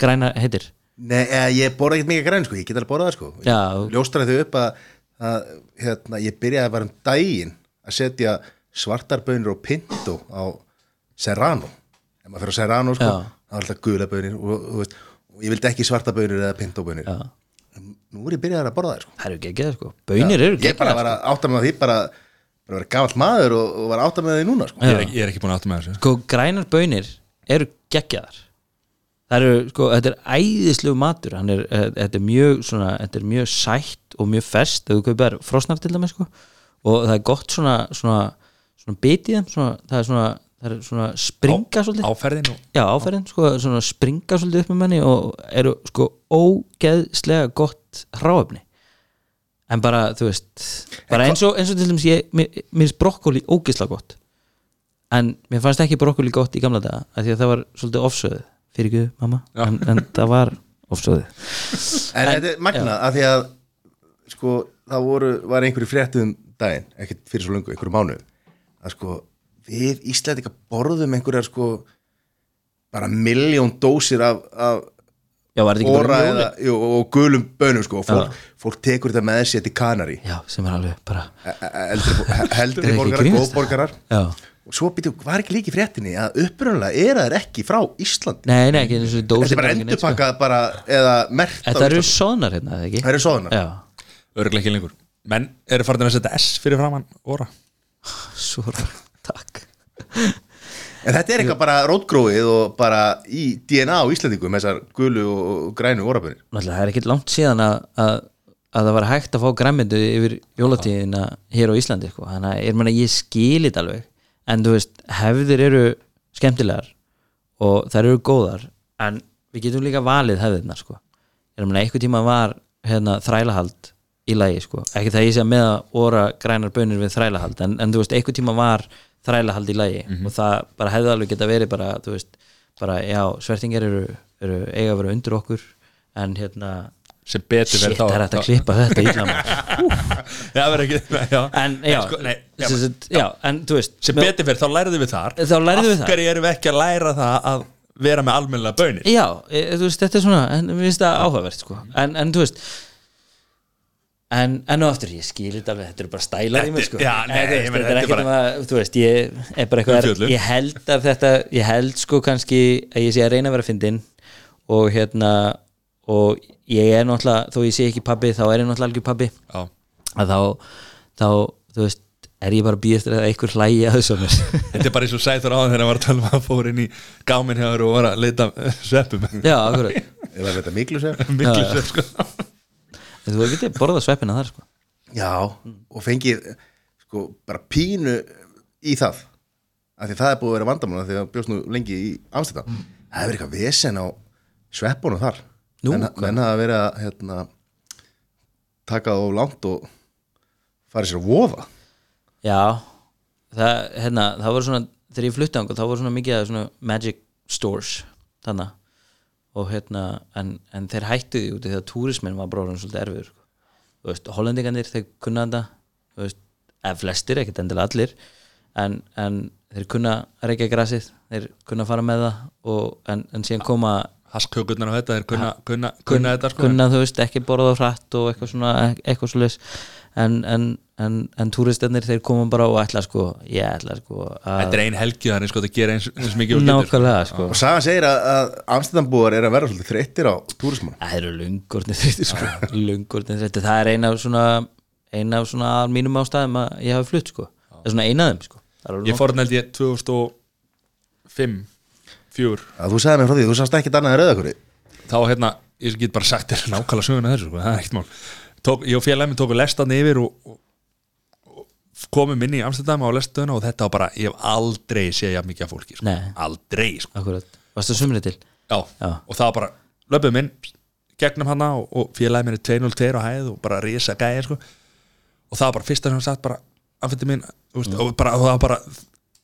græna heitir? Nei, ég borða ekkert mikið græn sko, ég get alveg borðað sko. Já. Ljóstra þau upp að, að hérna, ég byrjaði bara um daginn að setja svartarbönir og pinto á serrano. Ef maður fyrir á serrano sko, það er alltaf gula bönir og, og, veist, og ég vildi ekki svartabönir eða pintobönir Já. Nú er ég byrjaði að borða það sko. Það eru geggjaðar sko, bönir eru Ég bara var að átta með því bara, bara vera gafall maður og, og var að átta með því núna sko. Ég er, ekki, ég er ekki búin að átta með þessu. Sko grænar bönir eru geggjaðar. Það eru sko, þetta er æðislegu matur. Hann er, eh, þetta er mjög svona, þetta er mjög sætt og mjög fest þegar þú kaupir frosnar til dæmis sko og það er gott svona, svona, svona bitið það er svona það er svona springa svolítið. áferðin og já áferðin, sko, svona springa svolítið upp með manni og eru sko ógeðslega gott hráefni. En bara, þú veist bara eins og, eins og til dæmis ég mér mér finnst brokkoli ógeðslega gott. En mér fannst ekki brokkoli gott í gamla daga af því að það var svolítið ofsöðu fyrir ekki, mamma, en, en það var ofsöðu En, þetta er magna að því að sko, það voru, var einhverju fréttum daginn, ekkert fyrir svo lungu, einhverju mánu að sko, við Íslandika borðum einhverjar sko bara miljón dósir af, af já, var þetta ekki óra bara eða, jú, og gulum bönum sko, og fólk, fólk tekur þetta með sér til Kanari já, sem er alveg bara E- e- heldri ekki borgarar, góðborgarar. Já. og svo býtum, var ekki líki fréttinni? Að upprunalega er það ekki frá Íslandi. Nei, nei, ekki eins og þetta dósi er bara endurpakkað bara eða mert þetta eru sonar hérna, eða ekki? það eru svoðunar já, örglega ekki lengur. Menn eru farin að setja S fyrir framann óra svo takk En þetta er eitthvað bara rótgróið og bara í DNA á Íslandingum þessar gulu og grænu orabunir Náttúrulega, það er ekkert langt síðan að, að, að það var hægt að fá græmyndu yfir jólatíðina hér á Íslandi sko. þannig að er manna ég skilit alveg en þú veist, hefðir eru skemmtilegar og þær eru góðar en við getum líka valið hefðirnar sko. er manna eitthvað tíma var hérna, þrælahald í lagi sko. ekki það ég sé að með að óra grænar bönir við þrælahald en, en þú veist, eitthvað tíma var þrælahald í lagi. Og það bara hefði alveg geta verið bara, þú veist, bara já, svertingar eru, eru eiga að vera undir okkur en hérna sem betur Shit, verið það er hægt að klippa þetta illa maður. já, verið ekki. En já, sko, nei, já, sem sagt, já, en þú veist sem betur verið, þá lærðum við þar. Þá lærðum við af þar. hverju erum við ekki að læra það að vera með almennilega bönir Já, e, þú veist, þetta er svona en mér finnst það áhugavert, sko. En, en þú veist en, en og aftur, ég skil þetta alveg þetta eru bara stælar í mig, sko. Já, nei, En, veist, ég meina, þetta er þetta er ekkert um að, þú veist, ég er bara eitthvað, ég held að þetta ég held sko kannski að ég sé að reyna að vera fyndin og hérna og ég er náttúrulega, þó ég sé ekki pabbi þá er ég náttúrulega algjör pabbi. Já, að þá, þá þú veist er ég bara að býja eftir að einhver hlægi að þessu Þetta er bara eins og sæður á þegar hann var að tala um að hann fór inn í gáminn hjá þér og var að leita sveppum Já, akkurat. Eða þetta miklu sér Miklu svepp sko En Þú getið borðað sveppina þar sko. Já, og fengið sko, bara pínu í það. Af því það er búið að vera vandamál því að bjóst nú lengi í Amsterdam. Það hefur verið eitthvað vesen á sveppunum þar. Nú, hafa verið að hérna, taka það of langt og fara sér að voða. Já, það, hérna, það var svona þegar ég flutti ánga, þá var svona mikið svona magic stores þannig og hérna, en, en þeir hættu því út því að túrismin var bróðan svolítið erfiður sko. þú veist, hollendingarnir, þeir kunna þetta þú veist, eða flestir, ekkert endilega allir en, en þeir kunna reykja grasið, þeir kunna fara með það og, en, en síðan koma Haskkökurnar og þetta, þeir kunna, kunna, kunna þetta sko kunna þú veist ekki borða á hratt og eitthvað svona eitthvað svo en, en, en, en túristarnir þeir koma bara og ætla sko ég ætla sko að Þetta er ein helgi þannig sko, það gera eins, eins mikið og getur sko. nákvæmlega sko. Og Sagan segir að, að Amsterdambúar er að vera svolítið þreyttir á túrismann það eru lungurni þreytir sko. Lungurni þreytir, það er eina af svona eina af svona að mínum ástæðum að ég hafi flutt sko. Það er svona eina af þeim sko. Er Ég ég 2005 4 að þú sagði mér frá því, þú sást ekkit annað en rauðakuri þá hérna, ég get bara sagt þér nákvæmlega söguna þessu, sko, það er ekkert mál. Tók, ég og félagið minn tóku lestan yfir og, og komum inn í Amsterdam á lestöðuna og þetta var bara, ég hef aldrei jafn mikið af fólki, sko. Aldrei sko. akkurat, varstu sumrið til Já. Já. og það var bara, löpum inn gegnum hana og, og félagið minn er 202 á hæð og bara risa gæði sko. og það var bara fyrsta sem hann sagt bara, anfætti þú veist, og, bara, og það var bara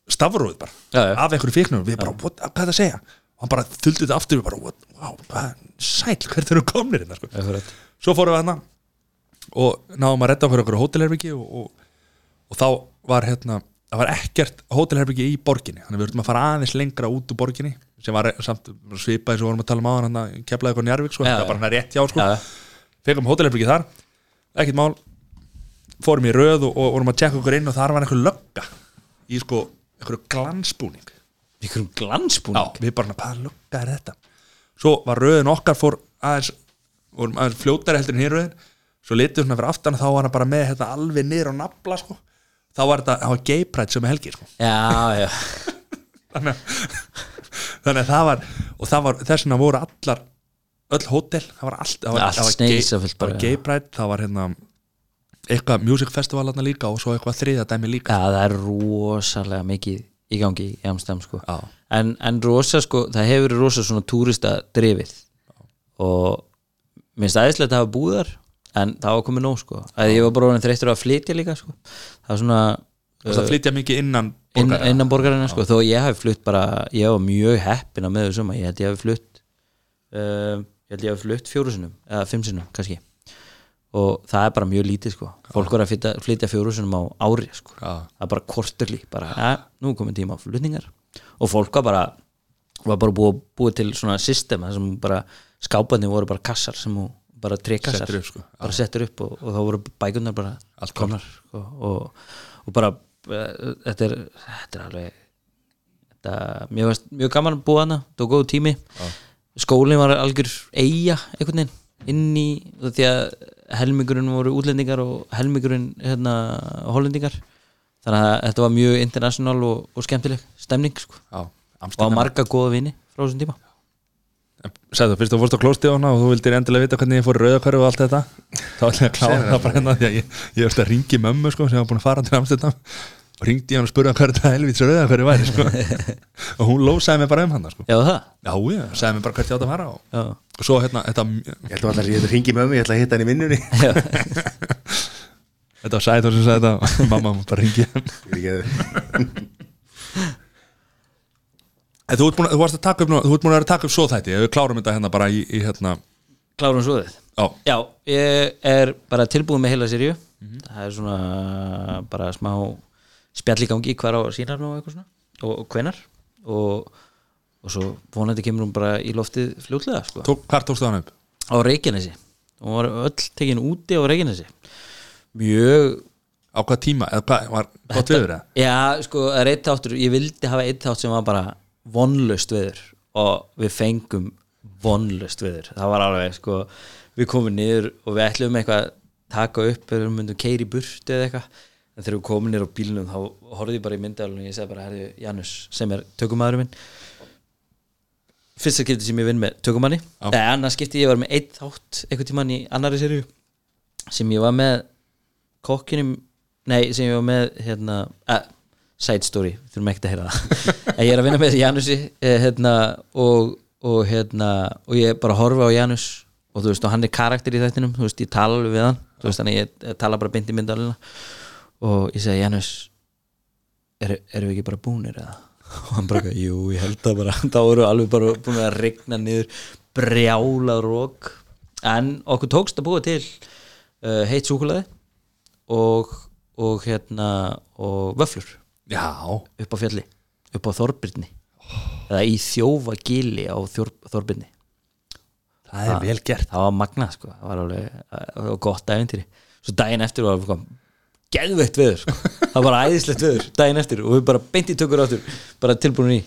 stafrúið bara, Já, af einhverju fíknum við bara, what, hvað er það að segja og hann bara þuldi þetta aftur, við bara, what, wow, hvað, sæl hvert eru komnir hérna sko. svo fórum við hana og náðum að redda okkur okkur hótelherbyggi og, og, og þá var hérna það var ekkert hótelherbyggi í borginni. Þannig að við verðum að fara aðeins lengra út úr borginni sem var samt svipaði sem við vorum að tala um á hann að keflaði eitthvað njárvík sko, það var bara hérna rétt hjá sko. Já. fengum hótelherbyggi þar ekkert mál, fórum í röð og, og vorum að tjekka okkur inn og þar var einhver lögga í sko einhverju glansbúning. Ykkur glansbúning? Já, við bara, hvaða lukka er þetta? Svo var röðin okkar fór aðeins, vorum aðeins fljótari heldur en hér röðin. Svo litið svona fyrir aftan þá var hann bara með þetta alveg niður á nafla sko. Þá var þetta, það var pride sem helgi sko. já, já, þannig, þannig að það var og það var, þess vegna voru allar öll hótel, það var allt það var, Allt var bara, gay pride, það var hérna eitthvað music festival hérna líka og svo eitthvað þriða dæmi líka. Já, það er rosalega mikið í gangi í Amsterdam sko. Já. en, en rosa sko, það hefur verið rosa svona túrista drifið. Og minnst aðeinslega að hafa búðar en það var komið nóg sko. Að ég var bara orðin þreyttur að flytja líka sko. Það var svona það flytja mikið innan inn, borgarinnar. innan borgarina sko, þó ég hafi flutt bara ég var mjög heppin að með þessum ég held ég hafi flutt uh, ég held ég hafi flutt fjóru sinum eða fimm sinum kannski. Og það er bara mjög lítið sko. Fólk var að flytja, flytja fjóru sinum á ári sko. Það er bara korturlí bara, ja, nú er komin tíma á flutningar. Og fólk var bara var bara búið, búið til svona system þar sem bara skápandi voru bara kassar sem þú bara upp, sko. bara settur upp og, og þá voru bækunar bara Allt komnar. sko, og, og bara uh, þetta er, þetta er alveg þetta, mjög, mjög gaman að búa hana það var góð tími. Skólinn var algjör eiga einhvern veginn inn í því að helmingurinn voru útlendingar og helmingurinn hérna, hollendingar. Þannig að þetta var mjög international og, og skemmtileg stemning sko. Já, og marga góða vini frá þessum tíma Sæðu, fyrst þú fórst á hana og þú vildir endilega vita hvernig ég fór í rauðakörfu og allt þetta þá ætla ég að klára það bara. hérna því að ég, ég veist að ringi mömmu sko sem var búin að fara til Amsterdam. Og ringdi ég hann og spurði hann hvað þetta helvits rauðakörfu væri sko. Og hún lósaði mig bara um hann sko. Já það? Já, já, sagði mig bara hvert ég átt að fara og, og svo hérna, þetta, Ég held að allar ég hringi mömmu, ég ætla að hitta henni í vinnunni. Þetta var Sæður sem sagði þetta mamma má bara ringi hann Fyrirgefðu. En þú, ert búin, að- þú varst að taka upp, nú- þú ert búin að vera að taka upp svo þætti ef við klárum þetta hérna bara í, í hérna klárum svoðið Já, Já, ég er bara tilbúið með heila seríu. Það er svona bara smá spjall í gangi hver á sínar og og, og hvenar og, og svo vonandi kemur hún bara í loftið fljótlega sko. tók, hvar tókstu hann upp? á Reykjanesi. Hún var öll tekin úti á Reykjanesi. Mjög Á hvað tíma, eða hvað, var gott viður eða? Já, sko, það er eitt þáttur ég vildi hafa eitt þátt sem var bara vonlust viður og við fengum vonlust viður það var alveg, sko, við komum niður og við ætlum eitthvað að taka upp eða við myndum keiri burtu eða eitthvað. En þegar við komin nýr á bílnum þá horfði ég bara í myndalunum og ég segi bara, herri, Janus sem er tökumæðurinn minn. Fyrsta skipti sem ég vinn með tökumanni. Eða annars skipti ég var með einn þátt einhvern tímann í annari serju sem ég var með kokkinum nei, sem ég var með hérna, uh, side story, þurfum ekki að heyra það. Ég er að vinna með Janusi eh, hérna, og, og hérna og ég bara horfa á Janus og þú veist, og hann er karakter í þættinum þú veist, ég tala alveg við hann þú veist, þannig ég, ég tala bara beint í myndalina. Og ég segi, Janus eru erum við ekki bara búnir eða? Og hann bara, jú, ég held að bara. Þá voru alveg bara búin að regna niður brjála rók en okkur tókst að búa til uh, heitt súkulaði og, og hérna og vöflur Já, upp á fjalli, upp á Þorbirni. Eða í þjófa gili á Þorbirni. Það er vel gert. það var magnað sko, það var alveg það var gott æventýri, svo daginn eftir var alveg geðveitt veður sko. það var bara æðislegt veður, daginn eftir og við bara beint í tökur áttur, bara tilbúin í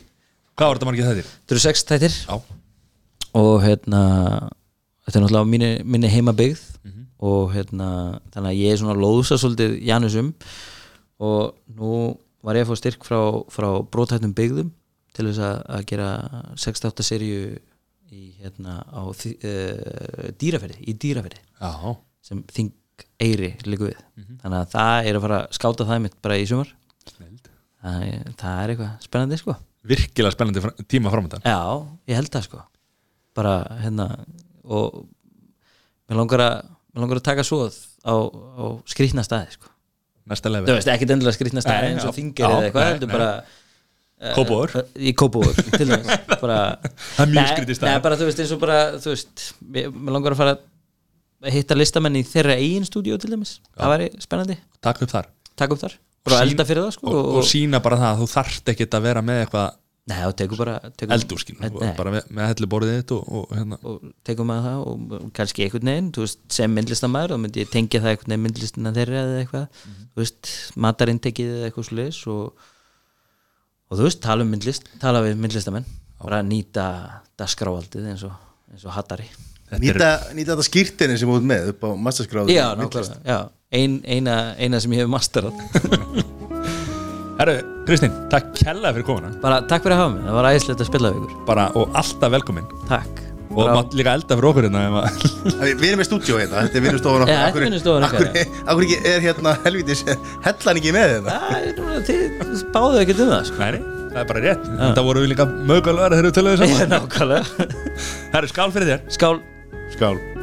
Hvað var þetta margir þættir? þetta eru sex þættir. Já, og hérna þetta er náttúrulega minni, minni heima byggð og hérna þannig að ég er svona að lóðsa svolítið Janusum og nú var ég að fá styrk frá, frá brótættum byggðum til þess að, að gera 68 serju í hérna uh, dýraferði, í dýraferði já, sem Þing Eyri líku við þannig að það er að fara að skáta það mitt bara í sumar. Það, það er eitthvað spennandi sko. Virkilega spennandi fr- tíma framöndan Já, ég held það sko. Bara hérna og mér langar að mér langar að taka svoð á, á skrýtna staði sko. Næsta lefi þú veist, ekkit endilega skrýtna staði Nei, eins og þingir eða eitthvað nei. bara uh, í Kópavór til dæmis bara, Það er mjög Nei, skrítið staður. Nei, bara þú veist, eins og bara þú veist, mér langar að fara að hitta listamenn í þeirra eigin stúdíu til dæmis, það væri spennandi. Takk upp þar. Taka upp þar, það sko og, og sína bara það að þú þarft ekkit að vera með eitthvað Nei, og tekur bara tekur, eldur skilur, Nei, bara með, með helluborðið þitt og, og hérna. Og tekum maður það og kannski einhvern veginn, þú veist, sem myndlistamæður þá myndi ég tengja það einhvern veginn myndlistina þeirra eða eitthvað, þú veist, matarintekið eða eitthvað leis og, og þú veist, tala um myndlist tala við myndlistamenn, bara nýta dagskráaldið eins og, eins og hattari. Nýta, nýta þetta skýrtinni sem út með upp á masterskráðu Já, nákvæmlega, já. Ein, eina, eina sem ég hef masterað Herru, Kristín, takk kella fyrir komuna. Bara takk fyrir að hafa mig, það var æðislegt að spila við ykkur. Bara, og alltaf velkomin. Takk. Og Bara- mátt líka elda fyrir okkur hérna ef að- Við erum með stúdíó hérna, þetta er vinnustofan Já, þetta er vinnustofan okkar, Akkur ekki er hérna helvitis hellan ekki með þetta þið báðu ekkert um það sko. Nei, það er bara rétt. Þetta voru við líka mögulega þegar við töluðum saman Nákvæmlega. Herru, skál fyrir þér. Skál. Skál